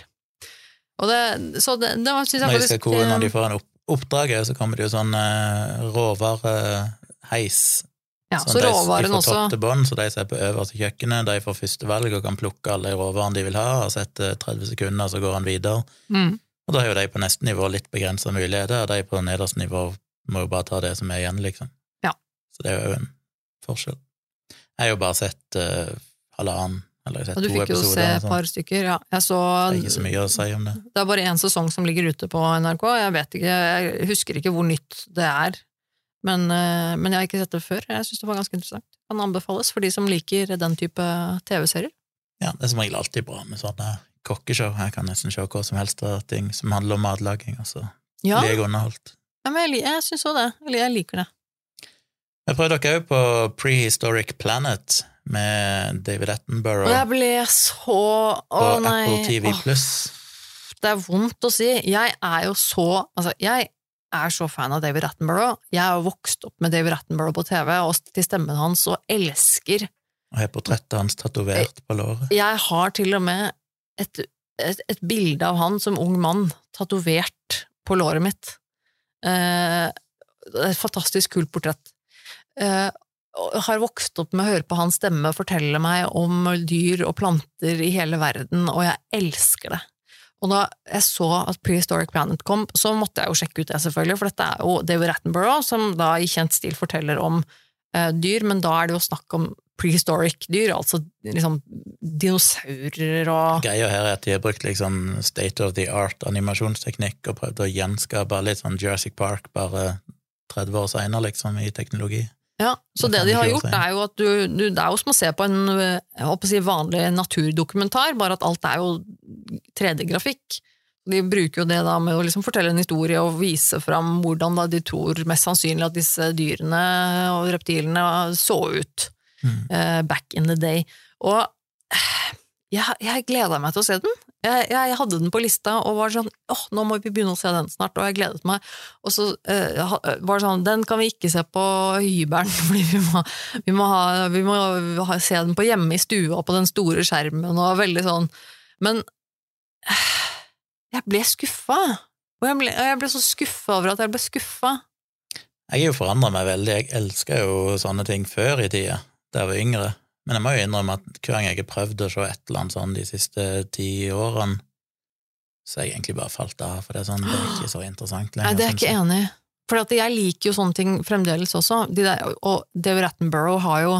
Og det, så det, det syns jeg Når, faktisk koke, når de får en opp, oppdrag, så kommer det jo sånn eh, råvareheis. ja, Sånn Så de, råvaren de får topp til bånn, så de som er på øverste kjøkkenet, de får første valg og kan plukke alle råvarene de vil ha, og så etter 30 sekunder så går han videre. mm, Og da har jo de på neste nivå litt begrensa muligheter, og de på nederste nivå må jo bare ta det som er igjen, liksom. Ja. Så det er jo en forskjell. Jeg har jo bare sett uh, halvannen, eller jeg har Og du fikk jo se et par stykker, ja. Jeg så Det er ikke så mye å si om det. Det er bare én sesong som ligger ute på NRK. Jeg vet ikke, jeg husker ikke hvor nytt det er. Men, uh, men jeg har ikke sett det før. Jeg syns det var ganske interessant. Kan anbefales for de som liker den type TV-serier. Ja, det er som regel alltid bra med sånne kokkeshow. Jeg kan nesten se hva som helst av ting som handler om matlaging, og så Ja, blir jeg underholdt. ja men jeg, jeg syns òg det. Eller jeg liker det. Jeg prøvde dere òg på Prehistoric Planet med David Attenborough Og jeg ble så Å på nei. Apple TV pluss. det er vondt å si. Jeg er jo så Altså, jeg er så fan av David Attenborough. Jeg har vokst opp med David Attenborough på TV og til stemmen hans og elsker Og har portrettet hans tatovert på låret. Jeg har til og med et, et, et bilde av han som ung mann tatovert på låret mitt. Eh, et fantastisk kult portrett. Eh, har vokst opp med å høre på hans stemme fortelle meg om dyr og planter i hele verden, og jeg elsker det. Og da jeg så at Prehistoric Planet kom, så måtte jeg jo sjekke ut det, selvfølgelig, for dette er jo David Attenborough, som da i kjent stil forteller om eh, dyr, men da er det jo snakk om prehistoric dyr, altså liksom dinosaurer og Greia her er at de har brukt liksom state of the art animasjonsteknikk og prøvd å gjenskape litt sånn Jurassic Park bare 30 år seinere, liksom, i teknologi. Ja, så Det det de har gjort, er jo at du, du Det er jo som å se på en å si, vanlig naturdokumentar, bare at alt er jo 3D-grafikk. De bruker jo det da med å liksom fortelle en historie og vise fram hvordan da de tror mest sannsynlig at disse dyrene og reptilene så ut Mm. uh, back in the day. Og eh, jeg, jeg gleda meg til å se den. Jeg, jeg hadde den på lista og var sånn åh, nå må vi begynne å se den snart, og jeg gledet meg. Og så uh, var det sånn, den kan vi ikke se på hybelen, fordi vi må, vi vi må se den på hjemme i stua på den store skjermen, og veldig sånn Men jeg ble skuffa. Og jeg ble, jeg ble så skuffa over at jeg ble skuffa. Jeg er jo forandra meg veldig. Jeg elska jo sånne ting før i tida, da jeg var yngre. Men jeg må jo innrømme at hver gang jeg har prøvd å se et eller annet sånn de siste ti årene, så har jeg egentlig bare falt av, for det er sånn, det er ikke så interessant lenger. Nei, det er jeg ikke enig i. For jeg liker jo sånne ting fremdeles også. De der, og David Attenborough har jo,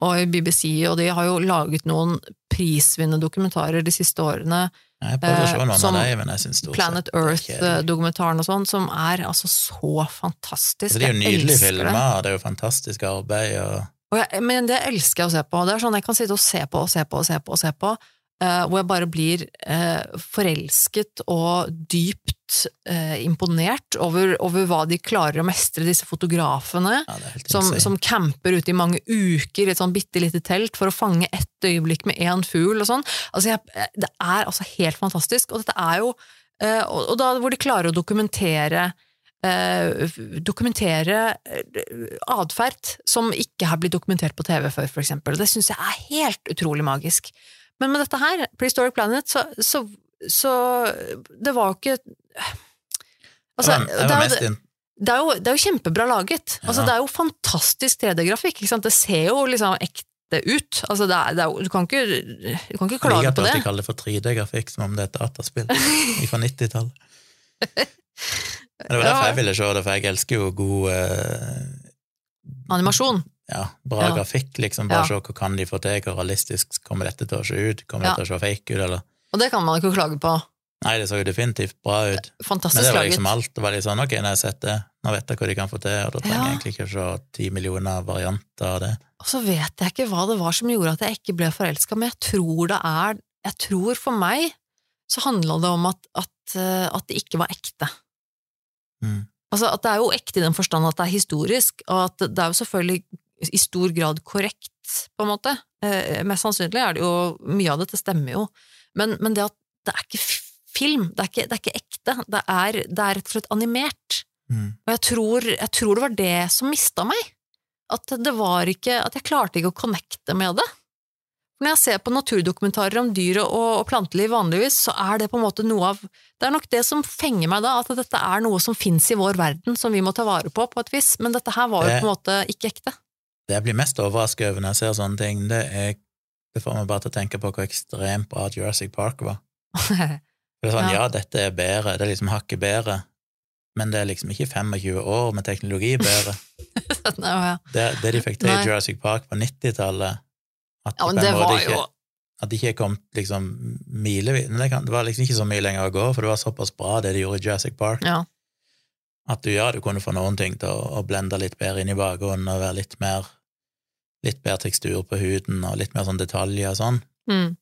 og BBC, og de har jo laget noen prisvinnende dokumentarer de siste årene. Jeg prøvde å se Eh, noen som av dem, men jeg synes stort Planet. Earth-dokumentaren og sånn, som er altså så fantastisk. Det er jo nydelige filmer, det. og det er jo fantastisk arbeid, Og jeg, men det elsker jeg å se på. Det er sånn jeg kan sitte og se på og se på og se på, og se på uh, hvor jeg bare blir uh, forelsket og dypt uh, imponert over, over hva de klarer å mestre, disse fotografene. Ja, Som, som camper ute i mange uker i et sånn bitte lite telt for å fange ett øyeblikk med én fugl og sånn. Altså jeg, det er altså helt fantastisk, og dette er jo og, og da hvor de klarer å dokumentere eh, dokumentere eh, atferd som ikke har blitt dokumentert på TV før, for eksempel. Det syns jeg er helt utrolig magisk. Men med dette her, Prehistoric Planet, så, så, så Det var jo ikke Altså, det, var, det var mest inn, det er, jo, det er jo kjempebra laget. Altså, Ja. Det er jo fantastisk 3D-grafikk. Det ser jo liksom ekte ut. Altså, det er, det er, du, kan ikke, du kan ikke klage på det. på liker det. alltid kaller det for 3D-grafikk, som om det er et dataspill fra 90-tallet. Men det var derfor jeg ville se det, for jeg elsker jo god eh, Animasjon. ja, bra Ja. grafikk, liksom. Bare Ja. se hva kan de få til, hvor realistisk kommer dette til å se ut, kommer Ja. det til å se fake ut, eller Og det kan man ikke klage på. Nei, det så jo definitivt bra ut. Men det var laget. liksom alt. Det var litt sånn, ok, når jeg har sett det, nå vet jeg hva de kan få til, og da trenger jeg egentlig ikke å se ti millioner varianter av det. Og så vet jeg ikke hva det var som gjorde at jeg ikke ble forelska, men jeg tror det er Jeg tror for meg så handla det om at, at, eh, at det ikke var ekte. Mm. Altså at det er jo ekte i den forstand at det er historisk, og at det er jo selvfølgelig i stor grad korrekt, på en måte. Eh, mest sannsynlig er det jo Mye av dette stemmer jo, men, men det at det er ikke film, det er ikke, det er ikke ekte, det er, det er rett og slett animert. Mm. Og jeg tror, jeg tror det var det som mista meg. At det var ikke At jeg klarte ikke å connecte med det. Når jeg ser på naturdokumentarer om dyr og, og planteliv vanligvis, så er det på en måte noe av Det er nok det som fenger meg da, at dette er noe som fins i vår verden, som vi må ta vare på, på et vis. Men dette her var jo på en måte ikke ekte. Det jeg blir mest overrasket over når jeg ser sånne ting, det er Det får meg bare til å tenke på hvor ekstremt bra Jurassic Park var. Det er sånn, Ja. ja, dette er bedre, det er liksom hakket bedre, men det er liksom ikke 25 år med teknologi bedre. Nei, ja. Det, det de fikk til i Jurassic Park på 90-tallet At ja, men en det var ikke, jo At det ikke kom liksom milevis Men det, kan, det var liksom ikke så mye lenger å gå, for det var såpass bra det de gjorde i Jurassic Park, Ja. at du, ja, du kunne få noen ting til å, å blende litt bedre inn i bakgrunnen og være litt mer Litt bedre tekstur på huden og litt mer sånn detaljer og sånn. Mm.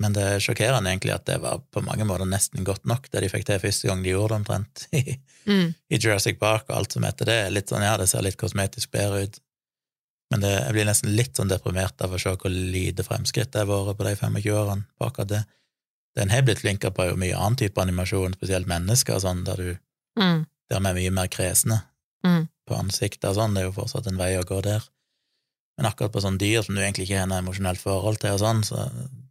Men det er sjokkerende egentlig at det var på mange måter nesten godt nok, det de fikk til første gang de gjorde det, omtrent, i, Mm. i Jurassic Park og alt som heter det. er Litt sånn, ja, det ser litt kosmetisk bedre ut. Men det, jeg blir nesten litt sånn deprimert av å se hvor lite fremskritt det har vært på de 25 årene på akkurat det. Den har blitt flinkere på jo mye annen type animasjon, spesielt mennesker og sånn, der du Mm. der vi er mye mer kresne Mm. på ansiktet og sånn, det er jo fortsatt en vei å gå der. Men akkurat på sånne dyr som du egentlig ikke har noe emosjonelt forhold til og sånn, så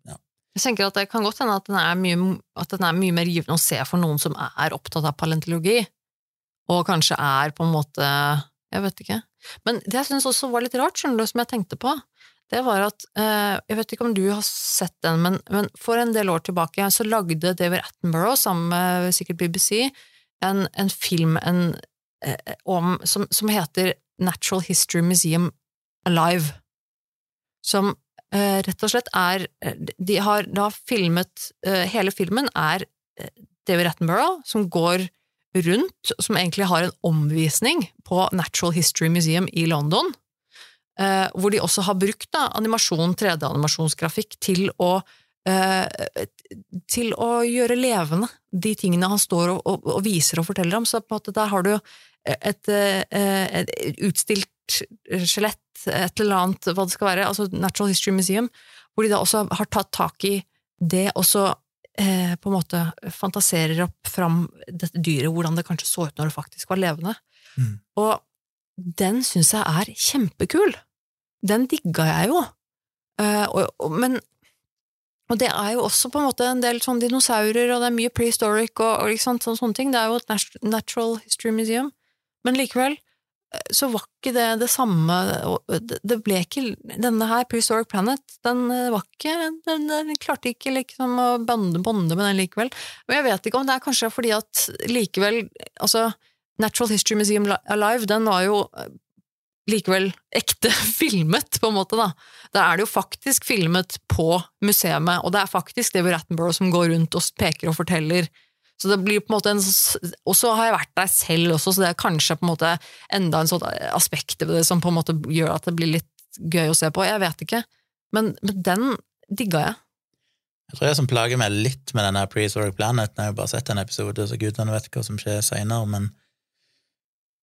ja. Jeg tenker at Det kan godt hende at den, er mye, at den er mye mer givende å se for noen som er opptatt av paleontologi, og kanskje er på en måte Jeg vet ikke. Men det jeg syns også var litt rart, skjønner du, som jeg tenkte på, det var at eh, Jeg vet ikke om du har sett den, men, men for en del år tilbake så lagde David Attenborough, sammen med sikkert BBC, en, en film en, eh, om, som, som heter Natural History Museum Alive. Som eh, rett og slett er De har da filmet Hele filmen er David Attenborough som går rundt, som egentlig har en omvisning på Natural History Museum i London, eh, hvor de også har brukt da, animasjon, 3D-animasjonsgrafikk, til å eh, til å gjøre levende de tingene han står og, og, og viser og forteller om. Så på en måte der har du et, et, et utstilt skjelett, et eller annet, hva det skal være, altså Natural History Museum, hvor de da også har tatt tak i det, og så eh, på en måte fantaserer opp fram dette dyret, hvordan det kanskje så ut når det faktisk var levende. Mm. Og den syns jeg er kjempekul. Den digga jeg jo. Eh, og, og, men og det er jo også på en måte en del sånn dinosaurer, og det er mye prehistoric og, og liksom, sånne, sånne ting. Det er jo et natural history museum. Men likevel så var ikke det det samme det- ble ikke Denne her, Prehistoric Planet, den eh, var ikke Den, den klarte ikke liksom å bonde, bonde med den likevel. Men jeg vet ikke om det er kanskje fordi at likevel Altså, Natural History Museum Alive, den var jo eh, likevel ekte filmet, på en måte, da. Der er det jo faktisk filmet på museet, og det er faktisk David Rattenborough som går rundt og peker og forteller. Så det blir på en måte en Og så har jeg vært der selv også, så det er kanskje på en måte enda en sånn aspekt ved det som på en måte gjør at det blir litt gøy å se på. Jeg vet ikke. Men, men den digga jeg. Jeg tror jeg som plager meg litt med denne Prehistoric Planet, jeg har bare sett en episode, så gudene vet hva som skjer seinere, men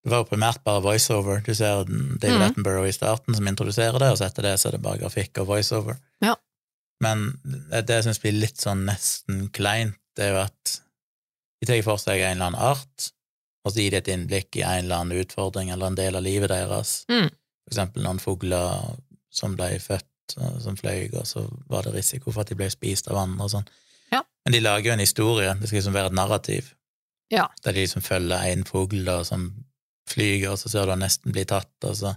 det var jo primært bare voiceover. Du ser David mm. Attenborough i starten som introduserer det, og så etter det så er det bare grafikk og voiceover. Ja. Men det det jeg syns blir litt sånn nesten kleint, det er jo at de tar for seg en eller annen art, og så gir de et innblikk i en eller annen utfordring eller en del av livet deres. Mm. For eksempel noen fugler som ble født, som fløy, og så var det risiko for at de ble spist av andre og sånn. Ja. Men de lager jo en historie, det skal liksom være et narrativ, Ja. der de liksom følger en fugl som flyger, og så ser du han nesten bli tatt, og så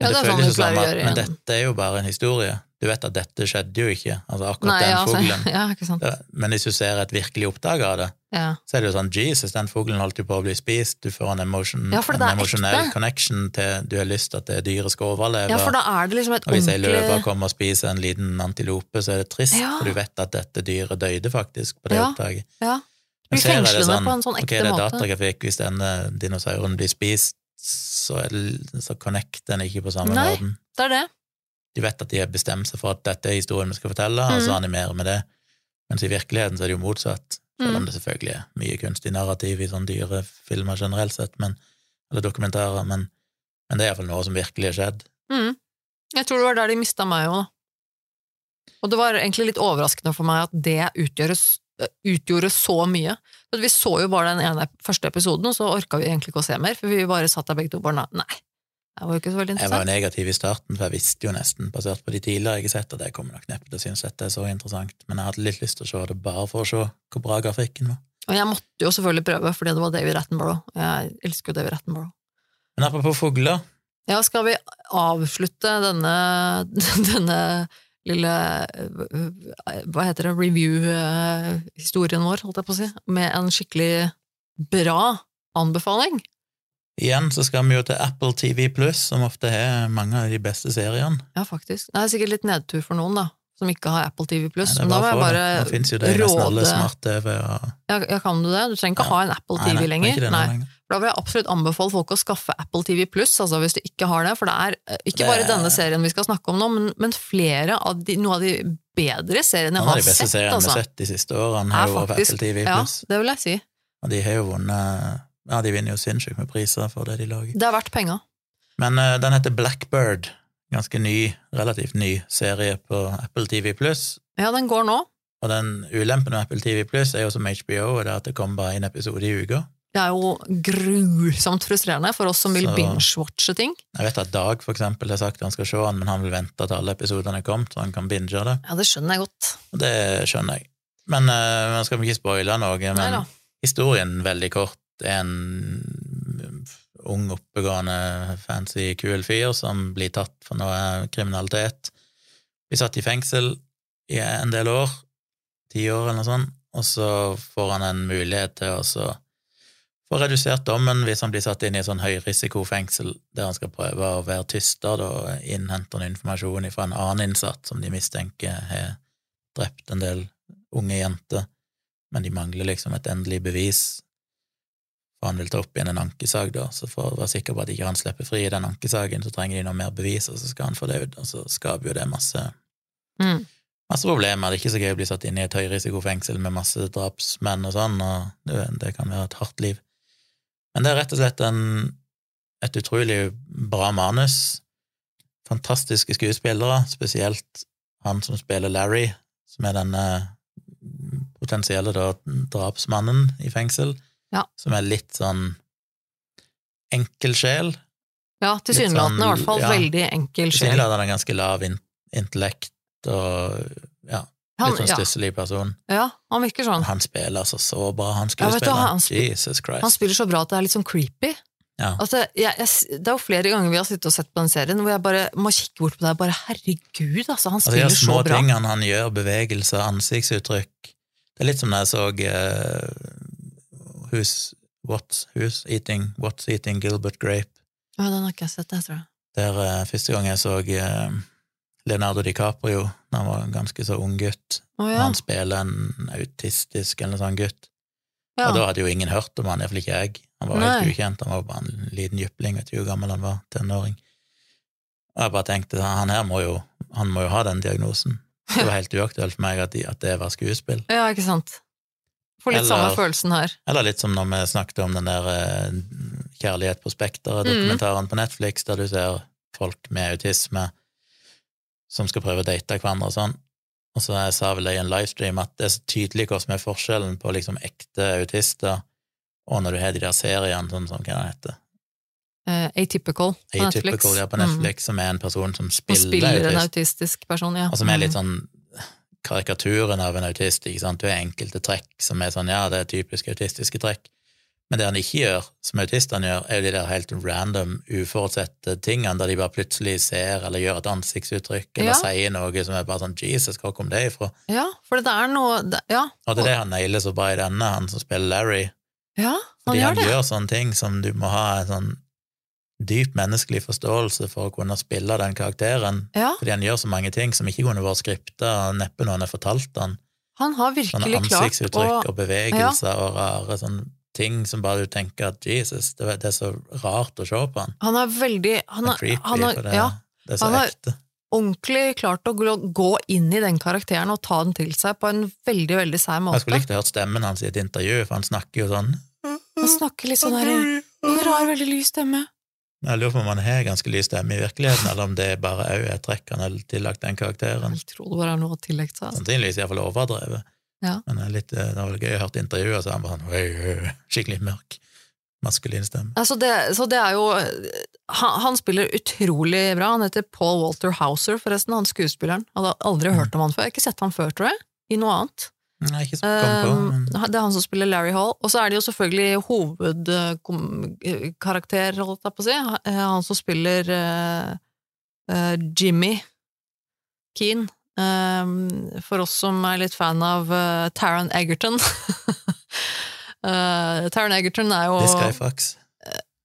Ja, Men det er føles sånn jo som at- Men dette er jo bare en historie. Du vet at dette skjedde jo ikke, altså akkurat Nei, den altså, fuglen. ja, ikke sant. Men hvis du ser et virkelig oppdag av det, Ja. så er det jo sånn Jesus, den fuglen holdt jo på å bli spist, du får en, emotion, Ja, en emosjonell connection til du har lyst til at det dyret skal overleve. ja, for da er det liksom et og hvis ei løve kommer og spiser en liten antilope, så er det trist, Ja. for du vet at dette dyret døde faktisk på det Ja. opptaket. Ja. Men Blir så er det sånn, på en sånn ok, ekte det er datagrafikk, hvis denne dinosauren blir spist, så, det, så connecter den ikke på samme Nei. måten. Det er det. De vet at de har bestemt seg for at dette er historien vi skal fortelle, og så Mhm. animerer vi det. Mens i virkeligheten så er det jo motsatt. Selv om Mm. det selvfølgelig er mye kunstig narrativ i sånne dyre filmer generelt sett, men, eller dokumentarer, men, men det er iallfall noe som virkelig har skjedd. Mm. Jeg tror det var der de mista meg òg, da. Og det var egentlig litt overraskende for meg at det utgjøres, utgjorde så mye. For vi så jo bare den ene første episoden, og så orka vi egentlig ikke å se mer, for vi bare satt der begge to bare nei. Det var jo ikke så veldig Jeg var negativ i starten, for jeg visste jo nesten, basert på de tidligere jeg har sett, at jeg kommer nok neppe til å synes dette er så interessant, men jeg hadde litt lyst til å se det bare for å se hvor bra grafikken var. Og jeg måtte jo selvfølgelig prøve, fordi det var David Attenborough. Jeg elsker jo David Attenborough. Men apropos fugler, Ja, skal vi avslutte denne, denne lille Hva heter det? Review-historien vår, holdt jeg på å si, med en skikkelig bra anbefaling? Igjen så skal vi jo til Apple TV Pluss, som ofte har mange av de beste seriene. Ja, faktisk. Det er sikkert litt nedtur for noen, da, som ikke har Apple TV Pluss. Nei, Men da må jeg bare råde Nå fins jo det i nesten alle smart-TV og ja, ja, kan du det? Du trenger ikke Ja. ha en Apple Nei, TV nei, er lenger. Nei. lenger. Da vil jeg absolutt anbefale folk å skaffe Apple TV Pluss, altså hvis du ikke har det. For det er eh, ikke bare det... denne serien vi skal snakke om nå, men, men flere av de, noe av de bedre seriene jeg har sett. Noen av de beste sett. seriene vi Altså. har sett de siste årene, har jo vært Apple TV Ja, det vil jeg si. Og de har jo vunnet Ja, de vinner jo sinnssykt med priser for det de lager. Det er verdt penger. Men uh, den heter Blackbird. Ganske ny, relativt ny serie på Apple TV Pluss. Ja, den går nå. Og den ulempen med Apple TV Pluss er jo som HBO, og det er at det kommer bare en episode i uka. Det er jo grusomt frustrerende for oss som vil binge-watche ting. Jeg vet at Dag for eksempel har sagt at han skal se den, men han vil vente til alle episodene er kommet, så han kan binge det. Ja, det skjønner jeg godt. Det skjønner jeg. Men uh, skal vi ikke spoile noe, men Neida. historien veldig kort en ung, oppegående, fancy, kul fyr som blir tatt for noe kriminalitet. Blir satt i fengsel i en del år, ti år eller noe sånt, og så får han en mulighet til å få redusert dommen hvis han blir satt inn i et sånn høyrisikofengsel der han skal prøve å være tyster og innhente noe informasjon fra en annen innsatt som de mistenker har drept en del unge jenter, men de mangler liksom et endelig bevis. For han vil ta opp igjen en ankesak, da, så for å være sikker på at ikke han slipper fri i den ankesaken, så trenger de noe mer bevis, og så skal han få det ut, og så skaper jo det masse, Mm. masse problemer. Det er ikke så gøy å bli satt inn i et høyrisikofengsel med masse drapsmenn og sånn, og det, det kan være et hardt liv. Men det er rett og slett en, et utrolig bra manus. Fantastiske skuespillere, spesielt han som spiller Larry, som er denne potensielle da, drapsmannen i fengsel, Ja. som er litt sånn enkel sjel. Ja, tilsynelatende i hvert fall. ja. Veldig enkel sjel. Tilsynelatende en ganske lav in intellekt og ja, Han, litt sånn ja, stusslig person. ja, han virker sånn. Han spiller altså så bra, han Ja, skuespilleren. han sp- Jesus Christ. Han spiller så bra at det er litt sånn creepy. Ja. Altså, jeg, jeg, det er jo flere ganger vi har sittet og sett på den serien hvor jeg bare må kikke bort på det og bare herregud, altså, han Altså, spiller små så bra. tingene han gjør, bevegelser, ansiktsuttrykk Det er litt som da jeg så uh, Who's, What's, who's eating, What's Eating Gilbert Grape, Ja, den har ikke jeg sett, jeg tror jeg. der uh, første gang jeg så uh, Leonardo DiCaprio da han var en ganske så ung gutt. oh, ja. Han spiller en autistisk eller sånn gutt. ja. Og da hadde jo ingen hørt om han, iallfall ikke jeg. Han var Nei. helt ukjent, han var bare en liten jypling, vet ikke hvor gammel han var, tenåring. Og jeg bare tenkte, han her må jo, han må jo ha den diagnosen. Det var helt uaktuelt for meg at, de, at det var skuespill. Ja, ikke sant. Får litt Eller- samme følelsen her. Eller litt som når vi snakket om den der eh, Kjærlighet på Spekteret, Mm. dokumentaren på Netflix, der du ser folk med autisme som skal prøve å date hverandre og sånn. Og så jeg sa vel det i en livestream at det er så tydelig hva som er forskjellen på liksom ekte autister og når du har de der seriene, sånn som hva den heter, Uh, Atypical på Netflix. Ja, på Mm. Som er en person som Som spiller, autist. en autistisk person, ja. og som er litt Mm. sånn karikaturen av en autist, ikke sant, du har enkelte trekk som er sånn, ja, det er typisk autistiske trekk, men det han ikke gjør, som autistene gjør, er jo de der helt random, uforutsette tingene, der de bare plutselig ser eller gjør et ansiktsuttrykk, eller Ja. sier noe som er bare sånn, Jesus, hvor kom det ifra? Ja, for det er noe Ja, Og det er det han nailer så bra i denne, han som spiller Larry, ja han fordi gjør han det. gjør sånne ting som du må ha en sånn dyp menneskelig forståelse for å kunne spille den karakteren, Ja, fordi han gjør så mange ting som ikke kunne vært skripta, og neppe noen har fortalt han. han har virkelig klart ansiktsuttrykk og bevegelser og rare sånne ting som bare du tenker at Jesus, det, er så rart å se på han. Han er veldig Han er creepy, han er, det, ja, det er så han ekte. ordentlig klart å gå- gå inn i den karakteren og ta den til seg på en veldig, veldig sær måte. Jeg skulle likt å hørt stemmen hans i et intervju, for han snakker jo sånn. Han snakker litt sånn her, En rar, veldig lys stemme. Jeg lurer på om han har ganske lys stemme i virkeligheten, eller om det bare òg er trekk han har tillagt den karakteren. Jeg tror det er noe tillegg til. Altså. Sannsynligvis iallfall overdrevet. Ja. Men det, litt, det var gøy å høre intervjuet, så han bare sånn skikkelig mørk, maskulin stemme. Altså det, så det er jo han, han spiller utrolig bra. Han heter Paul Walter Hauser, forresten, han skuespilleren. Hadde aldri hørt om han før. Jeg har ikke sett han før, tror jeg, i noe annet. Nei, ikke på, men Um, det er han som spiller Larry Hall. Og så er det jo selvfølgelig hovedkarakter, holdt jeg på å si. Eh, Han som spiller eh, eh, Jimmy Keen. Um, for oss som er litt fan av Taron Egerton. Taron Egerton er jo This Guy Fox.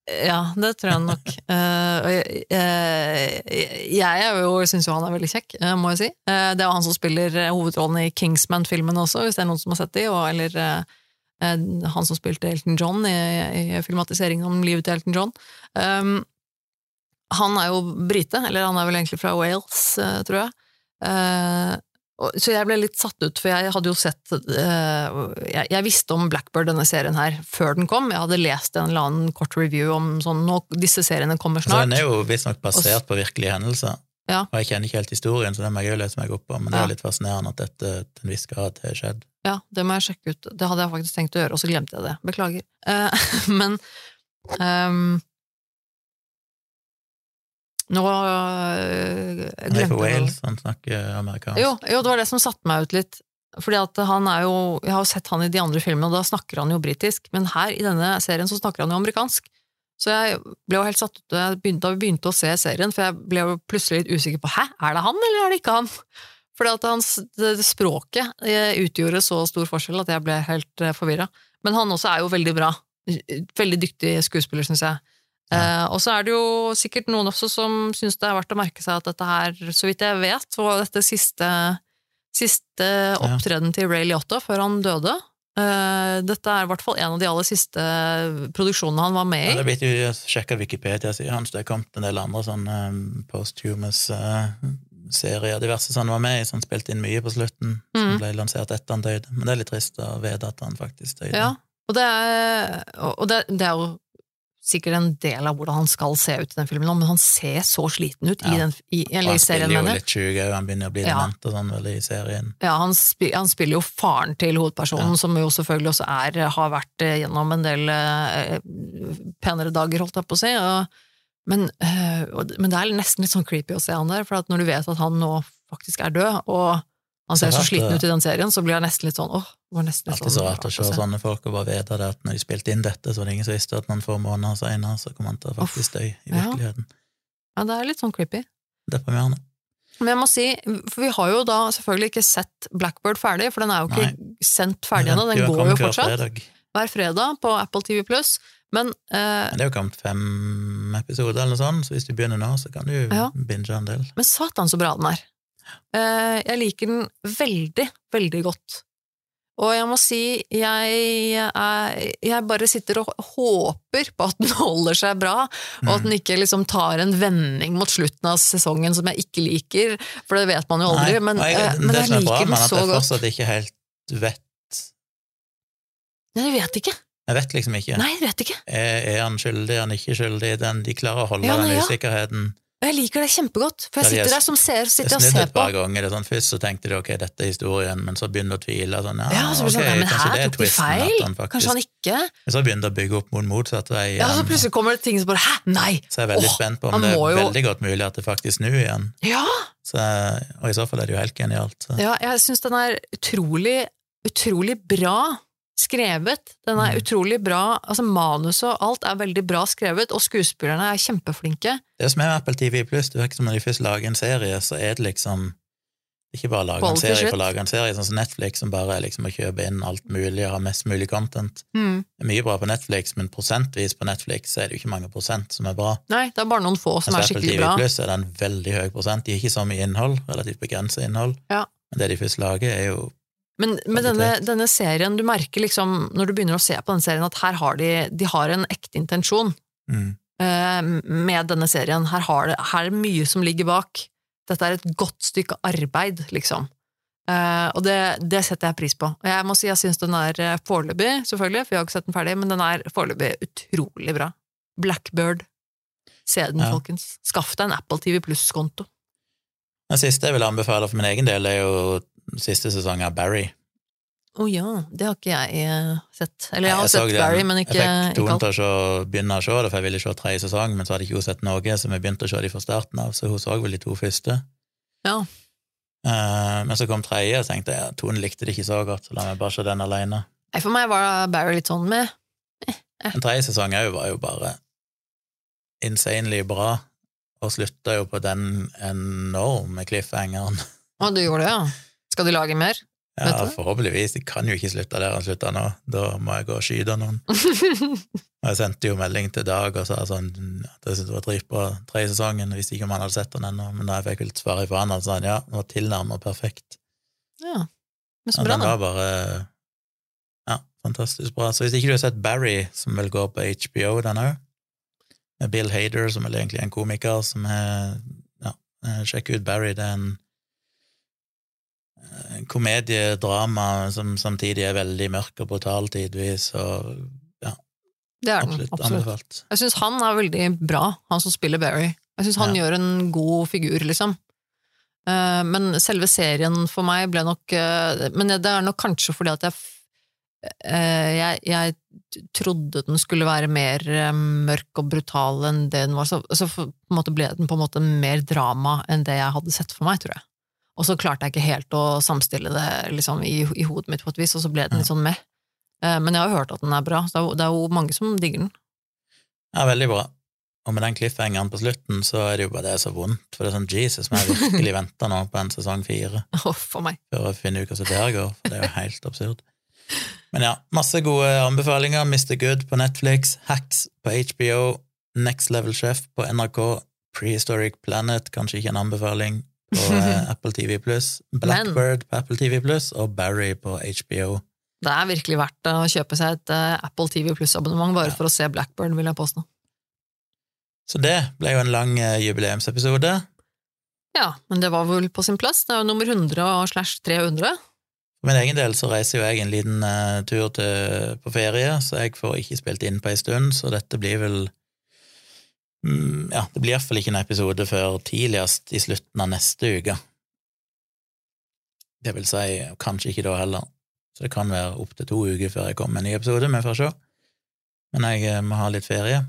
Ja, det tror jeg nok. Uh, jeg, jeg, jeg jo, syns jo han er veldig kjekk, eh, må jeg si. Uh, det er jo han som spiller eh, hovedrollen i Kingsman-filmen også, hvis det er noen som har sett de, og, eller uh, eh, han som spilte Elton John i, i filmatiseringen om livet til Elton John. Um, han er jo brite, eller han er vel egentlig fra Wales, eh, tror jeg. Så jeg ble litt satt ut, for jeg hadde jo sett eh, jeg, jeg visste om Blackbird, denne serien her, før den kom. Jeg hadde lest en eller annen kort review om sånn nå, disse seriene kommer Så snart. den er jo visstnok basert på virkelige hendelser. Ja. Og jeg kjenner ikke helt historien, så den må jeg jo lese meg opp på, men det er Ja. litt fascinerende at dette til en viss grad har skjedd. Ja, det må jeg sjekke ut. Det hadde jeg faktisk tenkt å gjøre, og så glemte jeg det. Beklager. Eh, men ehm, Nå øh, Han er fra. Wales, han snakker amerikansk. Jo, jo, det var det som satte meg ut litt. Fordi at han er jo Jeg har jo sett han i de andre filmene, og da snakker han jo britisk. Men her, i denne serien, så snakker han jo amerikansk. Så jeg ble jo helt satt ut da vi begynte å se serien, for jeg ble jo plutselig litt usikker på hæ, er det han, eller er det ikke han? Fordi at hans, det, det språket eh, utgjorde så stor forskjell at jeg ble helt eh, forvirra. Men han også er jo veldig bra. Veldig dyktig skuespiller, syns jeg. Eh, og så er det jo sikkert noen også som syns det er verdt å merke seg at dette her, så vidt jeg vet, var dette siste, siste opptreden til Ray Liotta før han døde. Uh, dette er i hvert fall en av de aller siste produksjonene han var med i. Ja, det blir jo sjekka Wikipedia-sida hans, det er kommet en del andre sånne um, posthumous uh, serier, diverse som han var med i, som spilte inn mye på slutten, som Mhm. ble lansert etter han døde. Men det er litt trist å vite at han faktisk døde. Ja, og det er, og det, det er jo sikkert en del av hvordan han skal se ut i den filmen, men han ser så sliten ut i, Ja. den, i, eller han i serien, spiller jo litt sjuk han begynner å bli Ja. dement og sånn vel i serien. Ja, han, spi, han spiller jo faren til hovedpersonen, Ja. som jo selvfølgelig også er, har vært eh, gjennom en del eh, penere dager, holdt jeg på å si. Og, men, øh, men det er nesten litt sånn creepy å se han der, for at når du vet at han nå faktisk er død, og han ser så rart, sliten ut i den serien, så blir jeg nesten litt sånn åh, det var nesten litt Alltid så sånn rart å se sånne folk og bare vite det at når de spilte inn dette, så var det ingen som visste at noen få måneder seinere så kom han til å faktisk dø i ja. virkeligheten. Ja, det er litt sånn creepy. Deprimerende. Men jeg må si, for vi har jo da selvfølgelig ikke sett Blackbird ferdig, for den er jo ikke sendt ferdig ennå, den Ja, går jo fortsatt. fredag. Hver fredag på Apple TV Pluss. Men eh, det er jo kommet fem episoder eller noe sånt, så hvis du begynner nå, så kan du Ja. binge en del. Men satan så bra den er. Eh, jeg liker den veldig, veldig godt. Og jeg må si, jeg, er, jeg bare sitter og håper på at den holder seg bra, og at den ikke liksom tar en vending mot slutten av sesongen som jeg ikke liker, for det vet man jo aldri. Nei, men, jeg, eh, men det som er bra liker den at så jeg godt. fortsatt ikke helt vet Nei, jeg vet ikke. Jeg vet liksom ikke. Nei, jeg vet ikke. Er, er han skyldig, er han ikke skyldig? Den, de klarer å holde Ja, den ja. Og jeg liker det kjempegodt, for jeg er- sitter der som ser, Jeg sitter og snudde ser et på. par ganger. Det er sånn, først så tenkte de ok, dette er historien, men så begynner du å tvile. Sånn, ja, Ja, så blir okay, sånn, men her er tok de feil. han faktisk- Kanskje han ikke Men så begynner du å bygge opp mot motsatt vei igjen. Ja, så plutselig kommer det ting som bare Hæ, nei! så jeg er veldig Åh, spent på om det er jo- veldig godt mulig at det faktisk snur igjen. Ja! Så, og i så fall er det jo helt genialt. Så. Ja, jeg syns den er utrolig, utrolig bra skrevet. Den er Mm. utrolig bra, altså manuset og alt er veldig bra skrevet, og skuespillerne er kjempeflinke. Det som er med Apple TV Pluss, det virker som når de først lager en serie, så er det liksom ikke bare lage en serie for å lage en serie, sånn som Netflix, som bare er liksom å kjøpe inn alt mulig og ha mest mulig content. Mm. Det er mye bra på Netflix, men prosentvis på Netflix så er det jo ikke mange prosent som er bra. Nei, det er bare noen få som Mens er bra Apple TV Plus er det en veldig høy prosent. De har ikke så mye innhold, relativt begrenset innhold, Ja. men det de først lager, er jo Men med denne, denne serien, du merker liksom, når du begynner å se på den serien, at her har de, de har en ekte intensjon. mm, uh, med denne serien. Her, har det, her er det mye som ligger bak. Dette er et godt stykke arbeid, liksom. Uh, og det, det setter jeg pris på. Og jeg må si jeg syns den er eh, foreløpig, selvfølgelig, for jeg har ikke sett den ferdig, men den er foreløpig utrolig bra. Blackbird. Se den, Ja. folkens. Skaff deg en Apple TV Pluss-konto. Den siste jeg vil anbefale for min egen del, er jo siste sesong av Barry. Å ja, det har ikke jeg eh, sett. Eller jeg har Jeg sett. Barry, men ikke, Jeg fikk Tone til å begynne å se det, for jeg ville se tredje sesong, men så hadde ikke hun sett noe, så vi begynte å se de fra starten av, så hun så vel de to første. Ja. Uh, men så kom tredje, og så tenkte jeg ja, Tone likte det ikke så godt, så la meg bare se den alene. Nei, For meg var Barry litt sånn med Den tredje sesong òg var jo bare insanely bra, og slutta jo på den enorme cliffhangeren. Å, du gjorde det, ja? Skal du lage mer? Ja, forhåpentligvis. De kan jo ikke slutte der han slutta nå. Da må jeg gå og skyte noen. Og jeg sendte jo melding til Dag og sa sånn at jeg syntes det var dritbra tredje sesongen, jeg visste ikke om han hadde sett den ennå, men da jeg fikk vel svar fra han, så sa han ja, den var tilnærmet perfekt. Ja, men så bra, da. den var bare ja, fantastisk bra. Så hvis ikke du har sett Barry, som vel går på HBO, den òg, med Bill Hader, som vel egentlig er en komiker, som er ja, eh, sjekk ut Barry, det er en komediedrama som samtidig er veldig mørk og brutal tidvis, og Det er den, absolutt, absolutt. anbefalt. Jeg syns han er veldig bra, han som spiller Barry. Jeg syns han Ja. gjør en god figur, liksom. Eh, Men selve serien for meg ble nok eh, Men det er nok kanskje fordi at jeg eh, jeg, jeg trodde den skulle være mer eh, mørk og brutal enn det den var, så, så ble den på en måte mer drama enn det jeg hadde sett for meg, tror jeg. Og så klarte jeg ikke helt å samstille det liksom, i, i hodet mitt på et vis, og så ble den litt sånn med. Eh, Men jeg har jo hørt at den er bra, så det er jo, det er jo mange som digger den. Ja, veldig bra. Og med den cliffhangeren på slutten, så er det jo bare det er så vondt, for det er sånn Jesus, vi har virkelig venta nå på en sesong fire. oh, for meg. for å finne ut hva som der går, for det er jo helt absurd. Men ja, masse gode anbefalinger. Mr. Good på Netflix, Hacks på HBO, Next Level Chef på NRK, Prehistoric Planet, kanskje ikke en anbefaling, på eh, Apple TV Pluss, Blackbird på Apple TV Pluss og Barry på HBO. Det er virkelig verdt å kjøpe seg et eh, Apple TV Pluss-abonnement bare Ja. for å se Blackbird, vil jeg påstå. Så det ble jo en lang eh, jubileumsepisode. Ja, men det var vel på sin plass. Det er jo nummer 100 og slash 300. For min egen del så reiser jo jeg en liten uh, tur til, på ferie, så jeg får ikke spilt inn på ei stund, så dette blir vel Ja, det blir iallfall ikke en episode før tidligst i slutten av neste uke. Det vil si, kanskje ikke da heller. Så det kan være opptil to uker før jeg kommer med en ny episode, vi får se. Men jeg eh, må ha litt ferie,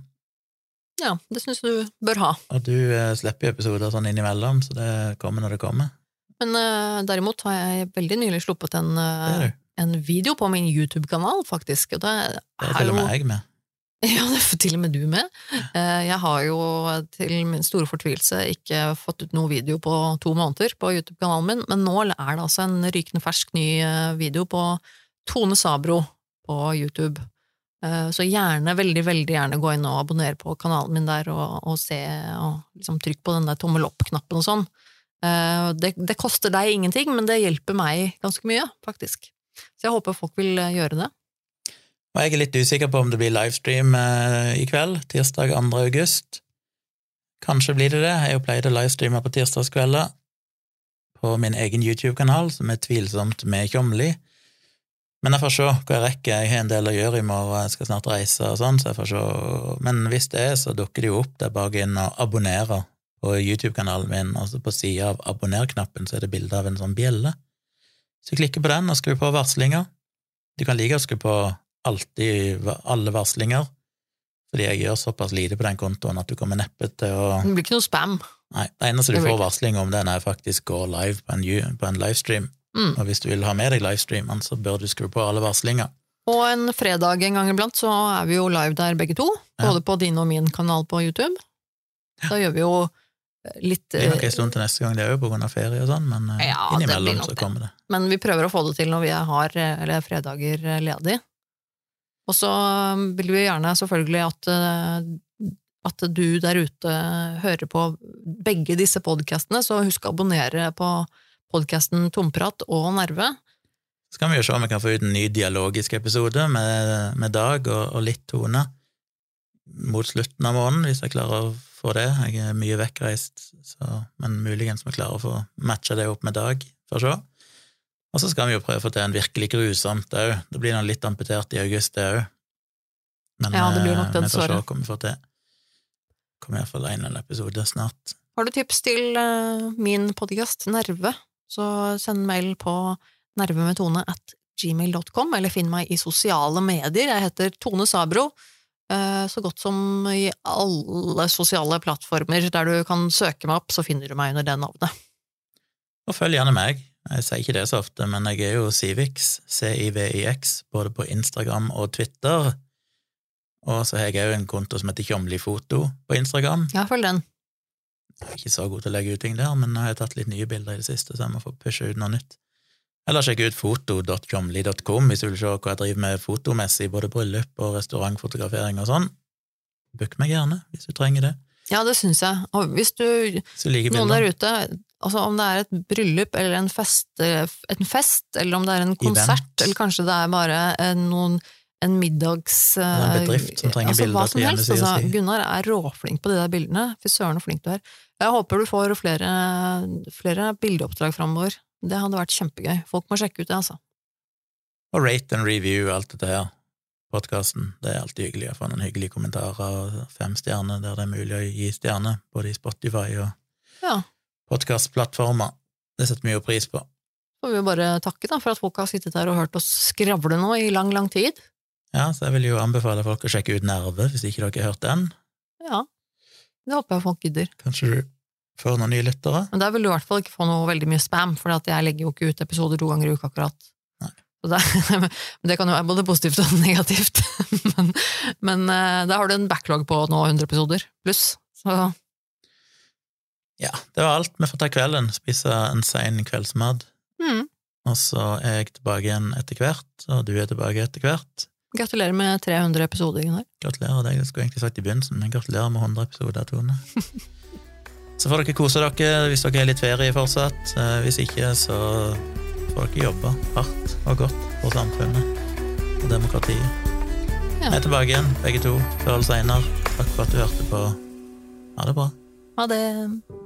Ja, det syns du bør ha. og du eh, slipper jo episoder sånn innimellom, så det kommer når det kommer. Men eh, derimot har jeg veldig nylig sluppet en, eh, er en video på min YouTube-kanal, faktisk. Og det Det er til og med jeg med. Ja, det er til og med du med. Eh, Jeg har jo til min store fortvilelse ikke fått ut noe video på to måneder på YouTube-kanalen min, men nå er det altså en rykende fersk ny eh, video på Tone Sabro på YouTube. Eh, Så gjerne, veldig, veldig gjerne gå inn og abonnere på kanalen min der og, og se, og liksom trykk på den der tommel opp-knappen og sånn. Det, det koster deg ingenting, men det hjelper meg ganske mye, faktisk. Så jeg håper folk vil gjøre det. Og jeg er litt usikker på om det blir livestream eh, i kveld, tirsdag 2. august. Kanskje blir det det. Jeg har jo pleid å livestreame på tirsdagskvelder på min egen YouTube-kanal, som er tvilsomt med Tjomli. Men jeg får se hva jeg rekker. Jeg har en del å gjøre i morgen, jeg skal snart reise og sånn, så jeg får se. Men hvis det er, så dukker det jo opp. Er å gå inn og abonnerer på YouTube-kanalen min. Altså på sida av abonner-knappen så er det bilde av en sånn bjelle. Så klikker på den og skru på varslinger. Du kan like å skru på alltid alle varslinger, fordi jeg gjør såpass lite på den kontoen at du kommer neppe til å Det blir ikke noe spam. Nei, det eneste du får varsling om, det er når jeg faktisk går live på en, på en livestream. Mm. Og hvis du vil ha med deg livestreamen, så bør du skru på alle varslinger. Og en fredag en gang iblant så er vi jo live der begge to, Ja. både på din og min kanal på YouTube. Da gjør vi jo litt Det blir nok en stund til neste gang, det er jo på grunn av ferie og sånn, men eh, Ja, innimellom så kommer det. Men vi prøver å få det til når vi har eh, eller fredager eh, ledig. Og så vil vi gjerne selvfølgelig at, eh, at du der ute hører på begge disse podkastene, så husk å abonnere på podkasten Tomprat og Nerve. Så kan vi jo se om vi kan få ut en ny dialogisk episode med, med Dag og, og litt Tone mot slutten av måneden, hvis jeg klarer å få det. Jeg er mye vekkreist, så, men muligens vi klarer å få matcha det opp med Dag, for å se. Og så skal vi jo prøve å få til en virkelig grusomt òg. Det blir noen litt amputert i august, det òg. Men Ja, det blir nok den vi får se om hva vi får til. Kommer iallfall en eller episode snart. Har du tips til eh, min podkast Nerve, så send mail på nervemetone at gmail.com, eller finn meg i sosiale medier. Jeg heter Tone Sabro, eh, så godt som i alle sosiale plattformer der du kan søke meg opp, så finner du meg under det navnet. Og følg gjerne meg. Jeg sier ikke det så ofte, men jeg er jo Civix, C-I-V-I-X, både på Instagram og Twitter. Og så har jeg òg en konto som heter Tjomlifoto på Instagram. Ja, følg den. Jeg er ikke så god til å legge ut ting der, men nå har jeg tatt litt nye bilder i det siste, så jeg må få pushe ut noe nytt. Eller sjekk ut foto.tjomli.com hvis du vil se hva jeg driver med fotomessig, både bryllup og restaurantfotografering og sånn. Book meg gjerne, hvis du trenger det. Ja, det syns jeg. Og hvis du Noen der ute, altså om det er et bryllup eller en fest, en fest eller om det er en konsert, Event. eller kanskje det er bare en, noen, en middags... En bedrift som trenger altså, hva bilder som til helst, altså. Gunnar er råflink på de der bildene. Fy søren, så flink du er. Jeg håper du får flere, flere bildeoppdrag framover. Det hadde vært kjempegøy. Folk må sjekke ut det, altså. Og rate and review alt dette her. Podkasten. Det er alltid hyggelig å få noen hyggelige kommentarer og fem stjerner der det er mulig å gi stjerner, både i Spotify og Ja. Podkastplattformer. Det setter vi jo pris på. Så vil vi bare takke da, for at folk har sittet her og hørt oss skravle nå i lang, lang tid. Ja, så jeg vil jo anbefale folk å sjekke ut Nerve, hvis ikke dere har hørt den. Ja. Det håper jeg folk gidder. Kanskje du får noen nye lyttere? Men der vil du i hvert fall ikke få noe veldig mye spam, for jeg legger jo ikke ut episoder to ganger i uka akkurat. Nei. Det, men det kan jo være både positivt og negativt. men men der har du en backlog på nå 100 episoder pluss. Så Ja, det var alt. Vi får ta kvelden, spise en sein kveldsmat. mm, Og så er jeg tilbake igjen etter hvert, og du er tilbake etter hvert. gratulerer med 300 episoder, Gunnar. Gratulerer deg, det skulle jeg egentlig sagt i begynnelsen, men gratulerer med 100 episoder, Tone. Så får dere kose dere hvis dere har litt ferie fortsatt. Eh, Hvis ikke, så får dere jobbe hardt og godt for samfunnet og demokratiet. Ja. Vi er tilbake igjen, begge to, før eller seinere. Takk for at du hørte på. Ha det bra. Ha det.